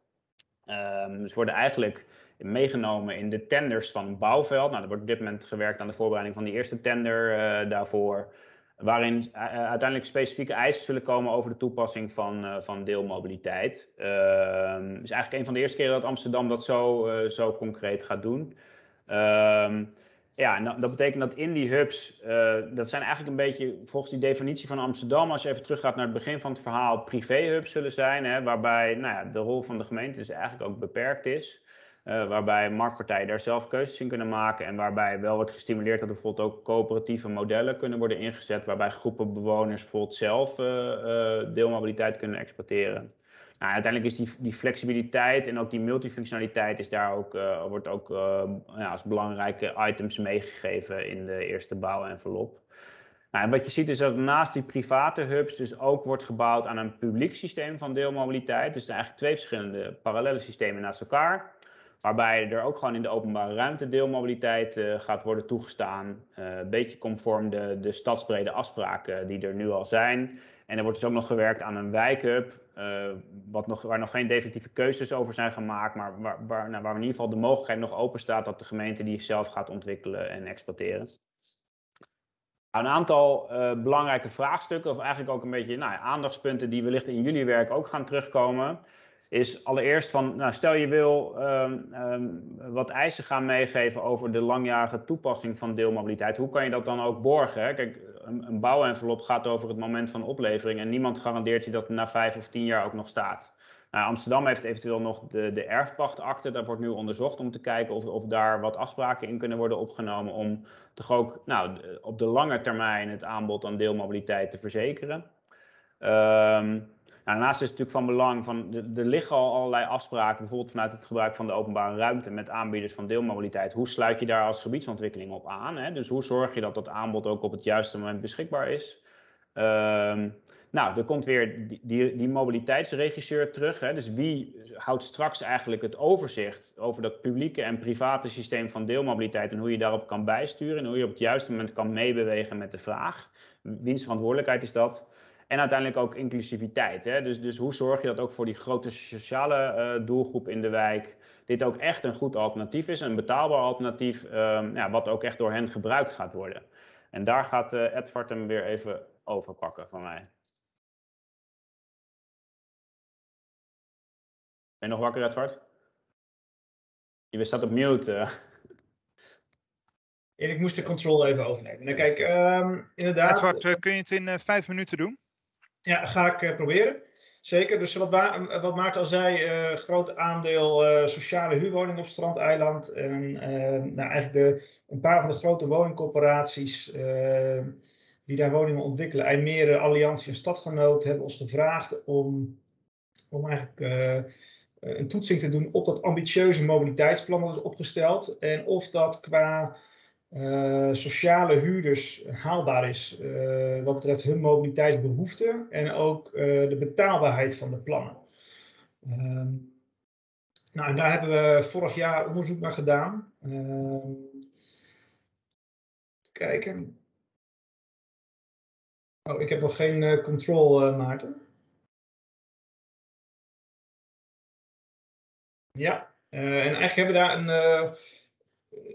Um, dus worden eigenlijk meegenomen in de tenders van Bouwveld. Nou, er wordt op dit moment gewerkt aan de voorbereiding van die eerste tender uh, daarvoor waarin uh, uiteindelijk specifieke eisen zullen komen over de toepassing van, uh, van deelmobiliteit. Het is eigenlijk een van de eerste keren dat Amsterdam dat zo, zo concreet gaat doen. Ehm, ja, dat betekent dat in die hubs, dat zijn eigenlijk een beetje volgens die definitie van Amsterdam, als je even teruggaat naar het begin van het verhaal, privéhubs zullen zijn, hè, waarbij nou ja, de rol van de gemeente dus eigenlijk ook beperkt is. Uh, waarbij marktpartijen daar zelf keuzes in kunnen maken en waarbij wel wordt gestimuleerd dat er bijvoorbeeld ook coöperatieve modellen kunnen worden ingezet, waarbij groepen bewoners bijvoorbeeld zelf uh, deelmobiliteit kunnen exporteren. Nou, uiteindelijk is die, die, flexibiliteit en ook die multifunctionaliteit is daar ook, wordt ook ja, als belangrijke items meegegeven in de eerste bouwenvelop. Nou, en wat je ziet is dat naast die private hubs dus ook wordt gebouwd aan een publiek systeem van deelmobiliteit. Dus eigenlijk twee verschillende parallele systemen naast elkaar. Waarbij er ook gewoon in de openbare ruimte deelmobiliteit uh, gaat worden toegestaan. Uh, een beetje conform de, de stadsbrede afspraken die er nu al zijn. En er wordt dus ook nog gewerkt aan een wijkup, uh, wat nog, waar nog geen definitieve keuzes over zijn gemaakt, maar waar, waar, nou, waar in ieder geval de mogelijkheid nog open staat dat de gemeente die zelf gaat ontwikkelen en exploiteren. Nou, een aantal belangrijke vraagstukken, of eigenlijk ook een beetje nou, aandachtspunten die wellicht in jullie werk ook gaan terugkomen is allereerst van, nou, stel je wil um, um, wat eisen gaan meegeven over de langjarige toepassing van deelmobiliteit. Hoe kan je dat dan ook borgen? Kijk, een, een bouwenvelop gaat over het moment van oplevering en niemand garandeert je dat na vijf of tien jaar ook nog staat. Nou, Amsterdam heeft eventueel nog de, de erfpachtakte. Dat wordt nu onderzocht om te kijken of, of daar wat afspraken in kunnen worden opgenomen om toch ook nou, op de lange termijn het aanbod aan deelmobiliteit te verzekeren. Nou, daarnaast is het natuurlijk van belang, van, er liggen al allerlei afspraken, bijvoorbeeld vanuit het gebruik van de openbare ruimte met aanbieders van deelmobiliteit. Hoe sluit je daar als gebiedsontwikkeling op aan? Hè? Dus hoe zorg je dat dat aanbod ook op het juiste moment beschikbaar is? Um, nou, er komt weer die, die, die mobiliteitsregisseur terug. Hè? Dus wie houdt straks eigenlijk het overzicht over dat publieke en private systeem van deelmobiliteit en hoe je daarop kan bijsturen en hoe je op het juiste moment kan meebewegen met de vraag? Wiens verantwoordelijkheid is dat? En uiteindelijk ook inclusiviteit. Hè? Dus, dus hoe zorg je dat ook voor die grote sociale uh, doelgroep in de wijk dit ook echt een goed alternatief is, een betaalbaar alternatief, um, ja, wat ook echt door hen gebruikt gaat worden. En daar gaat uh, Edvard hem weer even overpakken van mij. Ben je nog wakker, Edvard? Je staat op mute. Uh. ik moest de controle even overnemen. Nou, kijk, um, inderdaad. Edward, kun je het in uh, vijf minuten doen? Ja, ga ik uh, proberen. Zeker. Dus wat, wat Maarten al zei, uh, groot aandeel sociale huurwoningen op Strandeiland. En nou, eigenlijk de, een paar van de grote woningcorporaties die daar woningen ontwikkelen, IJmere, Alliantie en Stadgenoot, hebben ons gevraagd om, om eigenlijk een toetsing te doen op dat ambitieuze mobiliteitsplan dat is opgesteld. En of dat qua uh, sociale huurders haalbaar is uh, wat betreft hun mobiliteitsbehoeften en ook uh, de betaalbaarheid van de plannen. Ehm, nou, en daar hebben we vorig jaar onderzoek naar gedaan. Ehm, kijken. Oh, ik heb nog geen control, Maarten. Ja, en eigenlijk hebben we daar een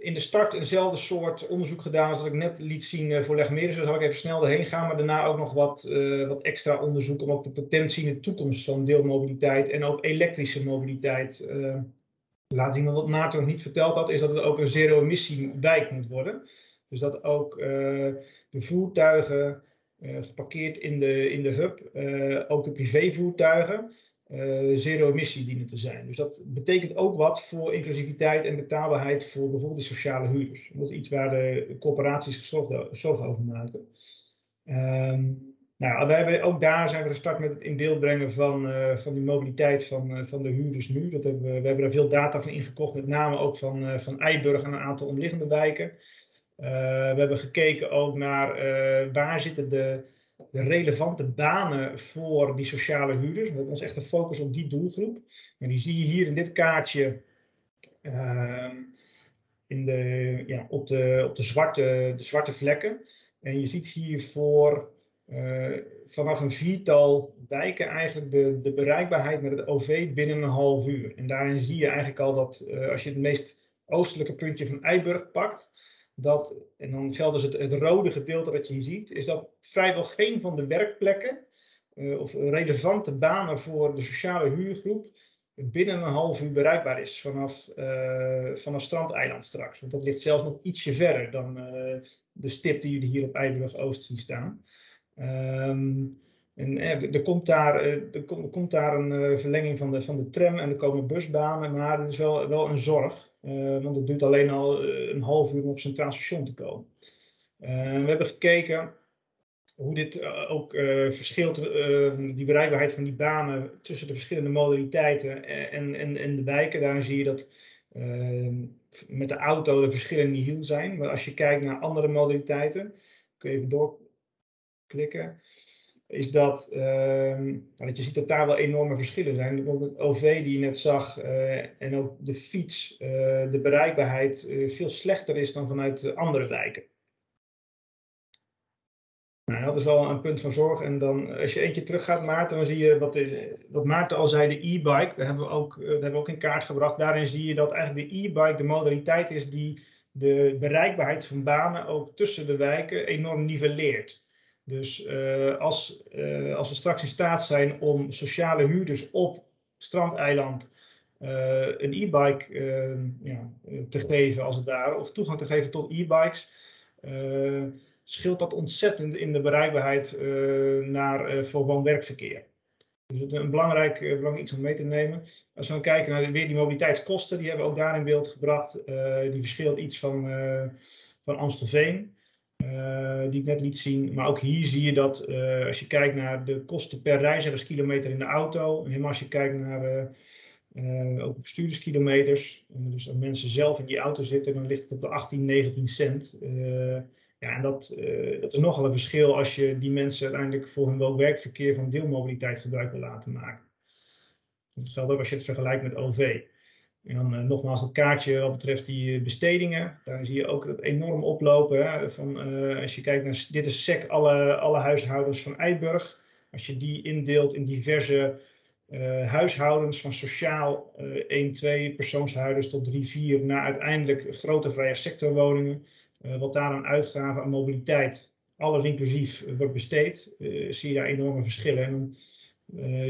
in de start eenzelfde soort onderzoek gedaan als dat ik net liet zien eh, voor. Dus daar zal ik even snel doorheen gaan. Maar daarna ook nog wat, uh, wat extra onderzoek om ook de potentie in de toekomst van deelmobiliteit en ook elektrische mobiliteit uh, te laten zien. Maar wat Maarten nog niet verteld had, is dat het ook een zero-emissie wijk moet worden. Dus dat ook de voertuigen geparkeerd in de, in de hub, ook de privévoertuigen, uh, zero-emissie dienen te zijn. Dus dat betekent ook wat voor inclusiviteit en betaalbaarheid voor bijvoorbeeld de sociale huurders. Dat is iets waar de corporaties zorgen over maken. Um, nou, we hebben, ook daar zijn we gestart met het in beeld brengen van, uh, van die mobiliteit van, uh, van de huurders nu. Dat hebben we, we hebben daar veel data van ingekocht, met name ook van, van Eiburg en een aantal omliggende wijken. we hebben gekeken ook naar waar zitten de, de relevante banen voor die sociale huurders. We hebben ons echt gefocust op die doelgroep. En die zie je hier in dit kaartje uh, in de, ja, op, de, op de, zwarte, de zwarte vlekken. En je ziet hier voor uh, vanaf een viertal wijken eigenlijk de, de bereikbaarheid met het OV binnen een half uur. En daarin zie je eigenlijk al dat uh, als je het meest oostelijke puntje van Eiburg pakt, dat, en dan geldt dus het, rode gedeelte dat je hier ziet, is dat vrijwel geen van de werkplekken uh, of relevante banen voor de sociale huurgroep binnen een half uur bereikbaar is vanaf, uh, vanaf Strandeiland straks. Want dat ligt zelfs nog ietsje verder dan uh, de stip die jullie hier op Eiburg Oost zien staan. Um, en er, komt daar, er, komt, komt daar een verlenging van de, van de tram en er komen busbanen, maar het is wel, wel een zorg. Uh, want het duurt alleen al uh, een half uur om op Centraal Station te komen. Uh, we hebben gekeken hoe dit ook verschilt, die bereikbaarheid van die banen tussen de verschillende modaliteiten en, en, en de wijken. Daarin zie je dat met de auto de verschillen niet heel zijn. Maar als je kijkt naar andere modaliteiten, kun je even doorklikken. Is dat, ehm, dat je ziet dat daar wel enorme verschillen zijn. Het OV die je net zag en ook de fiets, de bereikbaarheid veel slechter is dan vanuit andere wijken. Nou, dat is wel een punt van zorg. En dan, als je eentje teruggaat, Maarten, dan zie je wat, wat Maarten al zei, de e-bike. Daar hebben, we ook, dat hebben we ook in kaart gebracht. Daarin zie je dat eigenlijk de e-bike de modaliteit is die de bereikbaarheid van banen ook tussen de wijken enorm nivelleert. Dus uh, als, uh, als we straks in staat zijn om sociale huurders op strandeiland uh, een e-bike ja, te geven, als het ware, of toegang te geven tot e-bikes scheelt dat ontzettend in de bereikbaarheid naar, voor woon-werkverkeer. Dus het is een belangrijk, belangrijk iets om mee te nemen. Als we dan kijken naar de, weer die mobiliteitskosten, die hebben we ook daar in beeld gebracht. die verschilt iets van, van Amstelveen, die ik net liet zien. Maar ook hier zie je dat als je kijkt naar de kosten per reizigerskilometer in de auto, helemaal als je kijkt naar ook bestuurderskilometers, dus als mensen zelf in die auto zitten, dan ligt het op de 18, 19 cent. Ja, en dat, dat is nogal een verschil als je die mensen uiteindelijk voor hun woon-werkverkeer van deelmobiliteit gebruik wil laten maken. Dat geldt ook als je het vergelijkt met OV. En dan uh, nogmaals het kaartje wat betreft die eh, bestedingen. Daar zie je ook dat enorm oplopen. Hè, van, als je kijkt naar, dit is SEC, alle, alle huishoudens van Eiburg. Als je die indeelt in diverse huishoudens van sociaal 1, 2 persoonshuiders tot 3, 4 naar uiteindelijk grote vrije sectorwoningen uh, wat daar aan uitgaven aan mobiliteit, alles inclusief, uh, wordt besteed, uh, zie je daar enorme verschillen. En dan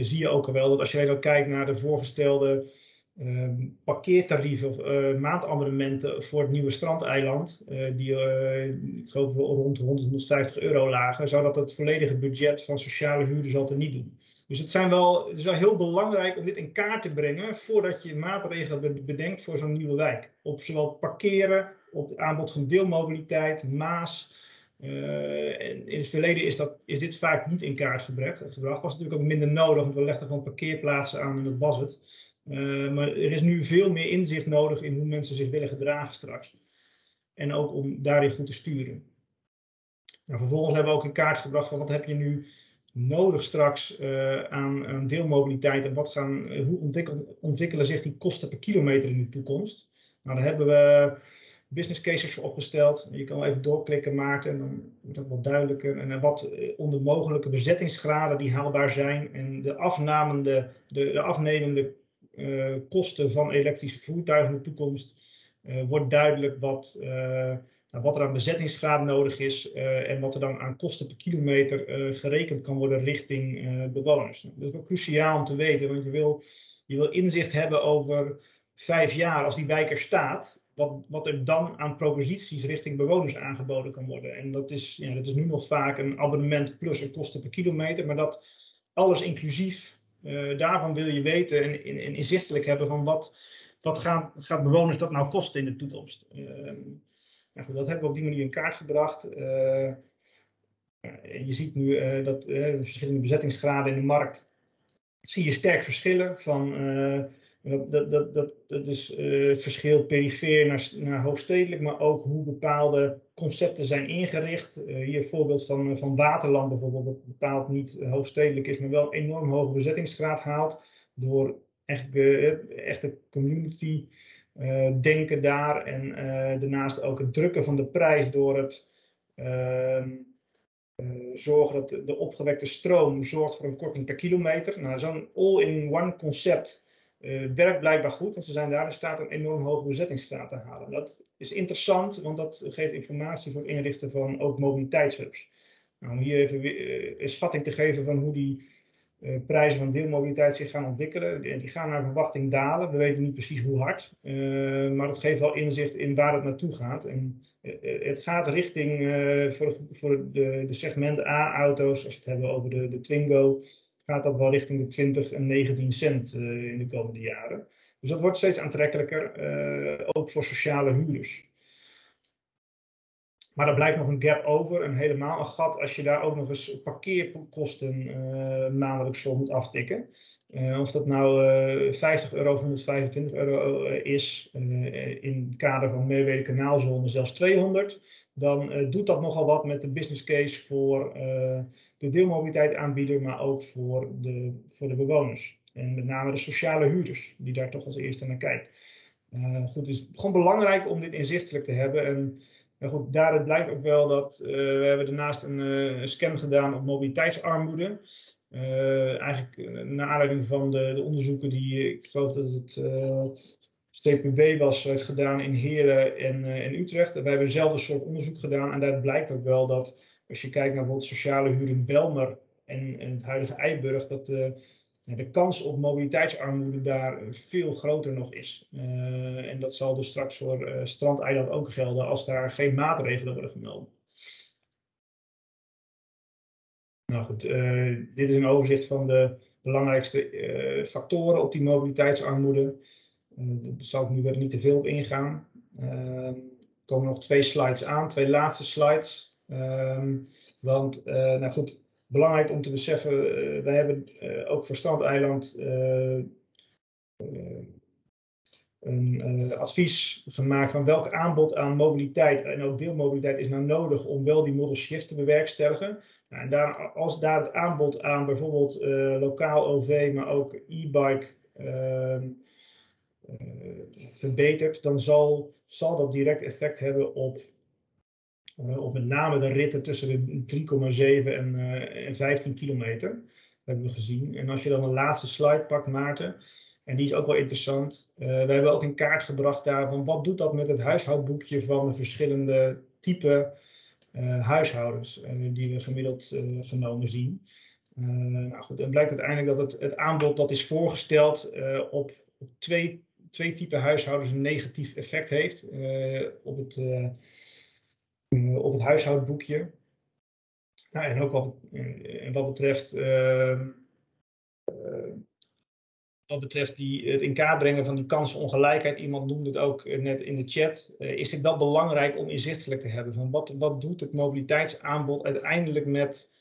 zie je ook al wel dat als jij dan kijkt naar de voorgestelde ehm, parkeertarieven of maandabonnementen voor het nieuwe strandeiland, die ik geloof rond 150 euro lagen, zou dat het volledige budget van sociale huurders al te niet doen. Dus het, zijn wel, het is wel heel belangrijk om dit in kaart te brengen voordat je maatregelen bedenkt voor zo'n nieuwe wijk. Op zowel parkeren op het aanbod van deelmobiliteit, Maas. Uh, en in het verleden is, dat, is dit vaak niet in kaart gebracht. Was natuurlijk ook minder nodig, want we legden gewoon parkeerplaatsen aan was het. Uh, maar er is nu veel meer inzicht nodig in hoe mensen zich willen gedragen straks. En ook om daarin goed te sturen. Nou, vervolgens hebben we ook in kaart gebracht van wat heb je nu nodig straks uh, aan, aan, deelmobiliteit en wat gaan, hoe ontwikkelen, ontwikkelen zich die kosten per kilometer in de toekomst. Nou, daar hebben we business cases voor opgesteld. Je kan even doorklikken, Maarten, en dan wordt dat wat duidelijker. En wat eh, onder mogelijke bezettingsgraden die haalbaar zijn en de, afnamende, de, de afnemende kosten van elektrische voertuigen in de toekomst, uh, wordt duidelijk wat, uh, nou, wat er aan bezettingsgraad nodig is en wat er dan aan kosten per kilometer gerekend kan worden richting bewoners. Dat is wel cruciaal om te weten, want je wil, je wil inzicht hebben over vijf jaar als die wijk er staat wat, wat er dan aan proposities richting bewoners aangeboden kan worden. En dat is, ja, dat is nu nog vaak een abonnement plus een kosten per kilometer, maar dat alles inclusief, uh, daarvan wil je weten en, inzichtelijk hebben van wat, wat gaat bewoners dat nou kosten in de toekomst. Uh, nou goed, dat hebben we op die manier in kaart gebracht. Uh, je ziet nu dat verschillende bezettingsgraden in de markt, zie je sterk verschillen van dat, dat, dat, dat, is uh, het verschil perifeer naar, naar hoofdstedelijk, maar ook hoe bepaalde concepten zijn ingericht. Uh, hier voorbeeld van, uh, van Waterland bijvoorbeeld, dat bepaald niet hoofdstedelijk is, maar wel enorm hoge bezettingsgraad haalt. Door echt, echte community denken daar. En daarnaast ook het drukken van de prijs door het ehm, zorgen dat de, de opgewekte stroom zorgt voor een korting per kilometer. Nou, zo'n all-in-one concept uh, werkt blijkbaar goed, want ze zijn daar in staat een enorm hoge bezettingsgraad te halen. Dat is interessant, want dat geeft informatie voor het inrichten van ook mobiliteitshubs. Nou, om hier even uh, een schatting te geven van hoe die uh, prijzen van deelmobiliteit zich gaan ontwikkelen. Die, die, gaan naar verwachting dalen. We weten niet precies hoe hard, maar dat geeft wel inzicht in waar het naartoe gaat. En het gaat richting voor, voor de, de segment A-auto's, als we het hebben over de, de Twingo gaat dat wel richting de 20 en 19 cent uh, in de komende jaren. Dus dat wordt steeds aantrekkelijker, uh, ook voor sociale huurders. Maar er blijft nog een gap over en helemaal een gat als je daar ook nog eens parkeerkosten uh, maandelijks voor moet aftikken. Of dat nou 50 euro of 125 euro is, in het kader van Meerwede Kanaalzone zelfs 200, dan doet dat nogal wat met de business case voor de deelmobiliteit aanbieder, maar ook voor de, voor de bewoners. En met name de sociale huurders, die daar toch als eerste naar kijken. Goed, het is gewoon belangrijk om dit inzichtelijk te hebben. En goed, daaruit blijkt ook wel dat we hebben daarnaast een, uh, scan gedaan op mobiliteitsarmoede. Eigenlijk naar aanleiding van de, de, onderzoeken die, ik geloof dat het CPB was, heeft gedaan in Heren en, en Utrecht. En wij hebben hetzelfde soort onderzoek gedaan. En daar blijkt ook wel dat als je kijkt naar bijvoorbeeld sociale huur in Belmer en, het huidige Eiburg, dat de kans op mobiliteitsarmoede daar veel groter nog is. Uh, en dat zal dus straks voor uh, Strandeiland ook gelden als daar geen maatregelen worden genomen. Nou goed, uh, dit is een overzicht van de belangrijkste factoren op die mobiliteitsarmoede. daar zal ik nu weer niet te veel op ingaan. er komen nog twee slides aan, twee laatste slides. Ehm, want, nou goed, belangrijk om te beseffen, wij hebben ook voor Strandeiland een advies gemaakt van welk aanbod aan mobiliteit en ook deelmobiliteit is nou nodig om wel die model shift te bewerkstelligen. Nou, en als daar het aanbod aan bijvoorbeeld lokaal OV, maar ook e-bike ehm, verbetert, dan zal, zal dat direct effect hebben op op met name de ritten tussen de 3,7 en, en 15 kilometer. Dat hebben we gezien. En als je dan een laatste slide pakt, Maarten, en die is ook wel interessant. Uh, we hebben ook een kaart gebracht daarvan. Wat doet dat met het huishoudboekje van de verschillende type huishoudens die we gemiddeld genomen zien? nou goed, dan blijkt uiteindelijk dat het, het aanbod dat is voorgesteld op, op twee, twee typen huishoudens een negatief effect heeft. op het eh, op het huishoudboekje. Nou, en ook wat, uh, wat betreft, ehm, eh, wat betreft die, het in kaart brengen van die kansenongelijkheid, iemand noemde het ook net in de chat, is dit wel belangrijk om inzichtelijk te hebben. Van wat, wat doet het mobiliteitsaanbod uiteindelijk met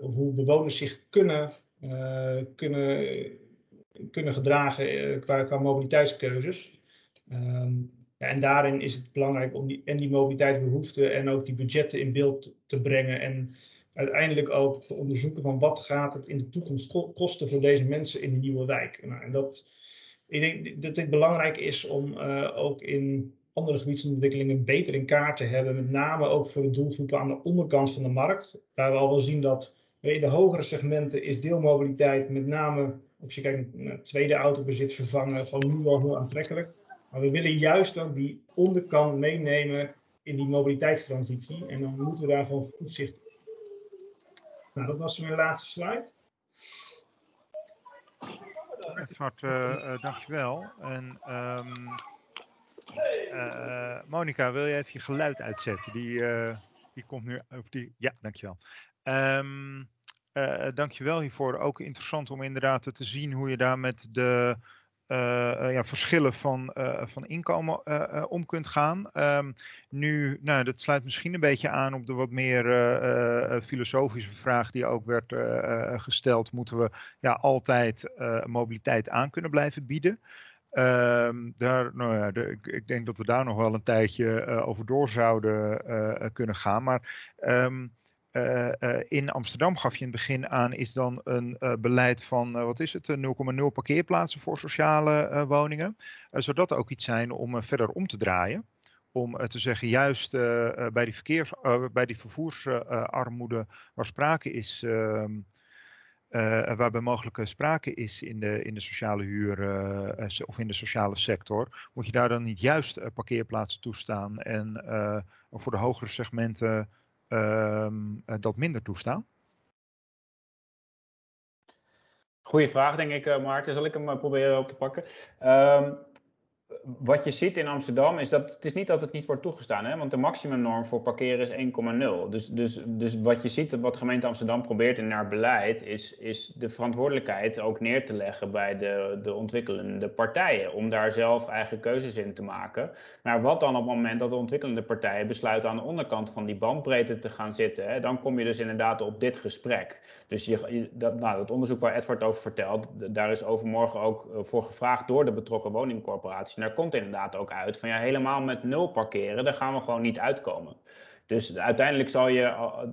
hoe bewoners zich kunnen, kunnen, kunnen gedragen qua, qua mobiliteitskeuzes. Um, ja, en daarin is het belangrijk om die, en die mobiliteitsbehoeften en ook die budgetten in beeld te brengen. En uiteindelijk ook te onderzoeken van wat gaat het in de toekomst kosten voor deze mensen in de nieuwe wijk. Nou, en dat, ik denk dat dit belangrijk is om uh, ook in andere gebiedsontwikkelingen beter in kaart te hebben. Met name ook voor de doelgroepen aan de onderkant van de markt. Waar we al wel zien dat in de hogere segmenten is deelmobiliteit met name als je kijkt naar tweede autobezit vervangen gewoon nu wel heel aantrekkelijk. Maar we willen juist ook die onderkant meenemen in die mobiliteitstransitie. En dan moeten we daar gewoon goed zicht. Nou, dat was mijn laatste slide. Edvard, uh, uh, dankjewel. En um, uh, Monika, wil je even je geluid uitzetten? Die, die komt nu. Of die, ja, dankjewel. Um, dankjewel hiervoor. Ook interessant om inderdaad te zien hoe je daar met de ja, verschillen van, uh, van inkomen om kunt gaan. Um, nu, nou, dat sluit misschien een beetje aan op de wat meer filosofische vraag die ook werd gesteld. Moeten we ja, altijd mobiliteit aan kunnen blijven bieden? Um, daar, nou ja, ik, ik, denk dat we daar nog wel een tijdje over door zouden kunnen gaan. Maar um, uh, uh, in Amsterdam gaf je in het begin aan, is dan een uh, beleid van, wat is het, 0,0 parkeerplaatsen voor sociale woningen. zodat er ook iets zijn om verder om te draaien. Om te zeggen, juist bij, die verkeers, bij die vervoersarmoede waar sprake is, ehm, waarbij mogelijk sprake is in de, in de sociale huur of in de sociale sector, moet je daar dan niet juist parkeerplaatsen toestaan en voor de hogere segmenten dat minder toestaan? Goeie vraag, denk ik, uh, Maarten. Zal ik hem uh, proberen op te pakken? Um, wat je ziet in Amsterdam is dat het is niet dat het niet wordt toegestaan, hè? want de maximumnorm voor parkeren is 1,0. Dus, dus, dus wat je ziet, wat gemeente Amsterdam probeert in haar beleid, is, is de verantwoordelijkheid ook neer te leggen bij de, de ontwikkelende partijen, om daar zelf eigen keuzes in te maken. Maar wat dan op het moment dat de ontwikkelende partijen besluiten aan de onderkant van die bandbreedte te gaan zitten, hè? dan kom je dus inderdaad op dit gesprek. Dus je, dat, nou, dat onderzoek waar Edward over vertelt, daar is overmorgen ook eh, voor gevraagd door de betrokken woningcorporatie daar komt inderdaad ook uit van ja, helemaal met nul parkeren, daar gaan we gewoon niet uitkomen. Dus uiteindelijk zal je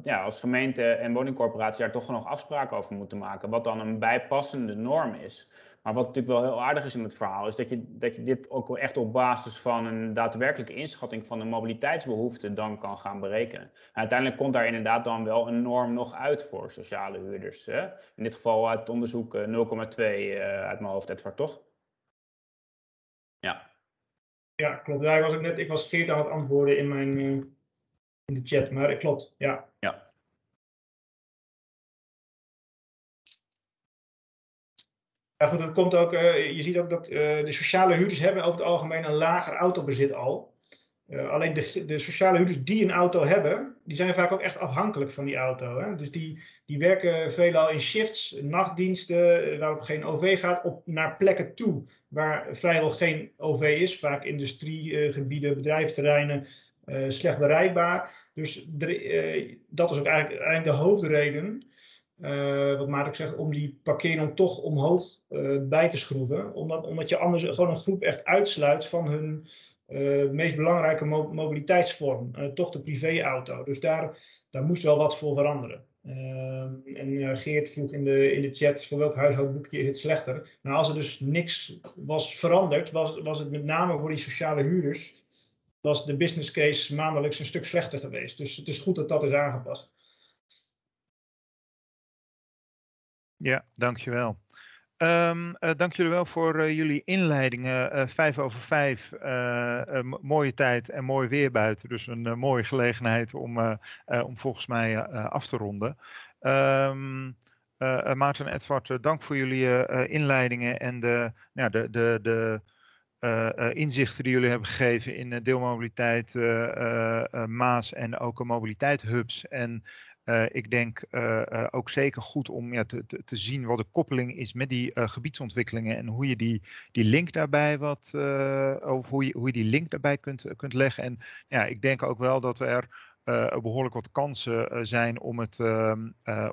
ja, als gemeente en woningcorporatie daar toch nog afspraken over moeten maken, wat dan een bijpassende norm is. Maar wat natuurlijk wel heel aardig is in het verhaal, is dat je, dat je dit ook echt op basis van een daadwerkelijke inschatting van de mobiliteitsbehoeften dan kan gaan berekenen. uiteindelijk komt daar inderdaad dan wel een norm nog uit voor sociale huurders. Hè? In dit geval uit onderzoek 0,2 uh, eh, uit mijn hoofd, Edward, toch? Ja. Ja, klopt. Ja, ik was ook net, ik was aan het antwoorden in mijn uh, in de chat, maar het klopt. Ja. Ja. Ja, goed, dat komt ook, uh, je ziet ook dat uh, de sociale huurders hebben over het algemeen een lager autobezit al. Alleen de, de, sociale huurders die een auto hebben, die zijn vaak ook echt afhankelijk van die auto. Hè? Dus die, die werken veelal in shifts, nachtdiensten, eh, waarop geen OV gaat, op, naar plekken toe waar vrijwel geen OV is. Vaak industriegebieden, uh, bedrijventerreinen, uh, slecht bereikbaar. Dus dat is ook eigenlijk, eigenlijk de hoofdreden, wat Maarten zegt, om die parkeernorm toch omhoog bij te schroeven. Omdat, omdat je anders gewoon een groep echt uitsluit van hun uh, meest belangrijke mobiliteitsvorm, uh, toch de privéauto. Dus daar, daar moest wel wat voor veranderen. Uh, en Geert vroeg in de, in de chat voor welk huishoudboekje is het slechter. Nou, als er dus niks was veranderd, was, was het met name voor die sociale huurders, was de business case maandelijks een stuk slechter geweest. Dus het is goed dat dat is aangepast. Ja, dankjewel. Um, uh, dank jullie wel voor uh, jullie inleidingen. Uh, vijf over vijf, mooie tijd en mooi weer buiten. Dus een mooie gelegenheid om, om volgens mij af te ronden. Um, Maarten en Edward, dank voor jullie inleidingen en de, de, de, de inzichten die jullie hebben gegeven in deelmobiliteit, Maas en ook mobiliteitshubs. En uh, ik denk uh, uh, ook zeker goed om ja, te, te, te, zien wat de koppeling is met die gebiedsontwikkelingen en hoe je die, die link daarbij wat, of hoe je, hoe je die link daarbij kunt, kunt leggen. En ja, ik denk ook wel dat er uh, behoorlijk wat kansen uh, zijn om het, uh,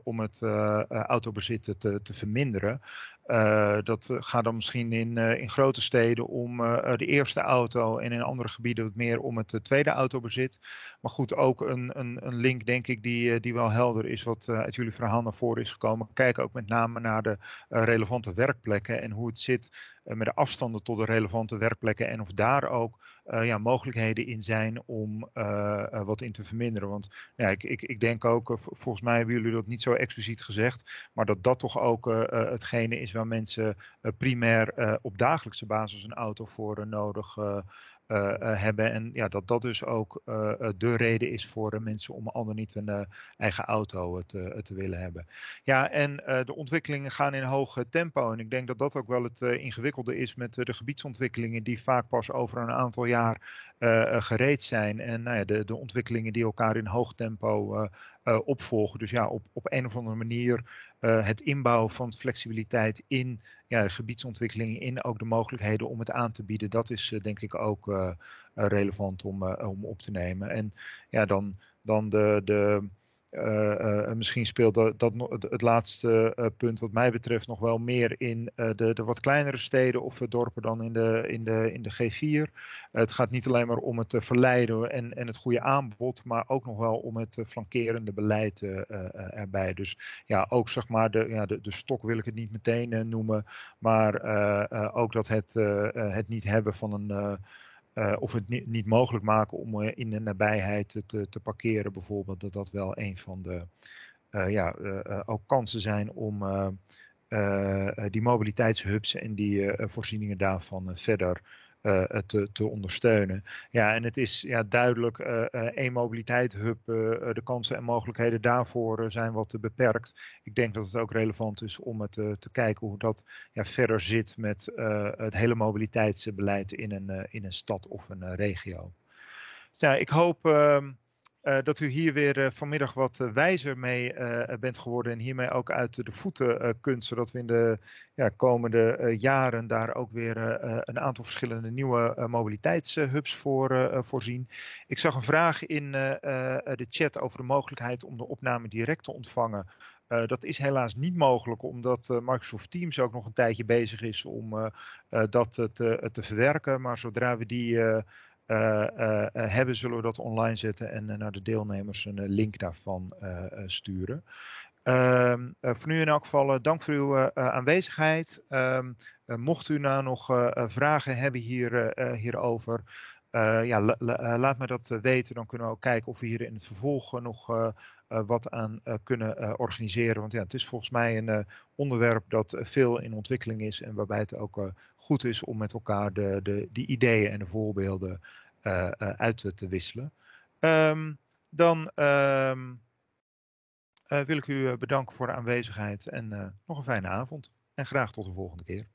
om het autobezit te, te verminderen. dat gaat dan misschien in, in grote steden om de eerste auto en in andere gebieden wat meer om het tweede autobezit. Maar goed, ook een, een, een link denk ik die, die wel helder is wat uit jullie verhaal naar voren is gekomen. Kijk ook met name naar de relevante werkplekken en hoe het zit met de afstanden tot de relevante werkplekken en of daar ook uh, ja, mogelijkheden in zijn om uh, uh, wat in te verminderen. Want ja, ik, ik, ik denk ook, volgens mij hebben jullie dat niet zo expliciet gezegd, maar dat dat toch ook hetgene is waar mensen primair op dagelijkse basis een auto voor nodig uh, hebben. En ja, dat dat dus ook uh, de reden is voor mensen om al dan niet een eigen auto te, te willen hebben. Ja, en de ontwikkelingen gaan in hoog tempo. En ik denk dat dat ook wel het ingewikkelde is met de gebiedsontwikkelingen die vaak pas over een aantal jaar gereed zijn. En nou ja, de, de ontwikkelingen die elkaar in hoog tempo opvolgen. Dus ja, op, op een of andere manier uh, het inbouwen van flexibiliteit in ja, gebiedsontwikkelingen, in ook de mogelijkheden om het aan te bieden, dat is uh, denk ik ook uh, relevant om, om op te nemen. En ja, dan, dan de, de, misschien speelt dat, het laatste uh, punt wat mij betreft nog wel meer in de, de, wat kleinere steden of dorpen dan in de, in de, in de G4. het gaat niet alleen maar om het verleiden en, en het goede aanbod, maar ook nog wel om het flankerende beleid erbij. Dus ja, ook zeg maar de, ja, de, de stok wil ik het niet meteen noemen, maar ook dat het, het niet hebben van een uh, of het niet, niet, mogelijk maken om uh, in de nabijheid te, te, parkeren, bijvoorbeeld, dat dat wel een van de uh, ja, ook kansen zijn om die mobiliteitshubs en die voorzieningen daarvan verder te, te, ondersteunen. Ja, en het is ja, duidelijk, e-mobiliteit hub, de kansen en mogelijkheden daarvoor zijn wat beperkt. Ik denk dat het ook relevant is om het te kijken hoe dat ja, verder zit met het hele mobiliteitsbeleid in een, in een stad of een regio. Ja, ik hoop ehm, uh, dat u hier weer uh, vanmiddag wat uh, wijzer mee bent geworden en hiermee ook uit de voeten kunt, zodat we in de ja, komende jaren daar ook weer een aantal verschillende nieuwe mobiliteitshubs voor voorzien. Ik zag een vraag in de chat over de mogelijkheid om de opname direct te ontvangen. dat is helaas niet mogelijk, omdat Microsoft Teams ook nog een tijdje bezig is om dat te, verwerken. Maar zodra we die hebben, zullen we dat online zetten en naar de deelnemers een link daarvan sturen. Uh, voor nu in elk geval dank voor uw aanwezigheid. Ehm, mocht u nou nog vragen hebben hier, hierover, ja, laat me dat weten. Dan kunnen we ook kijken of we hier in het vervolg nog wat aan kunnen organiseren. Want ja, het is volgens mij een onderwerp dat veel in ontwikkeling is en waarbij het ook goed is om met elkaar de, de, die ideeën en de voorbeelden uit te wisselen. Um, dan um, wil ik u bedanken voor de aanwezigheid en nog een fijne avond. En graag tot de volgende keer.